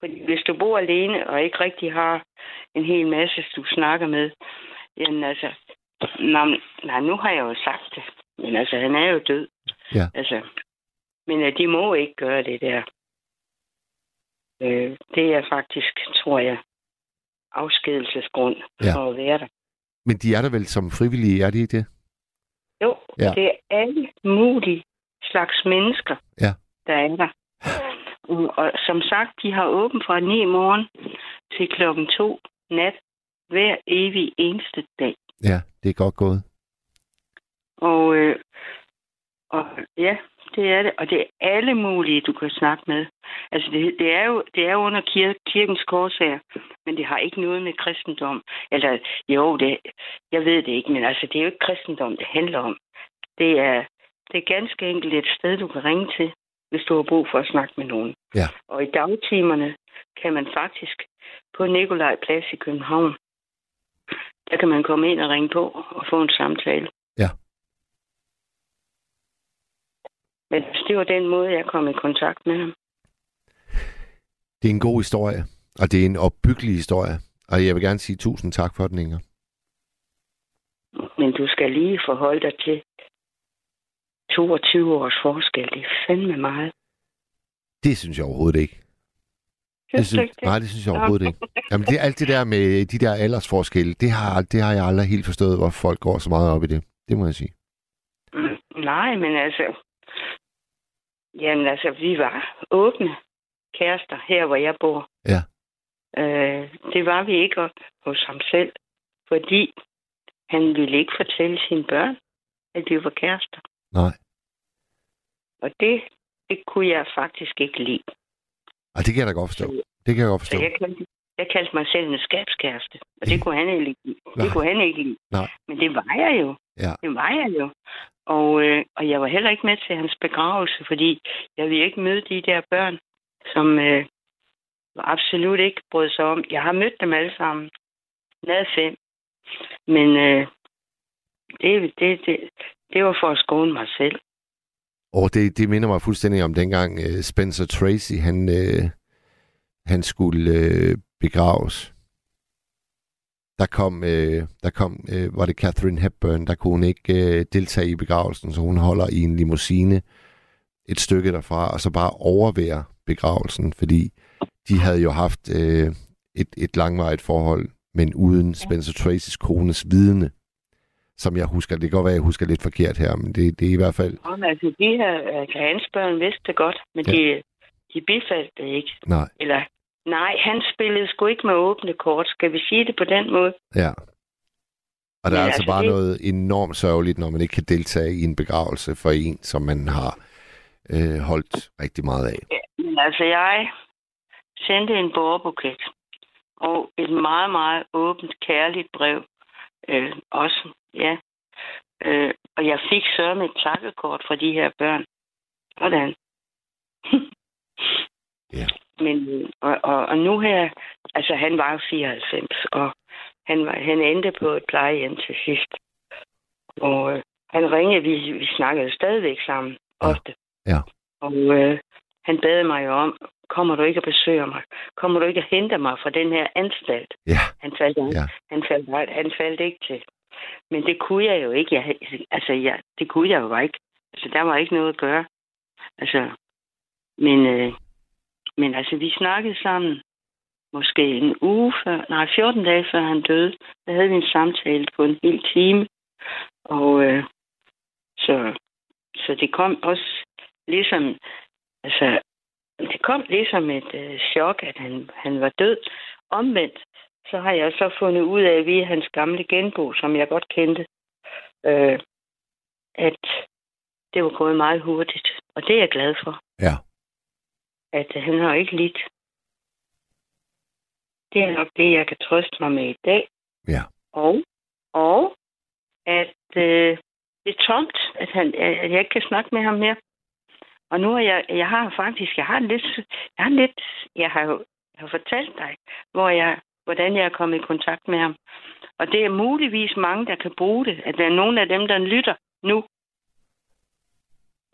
Fordi hvis du bor alene og ikke rigtig har en hel masse, du snakker med, jamen altså, nej, nej, nu har jeg jo sagt det, men altså, han er jo død. Ja. Altså, men øh, de må ikke gøre det der. Øh, det er faktisk, tror jeg, afskedelsesgrund Ja. for at være der. Men de er der vel som frivillige, er de det? Jo, Ja. det er alle mulige slags mennesker, Ja. der er der. Mm, Og som sagt, de har åbent fra 9 morgen til klokken 2 nat hver evig eneste dag. Ja, det er godt gået. Og, øh, og ja, det er det. Og det er alle mulige, du kan snakke med. Altså, det, det, er, jo, det er jo under kir- kirkens korsager, men det har ikke noget med kristendom. Eller, jo, det, jeg ved det ikke, men altså, det er jo ikke kristendom, det handler om. Det er, det er ganske enkelt et sted, du kan ringe til, hvis du har brug for at snakke med nogen. Ja. Og i dagtimerne kan man faktisk på Nikolaj Plads i København, der kan man komme ind og ringe på og få en samtale. Ja. Men det var den måde, jeg kom i kontakt med ham. Det er en god historie, og det er en opbyggelig historie. Og jeg vil gerne sige tusind tak for den, Inger. Men du skal lige forholde dig til 22 års forskel. Det er fandme meget. Det synes jeg overhovedet ikke. Det Synes ikke nej, det synes jeg overhovedet ikke. Jamen, det, alt det der med de der aldersforskelle, det har, det har jeg aldrig helt forstået, hvor folk går så meget op i det. Det må jeg sige. Mm, Nej, men altså... Jamen altså, vi var åbne kærester her, hvor jeg bor. Ja. Øh, det var vi ikke hos ham selv, fordi han ville ikke fortælle sine børn, at vi var kærester. Nej. Og det, det kunne jeg faktisk ikke lide. Og det kan jeg da godt forstå. Det kan jeg godt Så forstå. jeg kaldte, jeg kaldte mig selv en skabskæreste, og det kunne han ikke lide. Nej. Det kunne han ikke lide. Nej. Men det var jeg jo. Ja. Det var jeg jo. Og, øh, og jeg var heller ikke med til hans begravelse, fordi jeg ville ikke møde de der børn, som øh, absolut ikke brød sig om. Jeg har mødt dem alle sammen. Nede fem. Men øh, det, det, det, det var for at skåne mig selv. Og det, det minder mig fuldstændig om dengang øh, Spencer Tracy, han, øh, han skulle øh, begraves. Der kom, uh, der kom uh, var det Catherine Hepburn, der kunne hun ikke uh, deltage i begravelsen, så hun holder i en limousine et stykke derfra, og så bare overvære begravelsen, fordi de havde jo haft uh, et, et langvarigt forhold, men uden Spencer Tracys kones vidne, som jeg husker. Det kan godt være, jeg husker lidt forkert her, men det, det er i hvert fald... Om, altså, de her, altså, hans børn vidste det godt, men ja. de, de bifaldt det ikke. Nej, Eller, nej, han spillede sgu ikke med åbne kort. Skal vi sige det på den måde? Ja. Og der Men er altså altså, bare det- noget enormt sørgeligt, når man ikke kan deltage i en begravelse for en, som man har øh, holdt rigtig meget af. Ja, men altså, jeg sendte en bordbuket og et meget, meget åbent, kærligt brev. Øh, også, ja. Øh, og jeg fik så med et takkekort fra de her børn. Hvordan? Ja. Men, og, og, og nu her, altså han var jo 94, og han, var, han endte på et plejehjem til sidst. Og øh, han ringede, vi, vi snakkede stadigvæk sammen, Ja. ofte. Ja. Og øh, han bad mig jo om, kommer du ikke og besøger mig? Kommer du ikke og henter mig fra den her anstalt? Ja, Han faldt, ja. han faldt, han faldt ikke til. Men det kunne jeg jo ikke. Jeg, altså, jeg, det kunne jeg jo ikke. Altså, der var ikke noget at gøre. Altså, men, øh, men altså, vi snakkede sammen måske en uge før, nej, 14 dage før han døde. Der havde vi en samtale på en hel time. Og øh, så, så det kom også ligesom, altså, det kom ligesom et øh, chok, at han, han var død. Omvendt, så har jeg så fundet ud af, via hans gamle genbo, som jeg godt kendte, øh, at det var gået meget hurtigt. Og det er jeg glad for, Ja at han har ikke lidt. Det er nok det, jeg kan trøste mig med i dag. Ja. Og, og at øh, det er tomt, at, han, at jeg ikke kan snakke med ham mere. Og nu er jeg, jeg har faktisk, jeg har lidt, jeg har lidt, jeg har jo jeg har fortalt dig, hvor jeg, hvordan jeg er kommet i kontakt med ham. Og det er muligvis mange, der kan bruge det. At der er nogle af dem, der lytter nu,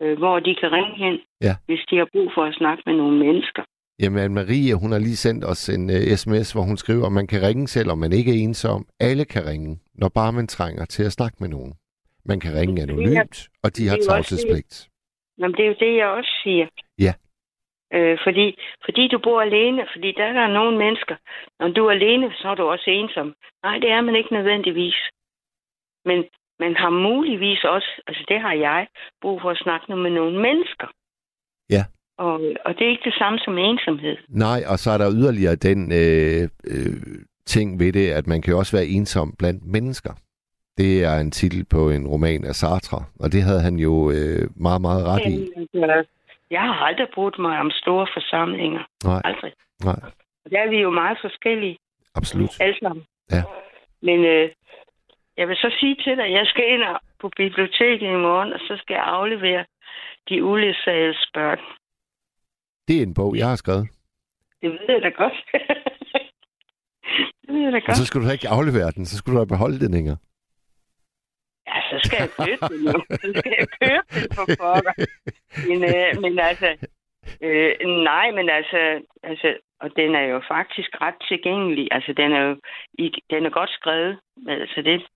øh, hvor de kan ringe hen, Ja. hvis de har brug for at snakke med nogle mennesker. Jamen, Marie, hun har lige sendt os en uh, sms, hvor hun skriver, at man kan ringe, selvom man ikke er ensom. Alle kan ringe, når bare man trænger til at snakke med nogen. Man kan ringe anonymt, og de har tavshedspligt. Jamen, det er jo det, jeg også siger. Ja. Øh, fordi, fordi du bor alene, fordi der er der nogle mennesker, når du er alene, så er du også ensom. Nej, det er man ikke nødvendigvis. Men man har muligvis også, altså det har jeg, brug for at snakke med nogle mennesker. Ja. Og, og det er ikke det samme som ensomhed. Nej, og så er der yderligere den øh, øh, ting ved det, at man kan jo også være ensom blandt mennesker. Det er en titel på en roman af Sartre, og det havde han jo øh, meget, meget ret i. Altså, Jeg har aldrig brugt mig om store forsamlinger. Nej, Aldrig. nej, Og der er vi jo meget forskellige. absolut. Alle sammen. Ja. Men øh, jeg vil så sige til dig, at jeg skal ind og- på biblioteket i morgen, og så skal jeg aflevere de uledsagedes børn. Det er en bog, jeg har skrevet. Det ved jeg da godt. det ved jeg da Og godt. så skulle du ikke aflevere den, så skulle du da beholde den, Inger. Ja, så skal jeg købe den jo. Så skal jeg købe den for pokker. Men, øh, men altså, øh, nej, men altså, altså, og den er jo faktisk ret tilgængelig. Altså, den er jo den er godt skrevet. Altså, det,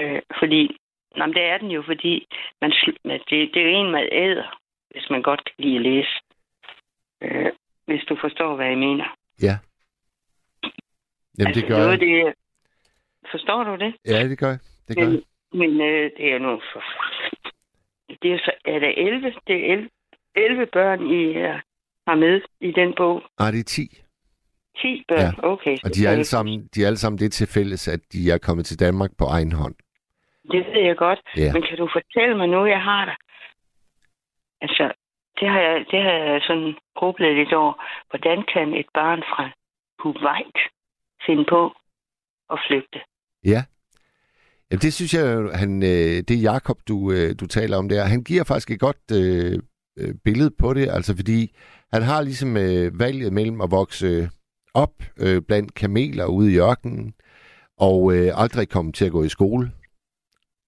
øh, fordi, nej, men det er den jo, fordi man, men det, det er jo en, man æder, hvis man godt kan lide at læse. Øh, hvis du forstår, hvad jeg mener. Ja. Jamen, det gør noget, jeg. det, forstår du det? Ja, det gør jeg. Det gør jeg. Men, men øh, det er nu for... Det er, så, er der 11, det er 11, 11 børn, I er, har med i den bog. Nej, det er 10. 10 børn, Ja. okay. Og de er, alle sammen, de er alle sammen det til fælles, at de er kommet til Danmark på egen hånd. Det ved jeg godt. Ja. Men kan du fortælle mig nu, jeg har dig? Altså, det har jeg, det har jeg sådan grublet lidt over. Hvordan kan et barn fra Kuwait finde på at flygte? Ja. Jamen, det synes jeg, han, øh, det Jakob, du, øh, du taler om der. Han giver faktisk et godt øh, øh, billede på det, altså fordi han har ligesom øh, valget mellem at vokse op øh, blandt kameler ude i ørkenen, og øh, aldrig komme til at gå i skole,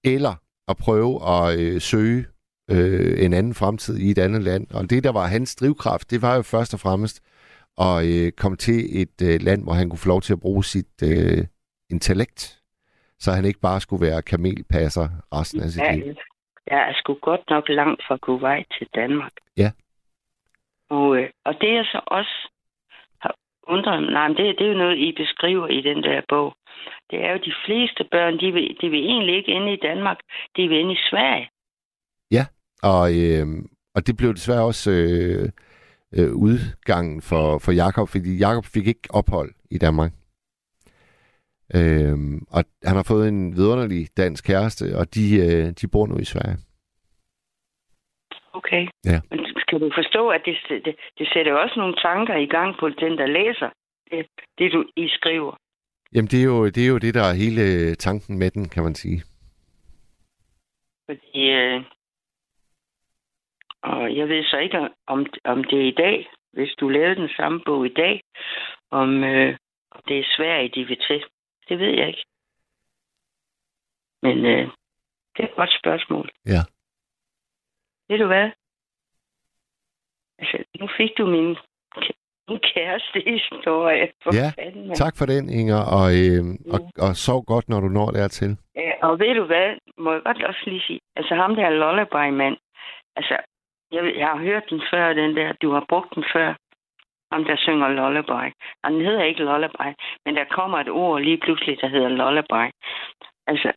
eller at prøve at øh, søge øh, en anden fremtid i et andet land. Og det, der var hans drivkraft, det var jo først og fremmest at øh, komme til et øh, land, hvor han kunne få lov til at bruge sit øh, intellekt, så han ikke bare skulle være kamelpasser resten af sit Ja, liv. jeg er sgu godt nok langt fra Kuwait til Danmark. Ja. Og, øh, og det jeg så også har undret mig, nej, men det, det er jo noget, I beskriver i den der bog. Det er jo, de fleste børn, de vil, de vil egentlig ikke ende i Danmark, de vil ende i Sverige. Og, øh, og det blev desværre også øh, øh, udgangen for, for Jakob, fordi Jakob fik ikke ophold i Danmark. Øh, og han har fået en vidunderlig dansk kæreste, og de, øh, de bor nu i Sverige. Okay. Ja. Men skal du forstå, at det, det, det sætter også nogle tanker i gang på den, der læser det, det du I skriver. Jamen, det er, jo, det er jo det, der er hele tanken med den, kan man sige. Fordi, øh, og jeg ved så ikke, om, om det er i dag, hvis du lavede den samme bog i dag, om, øh, om det er svært, de vil til. Det ved jeg ikke. Men øh, det er et godt spørgsmål. Ja. Ved du hvad? Altså, nu fik du min, min kæreste historie. For Ja, fanden. Tak for den, Inger, og, øh, og, og sov godt, når du når dertil. Ja, og ved du hvad, må jeg godt også lige sige, altså ham der lullaby-mand, altså, jeg, jeg har hørt den før, den der, du har brugt den før, ham der synger lullaby. Og den hedder ikke lullaby, men der kommer et ord lige pludselig, der hedder lullaby. Altså,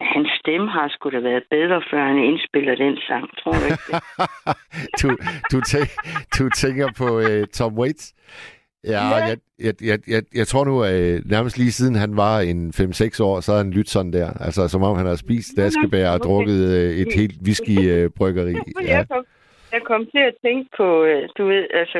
hans stemme har sgu da været bedre, før han indspiller den sang, tror du ikke det? du, du, tænk, du tænker på øh, Tom Waits. Ja, jeg, jeg, jeg, jeg, jeg tror nu, at øh, nærmest lige siden han var en 5-6 år, så havde han lyttet sådan der. Altså, som om han havde spist daskebær og drukket øh, et helt whiskybryggeri. Ja. Jeg, kom, til at tænke på, øh, du ved, altså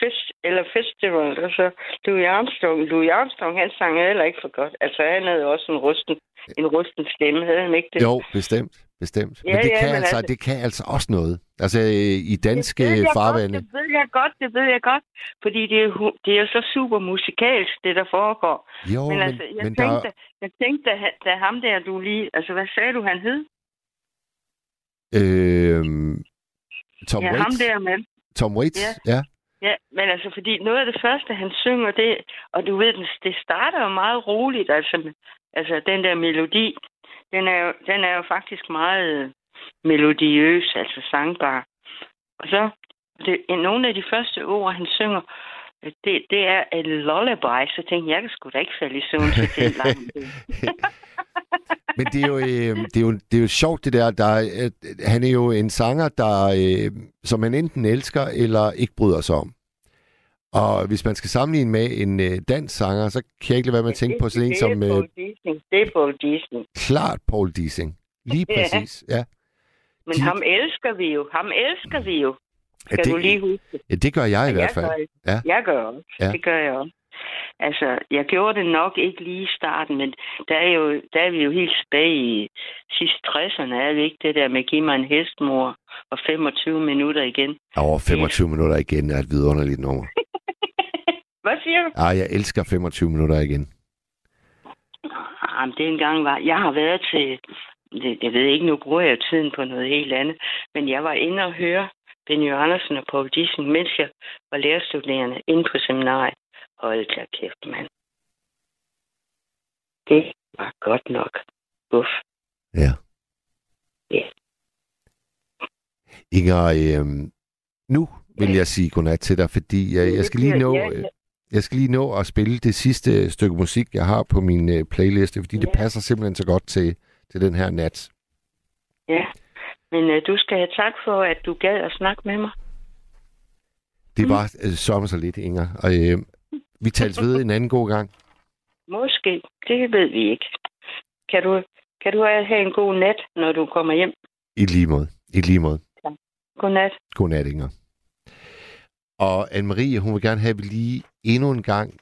fest, eller festival, altså Louis Armstrong. Louis Armstrong, han sang heller ikke for godt. Altså, han havde også en rusten, en rusten stemme, havde han ikke det? Jo, bestemt. Bestemt. Ja, men det, ja, kan men altså, altså- det kan altså også noget. Altså, øh, i danske det jeg farvande. Godt, det ved jeg godt, det ved jeg godt. Fordi det er, det er så super musikalsk, det der foregår. Jo, men, men, altså, jeg men der tænkte, er- jeg tænkte, da, ham der, du lige... Altså, hvad sagde du, han hed? Øh, Tom ja, Waits. ham der, mand. Tom Waits, Ja. ja. Ja, men altså, fordi noget af det første, han synger, det, og du ved, det starter jo meget roligt, altså, altså den der melodi, den er jo, den er jo faktisk meget øh, melodiøs, altså sangbar. Og så, det, nogle af de første ord, han synger, det, det er en lullaby, så tænkte jeg, jeg kan sgu da ikke falde i søvn til den lange Men det er, jo, øh, det, er jo, det er jo sjovt, det der. der er, øh, han er jo en sanger, der, øh, som man enten elsker eller ikke bryder sig om. Og hvis man skal sammenligne med en øh, dansk sanger, så kan jeg ikke lade være med at tænke på sådan en det som er øh, Paul Disney. Det er Paul Disney. klart Paul Dissing. Lige Ja. præcis, ja. Men De- ham elsker vi jo. Ham elsker vi jo. Ja, Skal det- du lige huske? Ja, det gør jeg i Ja, hvert fald. Gør, Ja. Jeg gør også. Ja. Ja. Det gør jeg også. Altså, jeg gjorde det nok ikke lige i starten, men der er, jo, der er vi jo helt tilbage i sidst 60'erne, er vi ikke det der med giv mig en hestmor og 25 minutter igen. Over 25 minutter igen er et vidunderligt nummer. Hvad siger du? Ej, jeg elsker 25 minutter igen. Jamen, det engang var... Jeg har været til... Det, jeg ved ikke, nu bruger jeg tiden på noget helt andet, men jeg var inde og høre Benny Andersen og Paul Dissing, mens jeg var lærerstuderende inde på seminariet. Hold da kæft, mand. Det var godt nok. Uff. Ja. Ja. Inger, øh, nu vil jeg sige godnat til dig, fordi jeg, jeg skal lige nå... Øh. Jeg skal lige nå at spille det sidste stykke musik, jeg har på min øh, playliste, fordi det Ja. passer simpelthen så godt til, til den her nat. Ja. Men øh, du skal have tak for, at du gad at snakke med mig. Det var øh, sørme så lidt, Inger. Og, øh, vi tales ved en anden god gang. Måske. Det ved vi ikke. Kan du, kan du have en god nat, når du kommer hjem? I lige måde. I lige måde. Godnat. Godnat, Inger. Og Anne-Marie, hun vil gerne have, at vi lige endnu en gang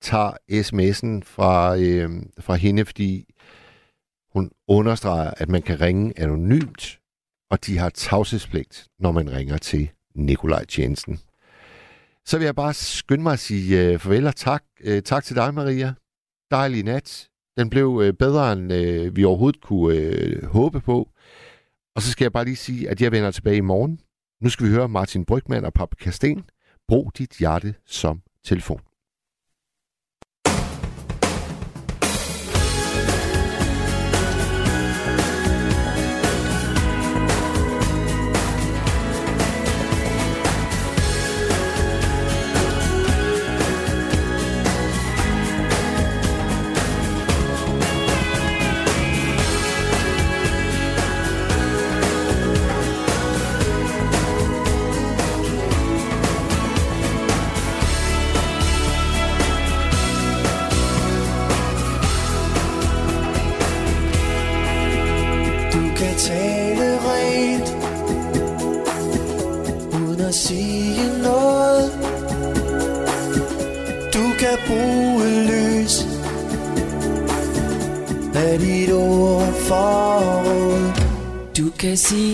tager sms'en fra, øh, fra hende, fordi hun understreger, at man kan ringe anonymt, og de har tavshedspligt, når man ringer til Nikolaj Tjenesten. Så vil jeg bare skynde mig at sige øh, farvel og tak. Øh, tak til dig, Maria. Dejlig nat. Den blev øh, bedre, end øh, vi overhovedet kunne øh, håbe på. Og så skal jeg bare lige sige, at jeg vender tilbage i morgen. Nu skal vi høre Martin Brygman og Pappe Kasten. Brug dit hjerte som telefon. Du kan